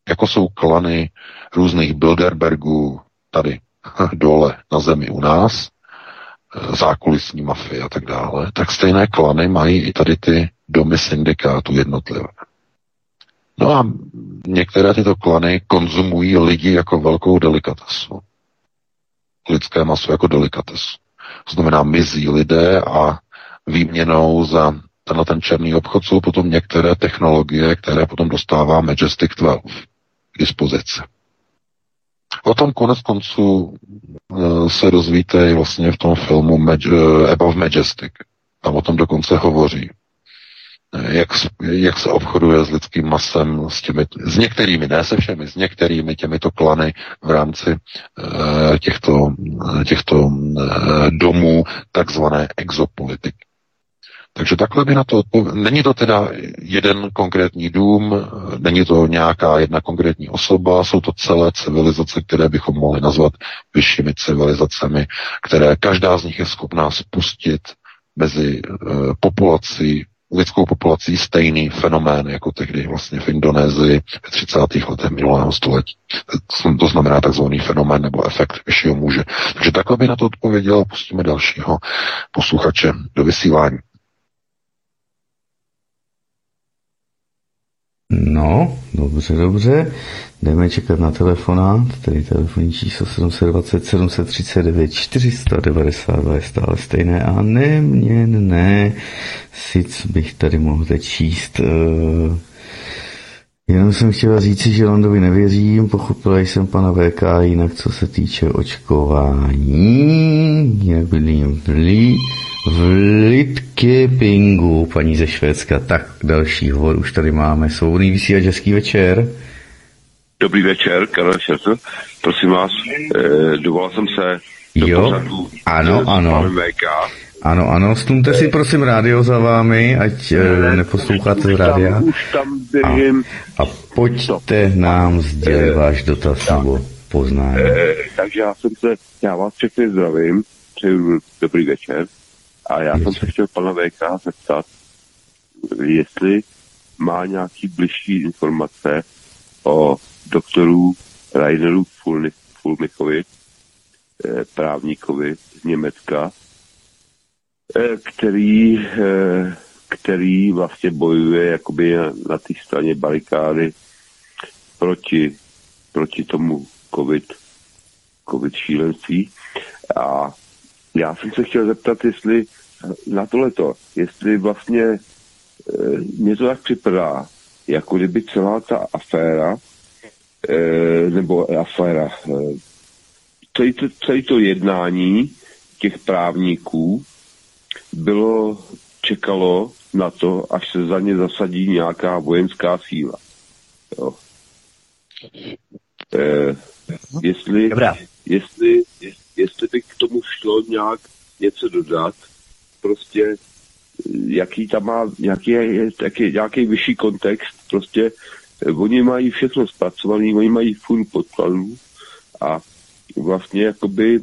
Jako jsou klany různých Bilderbergů tady dole na zemi u nás, eh, zákulisní mafie a tak dále, tak stejné klany mají i tady ty domy syndikátů jednotlivé. No a některé tyto klany konzumují lidi jako velkou delikatesu. Lidské maso jako delikatesu. To znamená, mizí lidé a výměnou za tenhle ten černý obchod jsou potom některé technologie, které potom dostává Majestic 12 k dispozici. O tom konec konců uh, se dozvíte i vlastně v tom filmu Mag- uh, Above Majestic. Tam o tom dokonce hovoří jak, jak se obchoduje s lidským masem, s, těmi, s některými, ne se všemi, s některými těmito klany v rámci uh, těchto, těchto uh, domů takzvané exopolitiky. Takže takhle by na to odpověděl. Není to teda jeden konkrétní dům, není to nějaká jedna konkrétní osoba, jsou to celé civilizace, které bychom mohli nazvat vyššími civilizacemi, které každá z nich je schopná spustit mezi populací lidskou populací stejný fenomén jako tehdy vlastně v Indonésii v 30. letech minulého století. To znamená takzvaný fenomén nebo efekt vyššího muže. Takže takhle by na to odpověděl pustíme dalšího posluchače do vysílání. No, dobře, dobře. Jdeme čekat na telefonát, tedy telefonní číslo 720 739 492 je stále stejné a neměnné. Sic bych tady mohl číst. Uh, jenom jsem chtěla říci, že Landovi nevěřím, pochopila jsem pana VK, jinak co se týče očkování, jak bydlím v v Lidkepingu, paní ze Švédska. Tak, další hovor už tady máme. Svobodný vysílač, hezký večer. Dobrý večer, Karel Šertl. Prosím vás, eh, dovolal jsem se do jo, pořadu ano, s ano. Ano, ano, stlumte si prosím rádio za vámi, ať eh, neposloucháte z rádia. Běžím. A pojďte nám sdělit váš dotaz nebo poznání. Eh, takže já jsem se, já vás všechny zdravím, přeju dobrý večer. A já jsem se chtěl pana VK zeptat, jestli má nějaký bližší informace o doktoru Raineru Fulmichovi, eh, právníkovi z Německa, eh, který, eh, který vlastně bojuje jakoby na té straně barikády proti, proti tomu COVID, COVID šílenství. A já jsem se chtěl zeptat, jestli na tohleto, jestli vlastně e, mě to tak připadá, jako kdyby celá ta aféra, e, nebo aféra, e, celé to, celé to jednání těch právníků bylo, čekalo na to, až se za ně zasadí nějaká vojenská síla. Jo. E, jestli, Dobrá. jestli, jestli by k tomu šlo nějak něco dodat, prostě jaký tam má, jaký je, jaký, nějaký vyšší kontext, prostě eh, oni mají všechno zpracované, oni mají furt podkladů a vlastně jakoby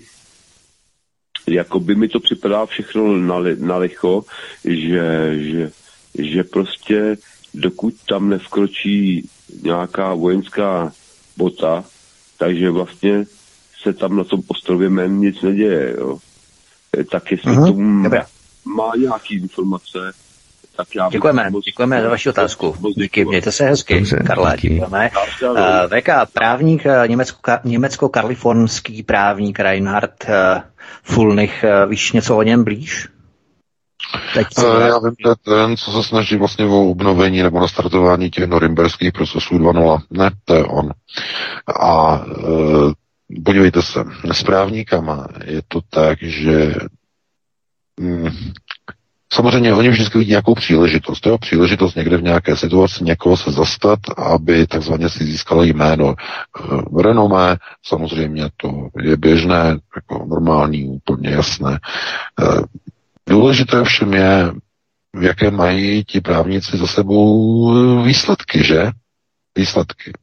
jakoby mi to připadá všechno na, li, na licho, že, že, že prostě dokud tam nevkročí nějaká vojenská bota, takže vlastně se tam na tom ostrově men nic neděje, jo. Eh, Tak jestli Mhm, tomu dobrá. Má nějaký informace, tak já bych Děkujeme, moc- děkujeme za vaši otázku. moc Díky, mějte se hezky, Dobře, Karle, díky. děkujeme. Uh, VK, právník, eh, německo, německo-kalifornský právník Reinhard uh, Fulnich, uh, víš něco o něm blíž? Teď se Eh, Já vím, to je ten, co se snaží vlastně o obnovení nebo nastartování těch norimberských procesů 2.0. Ne, to je on. A e, podívejte se, s právníkama je to tak, že mm, samozřejmě oni vždycky vidí nějakou příležitost. To je příležitost někde v nějaké situaci někoho se zastat, aby takzvaně si získal jméno. E, renomé, samozřejmě to je běžné, jako normální, úplně jasné. E, Důležité všem je, jaké mají ti právníci za sebou výsledky, že? Výsledky.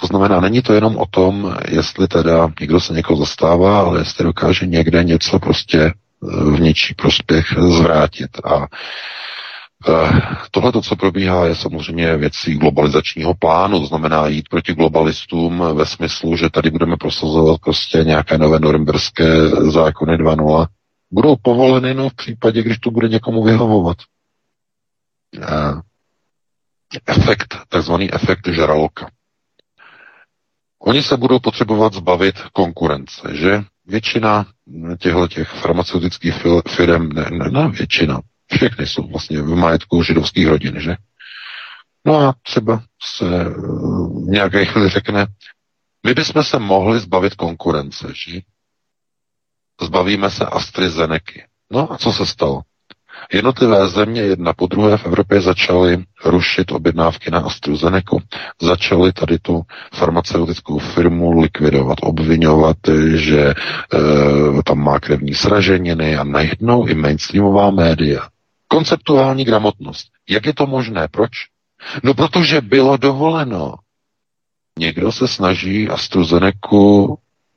To znamená, není to jenom o tom, jestli teda někdo se někoho zastává, ale jestli dokáže někde něco prostě v něčí prospěch zvrátit. A Tohle, co probíhá, je samozřejmě věcí globalizačního plánu, to znamená jít proti globalistům ve smyslu, že tady budeme prosazovat prostě nějaké nové norimberské zákony 2.0. Budou povoleny no v případě, když to bude někomu vyhovovat. Efekt, takzvaný efekt žraloka. Oni se budou potřebovat zbavit konkurence, že? Většina těchto těch farmaceutických firm, ne, ne, ne většina, všechny jsou vlastně v majetku židovských rodin, že? No a třeba se uh, nějaké chvíli řekne, my bychom se mohli zbavit konkurence, že? Zbavíme se AstraZeneca. No a co se stalo? Jednotlivé země jedna po druhé v Evropě začaly rušit objednávky na AstraZeneca, začaly tady tu farmaceutickou firmu likvidovat, obvinovat, že e, tam má krevní sraženiny a najednou i mainstreamová média. Konceptuální gramotnost. Jak je to možné? Proč? No protože bylo dovoleno. Někdo se snaží AstraZeneca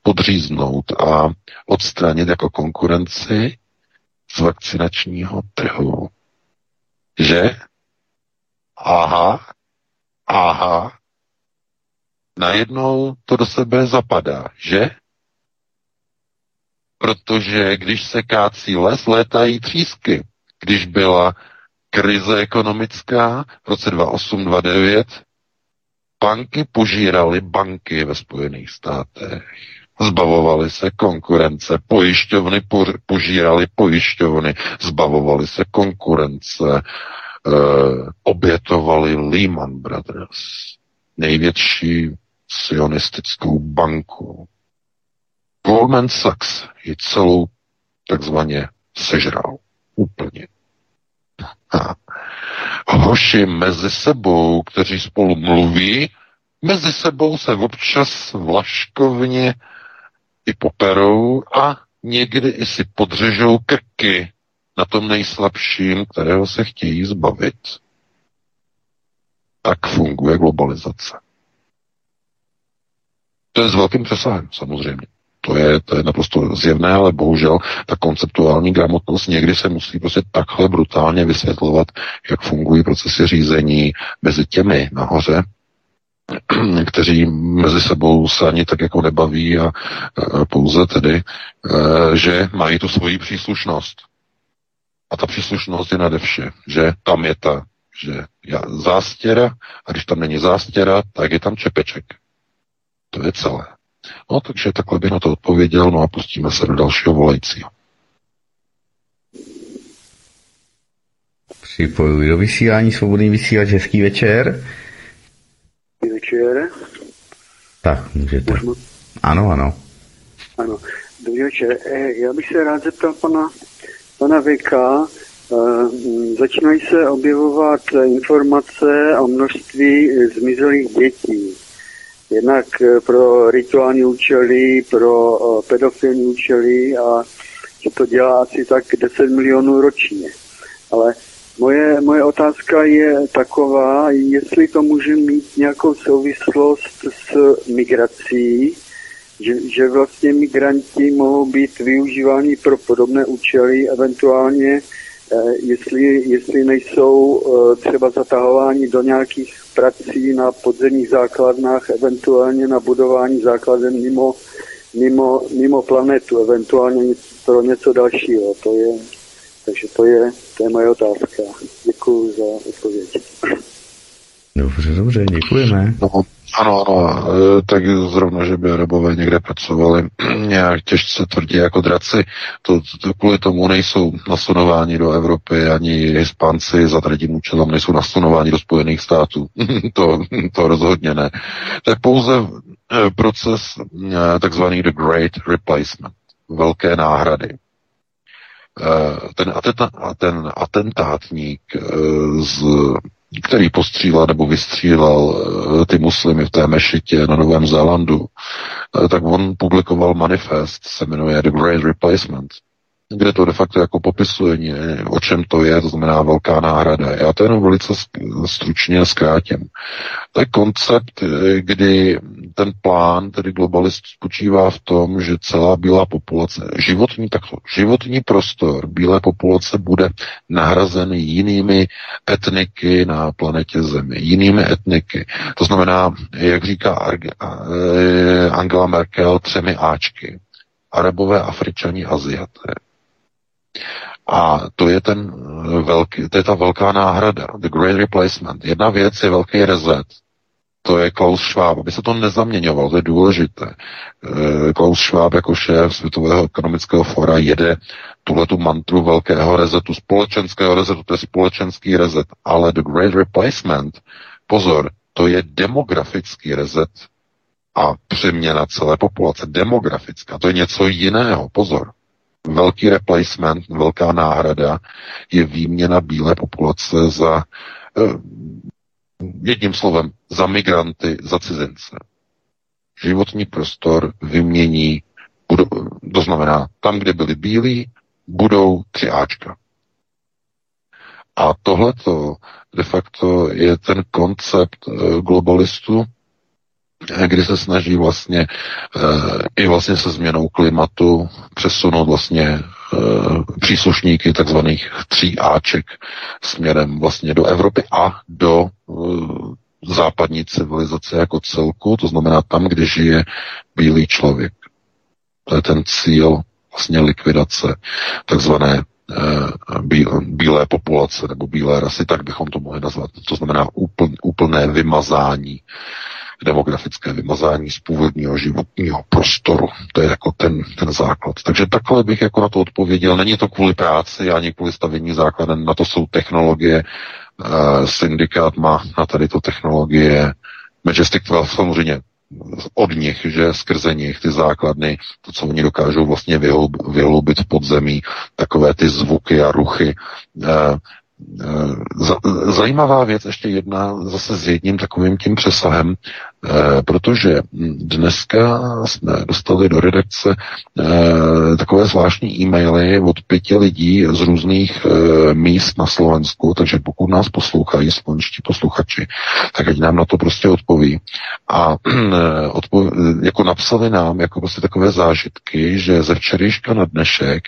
podříznout a odstranit jako konkurenci z vakcinačního trhu. Že? Aha, aha, najednou to do sebe zapadá, že? Protože když se kácí les, létají třísky. Když byla krize ekonomická v roce 2008-2009, banky požíraly banky ve Spojených státech. Zbavovali se konkurence, pojišťovny po, požírali pojišťovny, zbavovali se konkurence, e, obětovali Lehman Brothers, největší sionistickou banku. Goldman Sachs ji celou takzvaně sežral. Úplně. A hoši mezi sebou, kteří spolu mluví, mezi sebou se občas vlaškovně i poperou a někdy i si podřežou krky na tom nejslabším, kterého se chtějí zbavit. Tak funguje globalizace. To je s velkým přesahem, samozřejmě. To je, to je naprosto zjevné, ale bohužel ta konceptuální gramotnost někdy se musí prostě takhle brutálně vysvětlovat, jak fungují procesy řízení mezi těmi nahoře, kteří mezi sebou se ani tak jako nebaví a, pouze tedy, e, že mají tu svoji příslušnost. A ta příslušnost je nade vše, že tam je ta, že já, zástěra a když tam není zástěra, tak je tam čepeček. To je celé. No, takže takhle by na to odpověděl, no a pustíme se do dalšího volajícího. Připojuji do vysílání svobodný vysílač, hezký večer. Večer. Tak, můžete. Můžu? Ano, ano. Ano, dobrý večer. Eh, já bych se rád zeptal pana, pana VK. Eh, začínají se objevovat informace o množství zmizelých dětí. Jednak eh, pro rituální účely, pro pedofilní účely a že to dělá asi tak 10 milionů ročně. Ale Moje, moje otázka je taková, jestli to může mít nějakou souvislost s migrací, že, že vlastně migranti mohou být využíváni pro podobné účely, eventuálně eh, jestli, jestli nejsou eh, třeba zatahováni do nějakých prací na podzemních základnách, eventuálně na budování základen mimo, mimo, mimo planetu, eventuálně pro něco dalšího. To je, takže to je, to je moje otázka. Děkuji za odpověď. Dobře, dobře, děkujeme. No, ano, ano, e, tak zrovna, že by Arabové někde pracovali nějak těžce tvrdě jako draci, to, to kvůli tomu nejsou nasunováni do Evropy, ani Hispánci za tradiním účelem nejsou nasunováni do Spojených států. to, to rozhodně ne. To je pouze e, proces e, takzvaný The Great Replacement, velké náhrady. Eh, ten, atenta, ten atentátník, eh, z, který postřílel nebo vystřílel eh, ty muslimy v té mešitě na Novém Zélandu, tak on publikoval manifest, se jmenuje The Great Replacement, kde to de facto jako popisuje, o čem to je, to znamená velká náhrada. Já to jenom velice stručně zkrátím. To je koncept, kdy ten plán, tedy globalist, spočívá v tom, že celá bílá populace, životní, takto, životní prostor bílé populace bude nahrazen jinými etniky na planetě Zemi, jinými etniky. To znamená, jak říká eh, Angela Merkel, třemi Ačky. Arabové, Afričani, Aziaté. A to je ten eh, velký, to je ta velká náhrada, the great replacement. Jedna věc je velký reset, to je Klaus Schwab, aby se to nezaměňovalo, to je důležité. Eh, Klaus Schwab jako šéf Světového ekonomického fora jede tuhle tu mantru velkého rezetu, společenského rezetu, to je společenský rezet, ale the great replacement, pozor, to je demografický rezet a přeměna celé populace, demografická, to je něco jiného, pozor. Velký replacement, velká náhrada je výměna bílé populace za eh, jedním slovem, za migranty, za cizince. Životní prostor vymění, budou, to znamená, tam, kde byli bílí, budou tři Ačka. A tohleto de facto je ten koncept eh, globalistu, kdy se snaží vlastně e, i vlastně se změnou klimatu přesunout vlastně e, příslušníky takzvaných tří Aček směrem vlastně do Evropy a do západní civilizace jako celku, to znamená tam, kde žije bílý člověk. To je ten cíl vlastně likvidace takzvané bílé populace nebo bílé rasy, tak bychom to mohli nazvat. To znamená úplné vymazání demografické vymazání z původního životního prostoru. To je jako ten, ten základ. Takže takhle bych jako na to odpověděl. Není to kvůli práci ani kvůli stavění základen, na to jsou technologie. Uh, syndikát má na tady to technologie. Majestic 12 samozřejmě od nich, že skrze nich ty základny, to, co oni dokážou vlastně vyhloubit v podzemí, takové ty zvuky a ruchy, eh, Zajímavá věc, ještě jedna, zase s jedním takovým tím přesahem, eh, protože dneska jsme dostali do redakce eh, takové zvláštní e-maily od pěti lidí z různých eh, míst na Slovensku, takže pokud nás poslouchají slovenští posluchači, tak ať nám na to prostě odpoví. A odpo- jako napsali nám jako prostě takové zážitky, že ze včerejška na dnešek,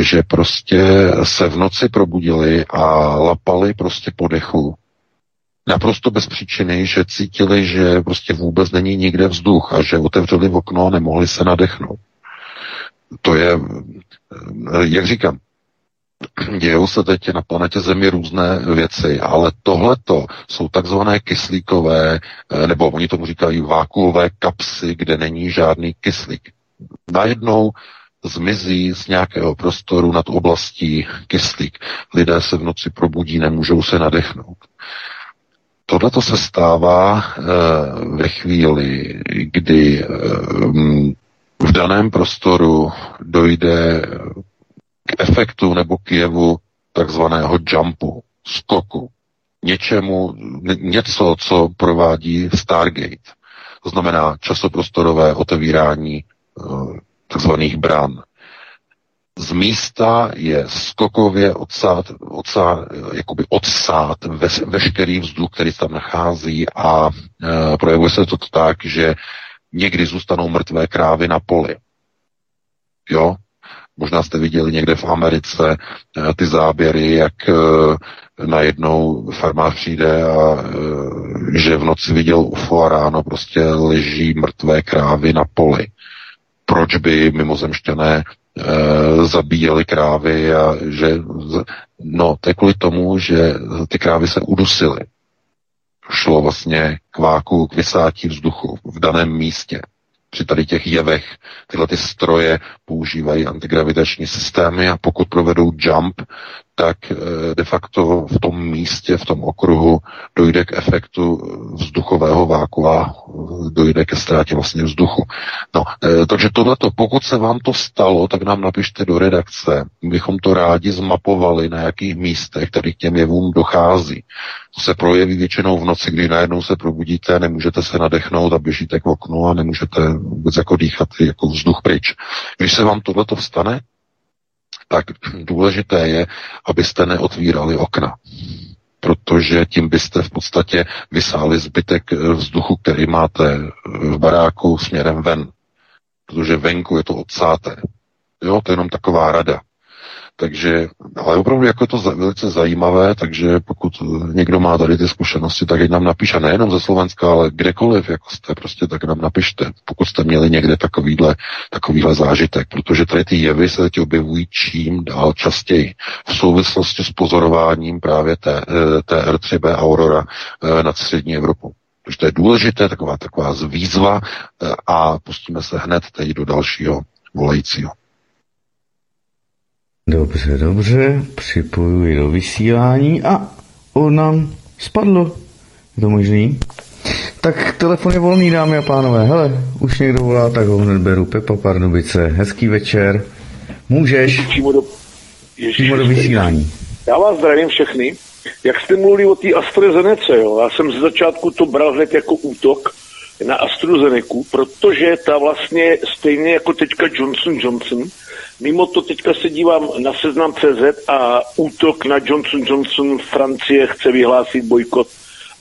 že prostě se v noci probudili a lapali prostě po dechu. Naprosto bez příčiny, že cítili, že prostě vůbec není nikde vzduch a že otevřeli v okno a nemohli se nadechnout. To je, jak říkám, dějou se teď na planetě Zemi různé věci, ale tohleto jsou takzvané kyslíkové, nebo oni tomu říkají vákuové kapsy, kde není žádný kyslík. Najednou zmizí z nějakého prostoru nad oblastí kyslík. Lidé se v noci probudí, nemůžou se nadechnout. Tohle to se stává e, ve chvíli, kdy e, v daném prostoru dojde k efektu nebo k jevu takzvaného jumpu, skoku, něčemu, něco, co provádí Stargate. To znamená časoprostorové otevírání e, takzvaných bran. Z místa je skokově odsát, odsát, jakoby odsát ve, veškerý vzduch, který se tam nachází a e, projevuje se to tak, že někdy zůstanou mrtvé krávy na poli. Jo? Možná jste viděli někde v Americe e, ty záběry, jak e, najednou farmář přijde a e, že v noci viděl UFO a ráno prostě leží mrtvé krávy na poli proč by mimozemšťané e, zabíjeli krávy a že, no, to je kvůli tomu, že ty krávy se udusily. Šlo vlastně k váku, k vysátí vzduchu v daném místě při tady těch jevech tyhle ty stroje používají antigravitační systémy a pokud provedou jump, tak eh, de facto v tom místě, v tom okruhu dojde k efektu vzduchového vákua, dojde ke ztrátě vlastně vzduchu. No, eh, takže tohleto, pokud se vám to stalo, tak nám napište do redakce. Bychom to rádi zmapovali, na jakých místech tady k těm jevům dochází. To se projeví většinou v noci, kdy najednou se probudíte, nemůžete se nadechnout a běžíte k oknu a nemůžete vůbec jako dýchat jako vzduch pryč. Když se vám tohleto vstane, tak důležité je, abyste neotvírali okna. protože tím byste v podstatě vysáli zbytek vzduchu, který máte v baráku směrem ven. Protože venku je to odsáté. Jo, to je jenom taková rada. Takže, ale opravdu jako je to velice zajímavé, takže pokud někdo má tady ty zkušenosti, tak nám napíše, nejenom ze Slovenska, ale kdekoliv, jako jste, prostě tak nám napište, pokud jste měli někde takovýhle, takovýhle zážitek, protože tady ty jevy se teď objevují čím dál častěji v souvislosti s pozorováním právě té, eh, té R3B Aurora eh, nad střední Evropou. Takže to je důležité, taková, taková výzva eh, a pustíme se hned teď do dalšího volajícího. Dobře, dobře, připojuji do vysílání a on nám spadlo. Je to možný? Tak telefon je volný, dámy a pánové. Hele, už někdo volá, tak ho hned beru. Pepa Pardubice, hezký večer. Můžeš? Přímo do, přímo do vysílání. Já vás zdravím všechny. Jak jste mluvili o té AstraZeneca, jo, já jsem z začátku to bral hned jako útok na AstraZeneca, protože ta vlastně stejně jako teďka Johnson Johnson, Mimo to teďka se dívám na seznam CZ a útok na Johnson Johnson Francie chce vyhlásit bojkot.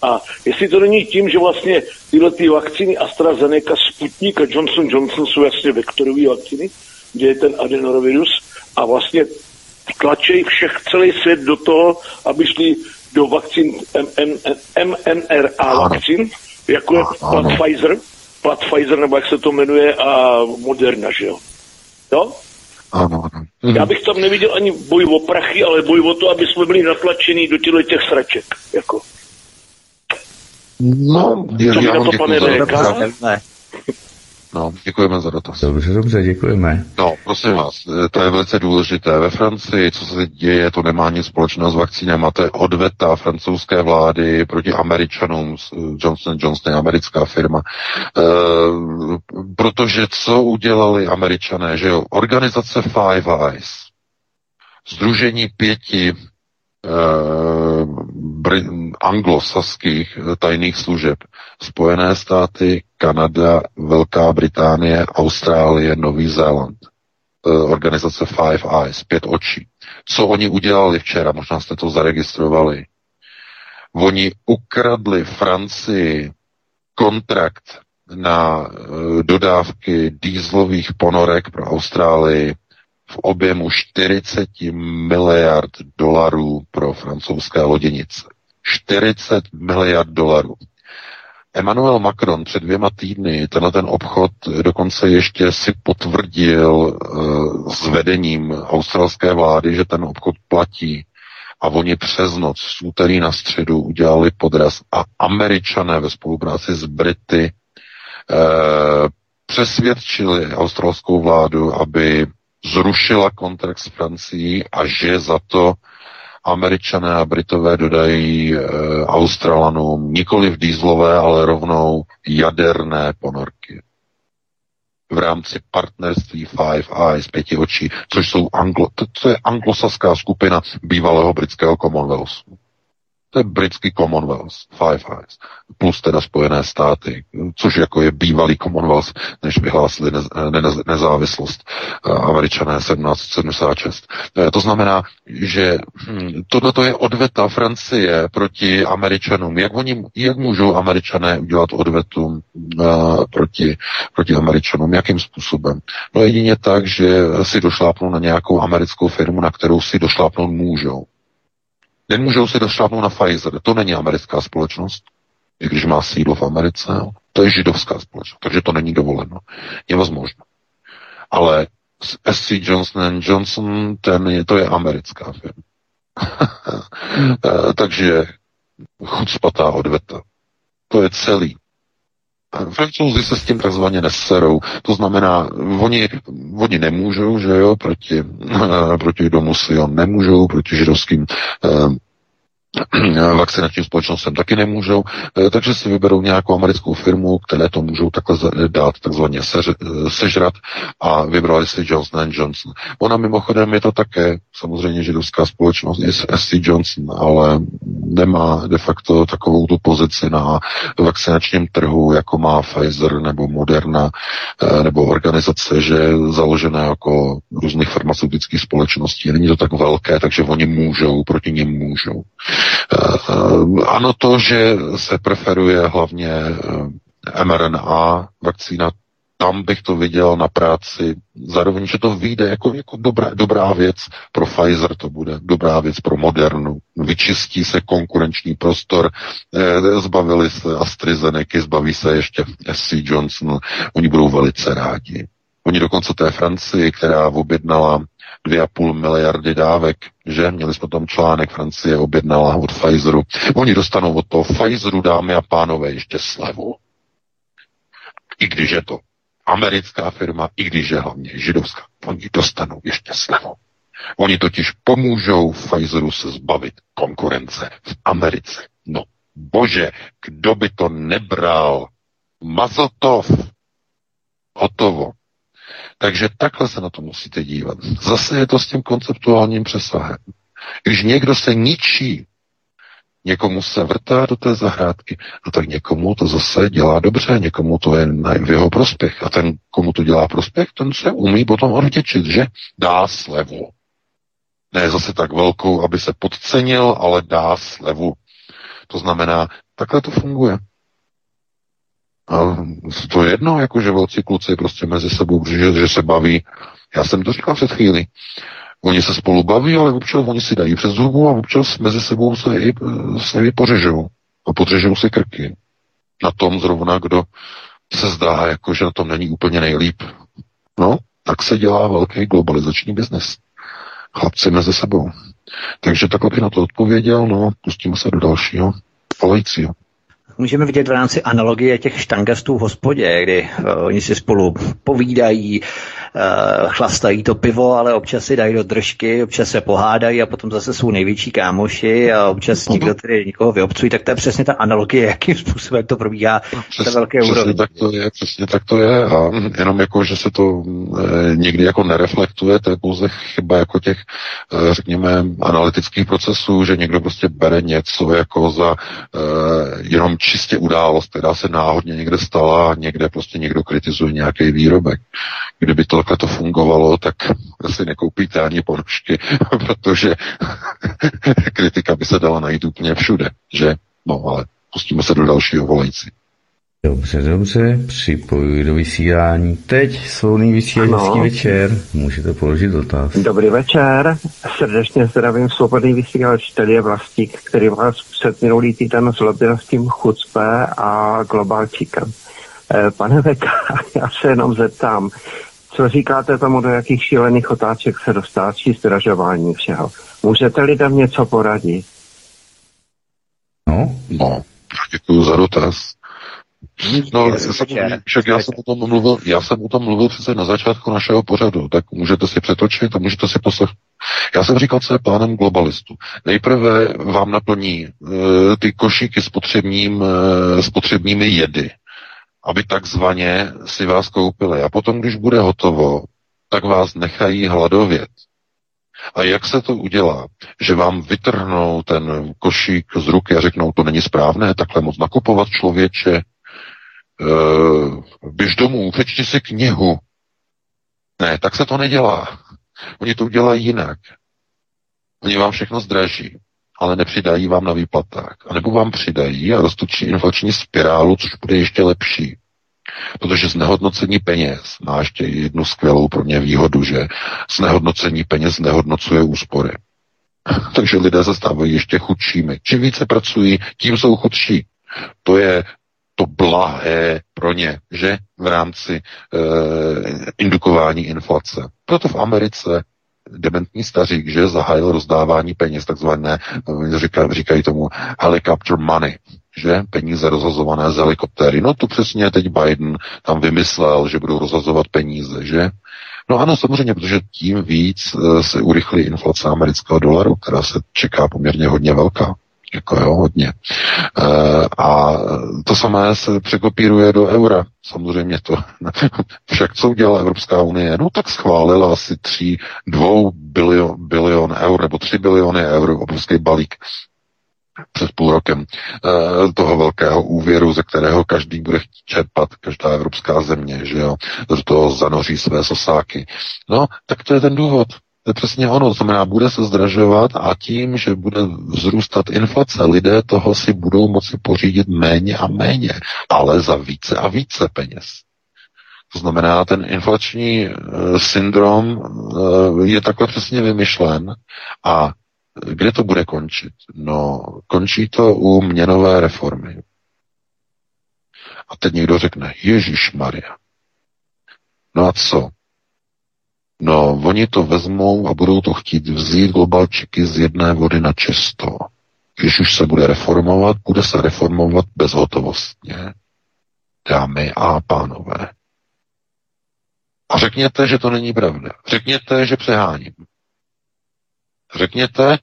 A jestli to není tím, že vlastně tyhle ty vakcíny AstraZeneca, Sputnik a Johnson Johnson jsou jasně vektorové vakcíny, kde je ten adenovirus a vlastně tlačí všech celý svět do toho, aby šli do vakcín mNRA vakcín, jako je plat Pfizer, plat Pfizer, nebo jak se to jmenuje, a Moderna, že jo. Jo? Ano, ano. Mhm. Já bych tam neviděl ani boj o prachy, ale boj o to, aby jsme byli natlačení do těchto těch sraček. Jako. No, Co já, na to, pane Ne. No, děkujeme za dotaz. Dobře, dobře, děkujeme. No, prosím vás, to je velice důležité. Ve Francii, co se děje, to nemá nic společného s vakcínem. to je odveta francouzské vlády proti Američanům. Johnson Johnson je americká firma. E, protože co udělali Američané, že jo? Organizace Five Eyes, Združení pěti eh, anglosaských tajných služeb. Spojené státy, Kanada, Velká Británie, Austrálie, Nový Zéland. Eh, organizace Five Eyes, pět očí. Co oni udělali včera, možná jste to zaregistrovali. Oni ukradli Francii kontrakt na eh, dodávky dýzlových ponorek pro Austrálii v objemu 40 miliard dolarů pro francouzské loděnice. 40 miliard dolarů. Emmanuel Macron před dvěma týdny tenhle ten obchod dokonce ještě si potvrdil uh, s vedením australské vlády, že ten obchod platí. A oni přes noc z úterý na středu udělali podraz a američané ve spolupráci s Brity uh, přesvědčili australskou vládu, aby zrušila kontrakt s Francií a že za to Američané a Britové dodají e, Australanům nikoli v dýzlové, ale rovnou jaderné ponorky v rámci partnerství Five Eyes, pěti očí, což jsou anglo, to, to je anglosaská skupina bývalého britského Commonwealthu. To je britský Commonwealth, Five Eyes, plus teda Spojené státy, což jako je bývalý Commonwealth, než vyhlásili nez, nez, nezávislost eh, američané 1776. Eh, to znamená, že hm, tohle je odveta Francie proti Američanům. Jak, oni, jak můžou Američané udělat odvetu uh, proti, proti Američanům? Jakým způsobem? No jedině tak, že si došlápnou na nějakou americkou firmu, na kterou si došlápnout můžou. Nemůžou si došlapnout na Pfizer. To není americká společnost, i když má sídlo v Americe. To je židovská společnost, takže to není dovoleno. Je možné. Ale SC Johnson Johnson, ten je, to je americká firma. Eh, takže chucpatá odveta. To je celý. Francouzi se s tím takzvaně neserou. To znamená, oni, oni nemůžou, že jo, proti, proti domu Sion nemůžou, proti židovským eh, vakcinačním společnostem taky nemůžou, eh, takže si vyberou nějakou americkou firmu, které to můžou takhle dát takzvaně eh, sežrat a vybrali si Johnson Johnson. Ona mimochodem je to také samozřejmě židovská společnost, je SC Johnson, ale nemá de facto takovou tu pozici na vakcinačním trhu, jako má Pfizer nebo Moderna eh, nebo organizace, že je založené jako různých farmaceutických společností. Není to tak velké, takže oni můžou, proti nim můžou. Ano, to, že se preferuje hlavně mRNA vakcína, tam bych to viděl na práci. Zároveň, že to vyjde jako, jako dobrá, dobrá věc pro Pfizer, to bude dobrá věc pro Modernu. Vyčistí se konkurenční prostor, eh, zbavili se AstraZeneca, zbaví se ještě SC Johnson, oni budou velice rádi. Oni dokonce té Francii, která objednala 2,5 miliardy dávek, že? Měli jsme tam článek, Francie objednala od Pfizeru. Oni dostanou od toho Pfizeru, dámy a pánové, ještě slevu. I když je to americká firma, i když je hlavně židovská, oni dostanou ještě slevu. Oni totiž pomůžou Pfizeru se zbavit konkurence v Americe. No, bože, kdo by to nebral? Mazotov. Hotovo. Takže takhle se na to musíte dívat. Zase je to s tím konceptuálním přesahem. Když někdo se ničí, někomu se vrtá do té zahrádky, no tak někomu to zase dělá dobře, někomu to je v jeho prospěch. A ten, komu to dělá prospěch, ten se umí potom odděčit, že dá slevu. Ne zase tak velkou, aby se podcenil, ale dá slevu. To znamená, takhle to funguje. A to je jedno, jako že velcí kluci prostě mezi sebou, že, že se baví. Já jsem to říkal před chvíli. Oni se spolu baví, ale občas oni si dají přes zubu a občas mezi sebou se i, se i pořežou. A podřežou si krky. Na tom zrovna, kdo se zdá, jako že na tom není úplně nejlíp. No, tak se dělá velký globalizační biznes. Chlapci mezi sebou. Takže takhle bych na to odpověděl, no, pustíme se do dalšího volajícího můžeme vidět v rámci analogie těch štangastů v hospodě, kdy uh, oni si spolu povídají, chlastají to pivo, ale občas si dají do držky, občas se pohádají a potom zase jsou největší kámoši a občas uh-huh. někdo tedy někoho vyobcují, tak to je přesně ta analogie, jakým způsobem to probíhá přes, na velké úrovni. tak to je, přesně tak to je a jenom jako, že se to e, někdy jako nereflektuje, to je pouze chyba jako těch, e, řekněme, analytických procesů, že někdo prostě bere něco jako za e, jenom čistě událost, která se náhodně někde stala a někde prostě někdo kritizuje nějaký výrobek. Kdyby to takhle to fungovalo, tak si nekoupíte ani ponožky, protože kritika by se dala najít úplně všude, že? No, ale pustíme se do dalšího volající. Dobře, dobře, připojuji do vysílání. Teď svobodný vysílání večer. Můžete položit dotaz. Dobrý večer, srdečně zdravím svobodný vysílač, tady je Vlastík, který vás před minulý týden zlobil s tím chucpe a globálčíkem. Eh, pane Veka, já se jenom zeptám, co říkáte tomu, do jakých šílených otáček se dostáčí zdražování všeho? Můžete lidem něco poradit? No, no, děkuji za dotaz. No, já jsem, však já jsem o tom mluvil, já jsem o tom mluvil přece na začátku našeho pořadu, tak můžete si přetočit a můžete si poslechnout. Já jsem říkal, co je plánem globalistů. Nejprve vám naplní uh, ty košíky s potřebním, uh, spotřebními jedy, aby takzvaně si vás koupili. A potom, když bude hotovo, tak vás nechají hladovět. A jak se to udělá? Že vám vytrhnou ten košík z ruky a řeknou, to není správné, takhle moc nakupovat člověče, uh, běž domů, přečti si knihu. Ne, tak se to nedělá. Oni to udělají jinak. Oni vám všechno zdraží, ale nepřidají vám na výplatách. A nebo vám přidají a roztočí inflační spirálu, což bude ještě lepší. Protože znehodnocení peněz má ještě jednu skvělou pro mě výhodu, že znehodnocení peněz nehodnocuje úspory. Takže lidé se stávají ještě chudšími. Čím více pracují, tím jsou chudší. To je to blahé pro ně, že v rámci e, indukování inflace. Proto v Americe dementní stařík, že zahájil rozdávání peněz, takzvané, eh, říká, říkají tomu helicopter money, že peníze rozhazované z helikoptéry. No to přesně teď Biden tam vymyslel, že budou rozhazovat peníze, že? No ano, samozřejmě, protože tím víc eh, se urychlí inflace amerického dolaru, která se čeká poměrně hodně velká jako jo, hodně. E, a to samé se překopíruje do eura. Samozřejmě to. Však co udělala Evropská unie? No tak schválila asi tři, dvou bilion, bilion eur nebo tři biliony eur, obrovský balík před půl rokem e, toho velkého úvěru, ze kterého každý bude chtít čerpat, každá evropská země, že jo, do toho zanoří své sosáky. No, tak to je ten důvod. To je přesně ono, to znamená, bude se zdražovat a tím, že bude vzrůstat inflace, lidé toho si budou moci pořídit méně a méně, ale za více a více peněz. To znamená, ten inflační e, syndrom e, je takhle přesně vymyšlen a kde to bude končit? No, končí to u měnové reformy. A teď někdo řekne, Ježíš Maria. No a co? No, oni to vezmou a budou to chtít vzít globalčiky z jedné vody na čisto. Když už se bude reformovat, bude se reformovat bezhotovostně. Dámy a pánové. A řekněte, že to není pravda. Řekněte, že přeháním. Řekněte,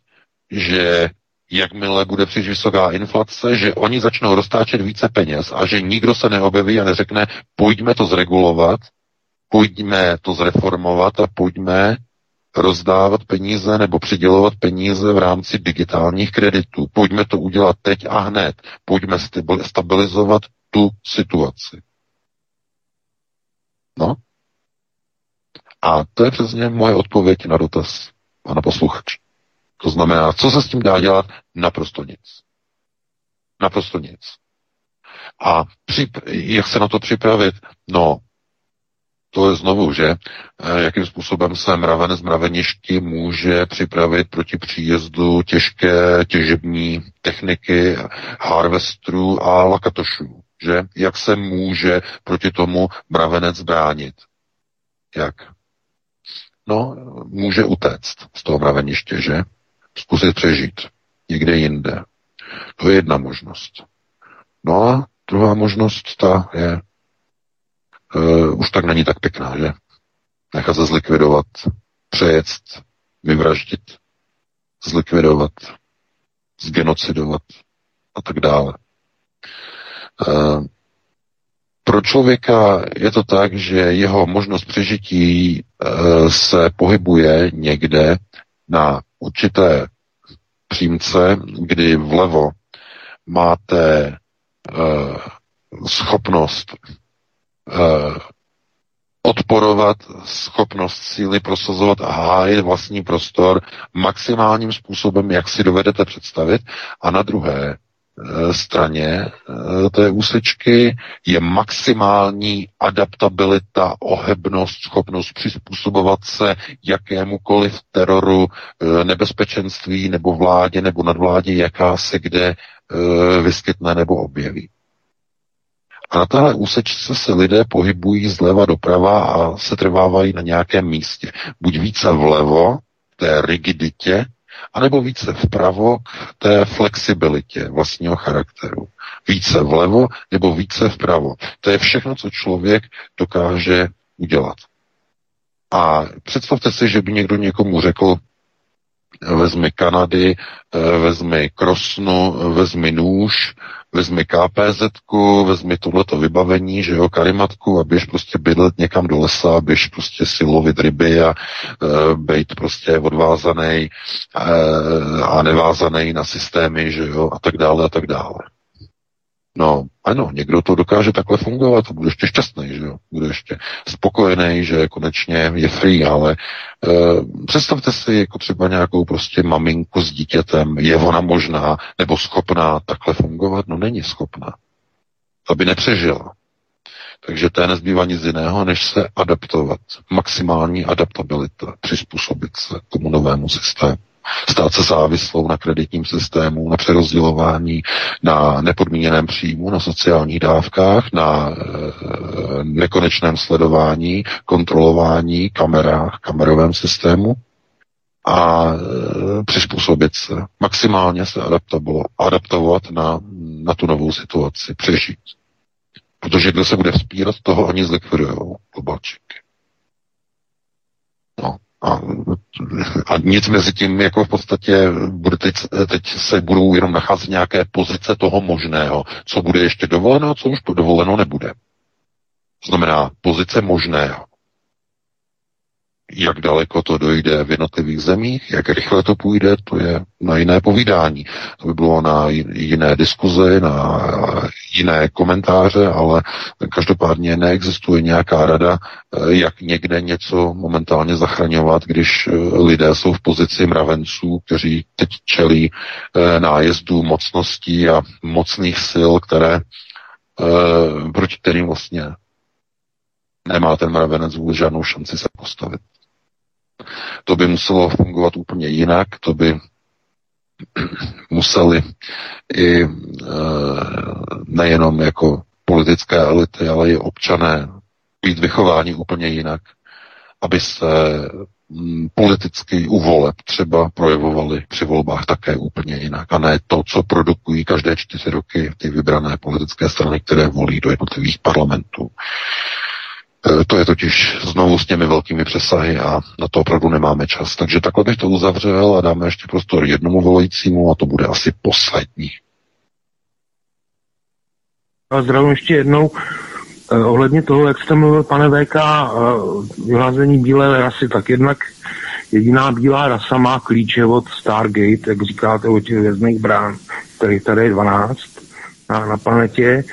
že jakmile bude příliš vysoká inflace, že oni začnou roztáčet více peněz a že nikdo se neobjeví a neřekne, pojďme to zregulovat, pojďme to zreformovat a pojďme rozdávat peníze nebo přidělovat peníze v rámci digitálních kreditů. Pojďme to udělat teď a hned. Pojďme stabilizovat tu situaci. No. A to je přesně moje odpověď na dotaz pana posluchače. To znamená, co se s tím dá dělat? Naprosto nic. Naprosto nic. A přip- jak se na to připravit? No, to je znovu, že eh, jakým způsobem se mraven z mraveništi může připravit proti příjezdu těžké těžební techniky, harvestrů a lakatošů. Že? Jak se může proti tomu mravenec bránit? Jak? No, může utéct z toho mraveniště, že? Zkusit přežít někde jinde. To je jedna možnost. No a druhá možnost, ta je uh, už tak není tak pěkná, že? Nechat se zlikvidovat, přejet, vyvraždit, zlikvidovat, zgenocidovat a tak dále. Uh, pro člověka je to tak, že jeho možnost přežití uh, se pohybuje někde na určité přímce, kdy vlevo máte uh, schopnost odporovat schopnost síly prosazovat a hájit vlastní prostor maximálním způsobem, jak si dovedete představit, a na druhé Eh, straně eh, té úsečky je maximální adaptabilita, ohebnost, schopnost přizpůsobovat se jakémukoliv teroru, eh, nebezpečenství nebo vládě nebo nadvládě, jaká se kde vyskytne nebo objeví. A na téhle úsečce se lidé pohybují zleva doprava a se trvávají na nějakém místě. Buď více vlevo, té rigiditě, anebo více vpravo k té flexibilitě vlastního charakteru. Více vlevo nebo více vpravo. To je všechno, co člověk dokáže udělat. A představte si, že by někdo někomu řekl, vezmi Kanady, eh, vezmi Krosnu, vezmi nůž, vezmi KPZ, vezmi tohleto vybavení, že jo, karimatku a běž prostě bydlet někam do lesa, běž prostě si lovit ryby a e, být prostě odvázaný e, a nevázaný na systémy, že jo, a tak dále a tak dále. No, ano, někdo to dokáže takhle fungovat a bude ještě šťastný, že jo? Bude ještě spokojený, že konečně je free, ale e, představte si jako třeba nějakou prostě maminku s dítětem, je ona možná nebo schopná takhle fungovat? No není schopná. Aby nepřežila. Takže to je nezbývá nic jiného, než se adaptovat. Maximální adaptabilita, přizpůsobit se tomu novému systému stát se závislou na kreditním systému, na přerozdělování, na nepodmíněném příjmu, na sociálních dávkách, na e, nekonečném sledování, kontrolování, kamerách, kamerovém systému a e, přizpůsobit se, maximálně se adaptovat na, na tu novou situaci, přežít. Protože kdo se bude vzpírat, toho oni zlikvidujou, globalčiky. No. A, a nic mezi tím, jako v podstatě bude teď, teď se budou jenom nacházet nějaké pozice toho možného, co bude ještě dovoleno a co už dovoleno nebude. To znamená pozice možného. Jak daleko to dojde v jednotlivých zemích, jak rychle to půjde, to je na jiné povídání. To by bylo na jiné diskuze, na jiné komentáře, ale každopádně neexistuje nějaká rada, eh, jak někde něco momentálně zachraňovat, když eh, lidé jsou v pozici mravenců, kteří teď čelí nájezdu mocností a mocných sil, které proti kterým vlastně nemá ten mravenec vůbec žádnou šanci se postavit. To by muselo fungovat úplně jinak, to by museli i nejenom jako politické elity, ale i občané být vychováni úplně jinak, aby se mm, politicky u voleb třeba projevovali při volbách také úplně jinak. A ne to, co produkují každé čtyři roky ty vybrané politické strany, které volí do jednotlivých parlamentů. E, to je totiž znovu s těmi velkými přesahy a na to opravdu nemáme čas. Takže takhle bych to uzavřel a dáme ještě prostor jednomu volajícímu a to bude asi poslední. A zdravím ještě jednou. Eh, ohledně toho, jak jste mluvil, pane VK, eh, bílé rasy, tak jednak jediná bílá rasa má klíče od Stargate, jak říkáte, od těch vězných brán, který tady je 12 na, na planetě.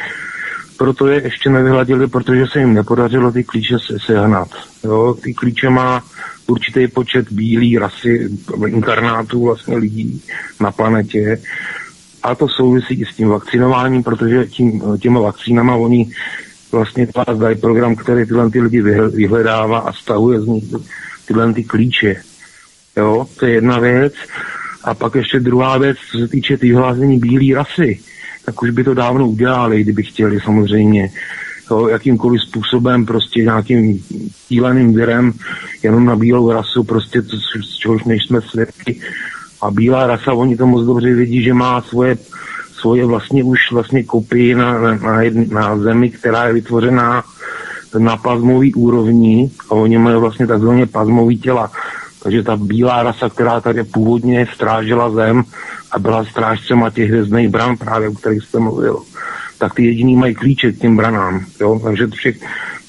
Proto je ještě nevyhladili, protože se jim nepodařilo ty klíče se, sehnat. Jo, ty klíče má určitý počet bílý rasy, inkarnátů vlastně lidí na planetě a to souvisí i s tím vakcinováním, protože tím, těma vakcínama oni vlastně dají program, který tyhle ty lidi vyhledává a stahuje z nich tyhle ty klíče. Jo, to je jedna věc. A pak ještě druhá věc, co se týče vyhlázení bílé rasy, tak už by to dávno udělali, kdyby chtěli samozřejmě. Jo, jakýmkoliv způsobem, prostě nějakým tíleným virem, jenom na bílou rasu, prostě to, z čehož nejsme svědky, a bílá rasa, oni to moc dobře vědí, že má svoje, svoje vlastně už vlastně kopii na, na, na, na zemi, která je vytvořená na plazmový úrovni a oni mají vlastně takzvaně plazmový těla. Takže ta bílá rasa, která tady původně strážila zem a byla strážcema těch hvězdných bran, právě o kterých jste mluvil, tak ty jediný mají klíče k těm branám. Jo? Takže všech,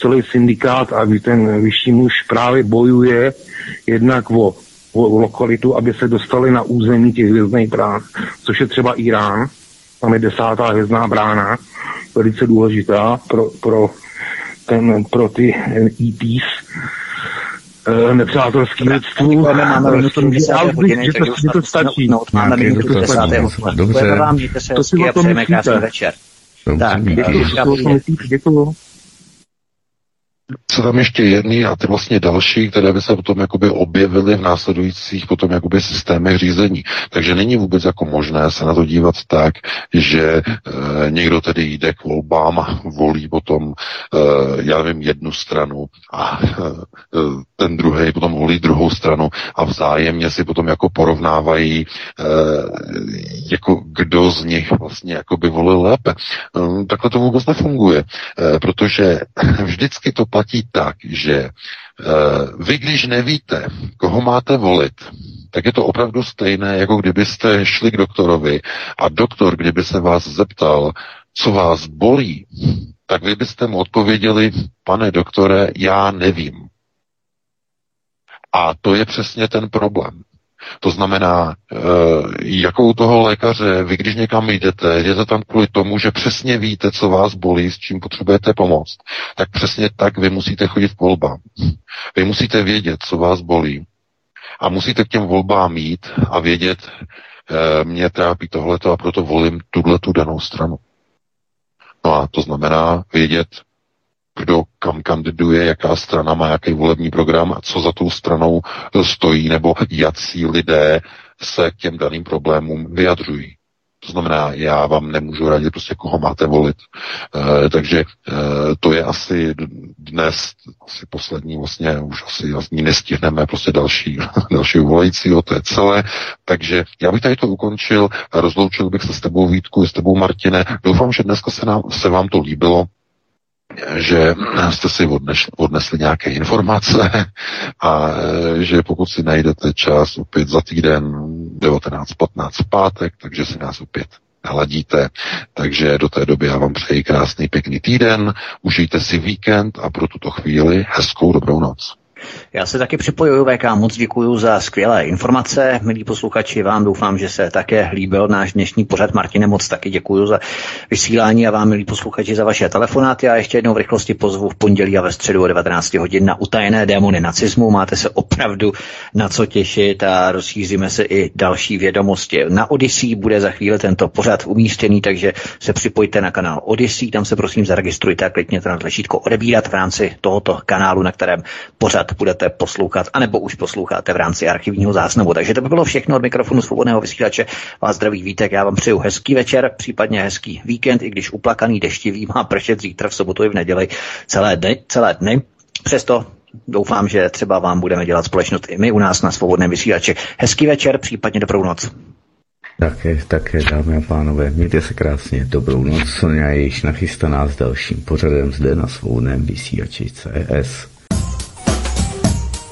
celý syndikát a ten vyšší muž právě bojuje jednak o lokalitu, aby se dostali na území těch hvězdných brán, což je třeba Irán. Tam je desátá hvězdná brána, velice důležitá pro, pro, ten, pro ty ETs, eh, nepřátelský lidstvu. Máme že to stačí. Máme minutu do desátého. Dobře. To si o tom myslíte. Tak, děkuji. Děkuji co tam ještě jedný a ty vlastně další, které by se potom jakoby objevily v následujících potom jakoby systémech řízení. Takže není vůbec jako možné se na to dívat tak, že e, někdo tedy jde k volbám volí potom, e, já nevím, jednu stranu a e, ten druhý potom volí druhou stranu a vzájemně si potom jako porovnávají, e, jako kdo z nich vlastně jako by volil lépe. E, takhle to vůbec nefunguje, e, protože vždycky to platí tak, že e, vy, když nevíte, koho máte volit, tak je to opravdu stejné, jako kdybyste šli k doktorovi a doktor, kdyby se vás zeptal, co vás bolí, tak vy byste mu odpověděli, pane doktore, já nevím. A to je přesně ten problém. To znamená, e, jakou toho lékaře, vy když někam jdete, jdete tam kvůli tomu, že přesně víte, co vás bolí, s čím potřebujete pomoct, tak přesně tak vy musíte chodit k volbám. Vy musíte vědět, co vás bolí. A musíte k těm volbám mít a vědět, e, mě trápí tohleto a proto volím tuhle tu danou stranu. No a to znamená vědět, kdo kam kandiduje, jaká strana má jaký volební program a co za tou stranou stojí, nebo jací lidé se k těm daným problémům vyjadřují. To znamená, já vám nemůžu radit prostě, koho máte volit. E, takže e, to je asi dnes asi poslední, vlastně už asi vlastně nestihneme prostě další, další volajícího, to je celé. Takže já bych tady to ukončil rozloučil bych se s tebou Vítku, s tebou Martine. Doufám, že dneska se, nám, se vám to líbilo že jste si odnesli, odnesli nějaké informace a že pokud si najdete čas opět za týden 19.15 v pátek, takže si nás opět naladíte. Takže do té doby já vám přeji krásný pěkný týden, užijte si víkend a pro tuto chvíli hezkou dobrou noc. Já se taky připojuju, VK, moc děkuji za skvělé informace. Milí posluchači, vám doufám, že se také líbil náš dnešní pořad. Martine, moc taky děkuji za vysílání a vám, milí posluchači, za vaše telefonáty. A ještě jednou v rychlosti pozvu v pondělí a ve středu o 19 hodin na utajené démony nacismu. Máte se opravdu na co těšit a rozšíříme se i další vědomosti. Na Odyssey bude za chvíli tento pořad umístěný, takže se připojte na kanál Odyssey, tam se prosím zaregistrujte a klikněte na tlačítko odebírat v rámci tohoto kanálu, na kterém pořad budete poslouchat, anebo už posloucháte v rámci archivního záznamu. Takže to by bylo všechno od mikrofonu svobodného vysílače. Vás zdraví vítek, já vám přeju hezký večer, případně hezký víkend, i když uplakaný deštivý má pršet zítra v sobotu i v neděli celé dny. Celé dny. Přesto doufám, že třeba vám budeme dělat společnost i my u nás na svobodném vysílači. Hezký večer, případně dobrou noc. Také, také, dámy a pánové, mějte se krásně, dobrou noc, Sonja je již nachystaná s dalším pořadem zde na svobodném vysílači CS.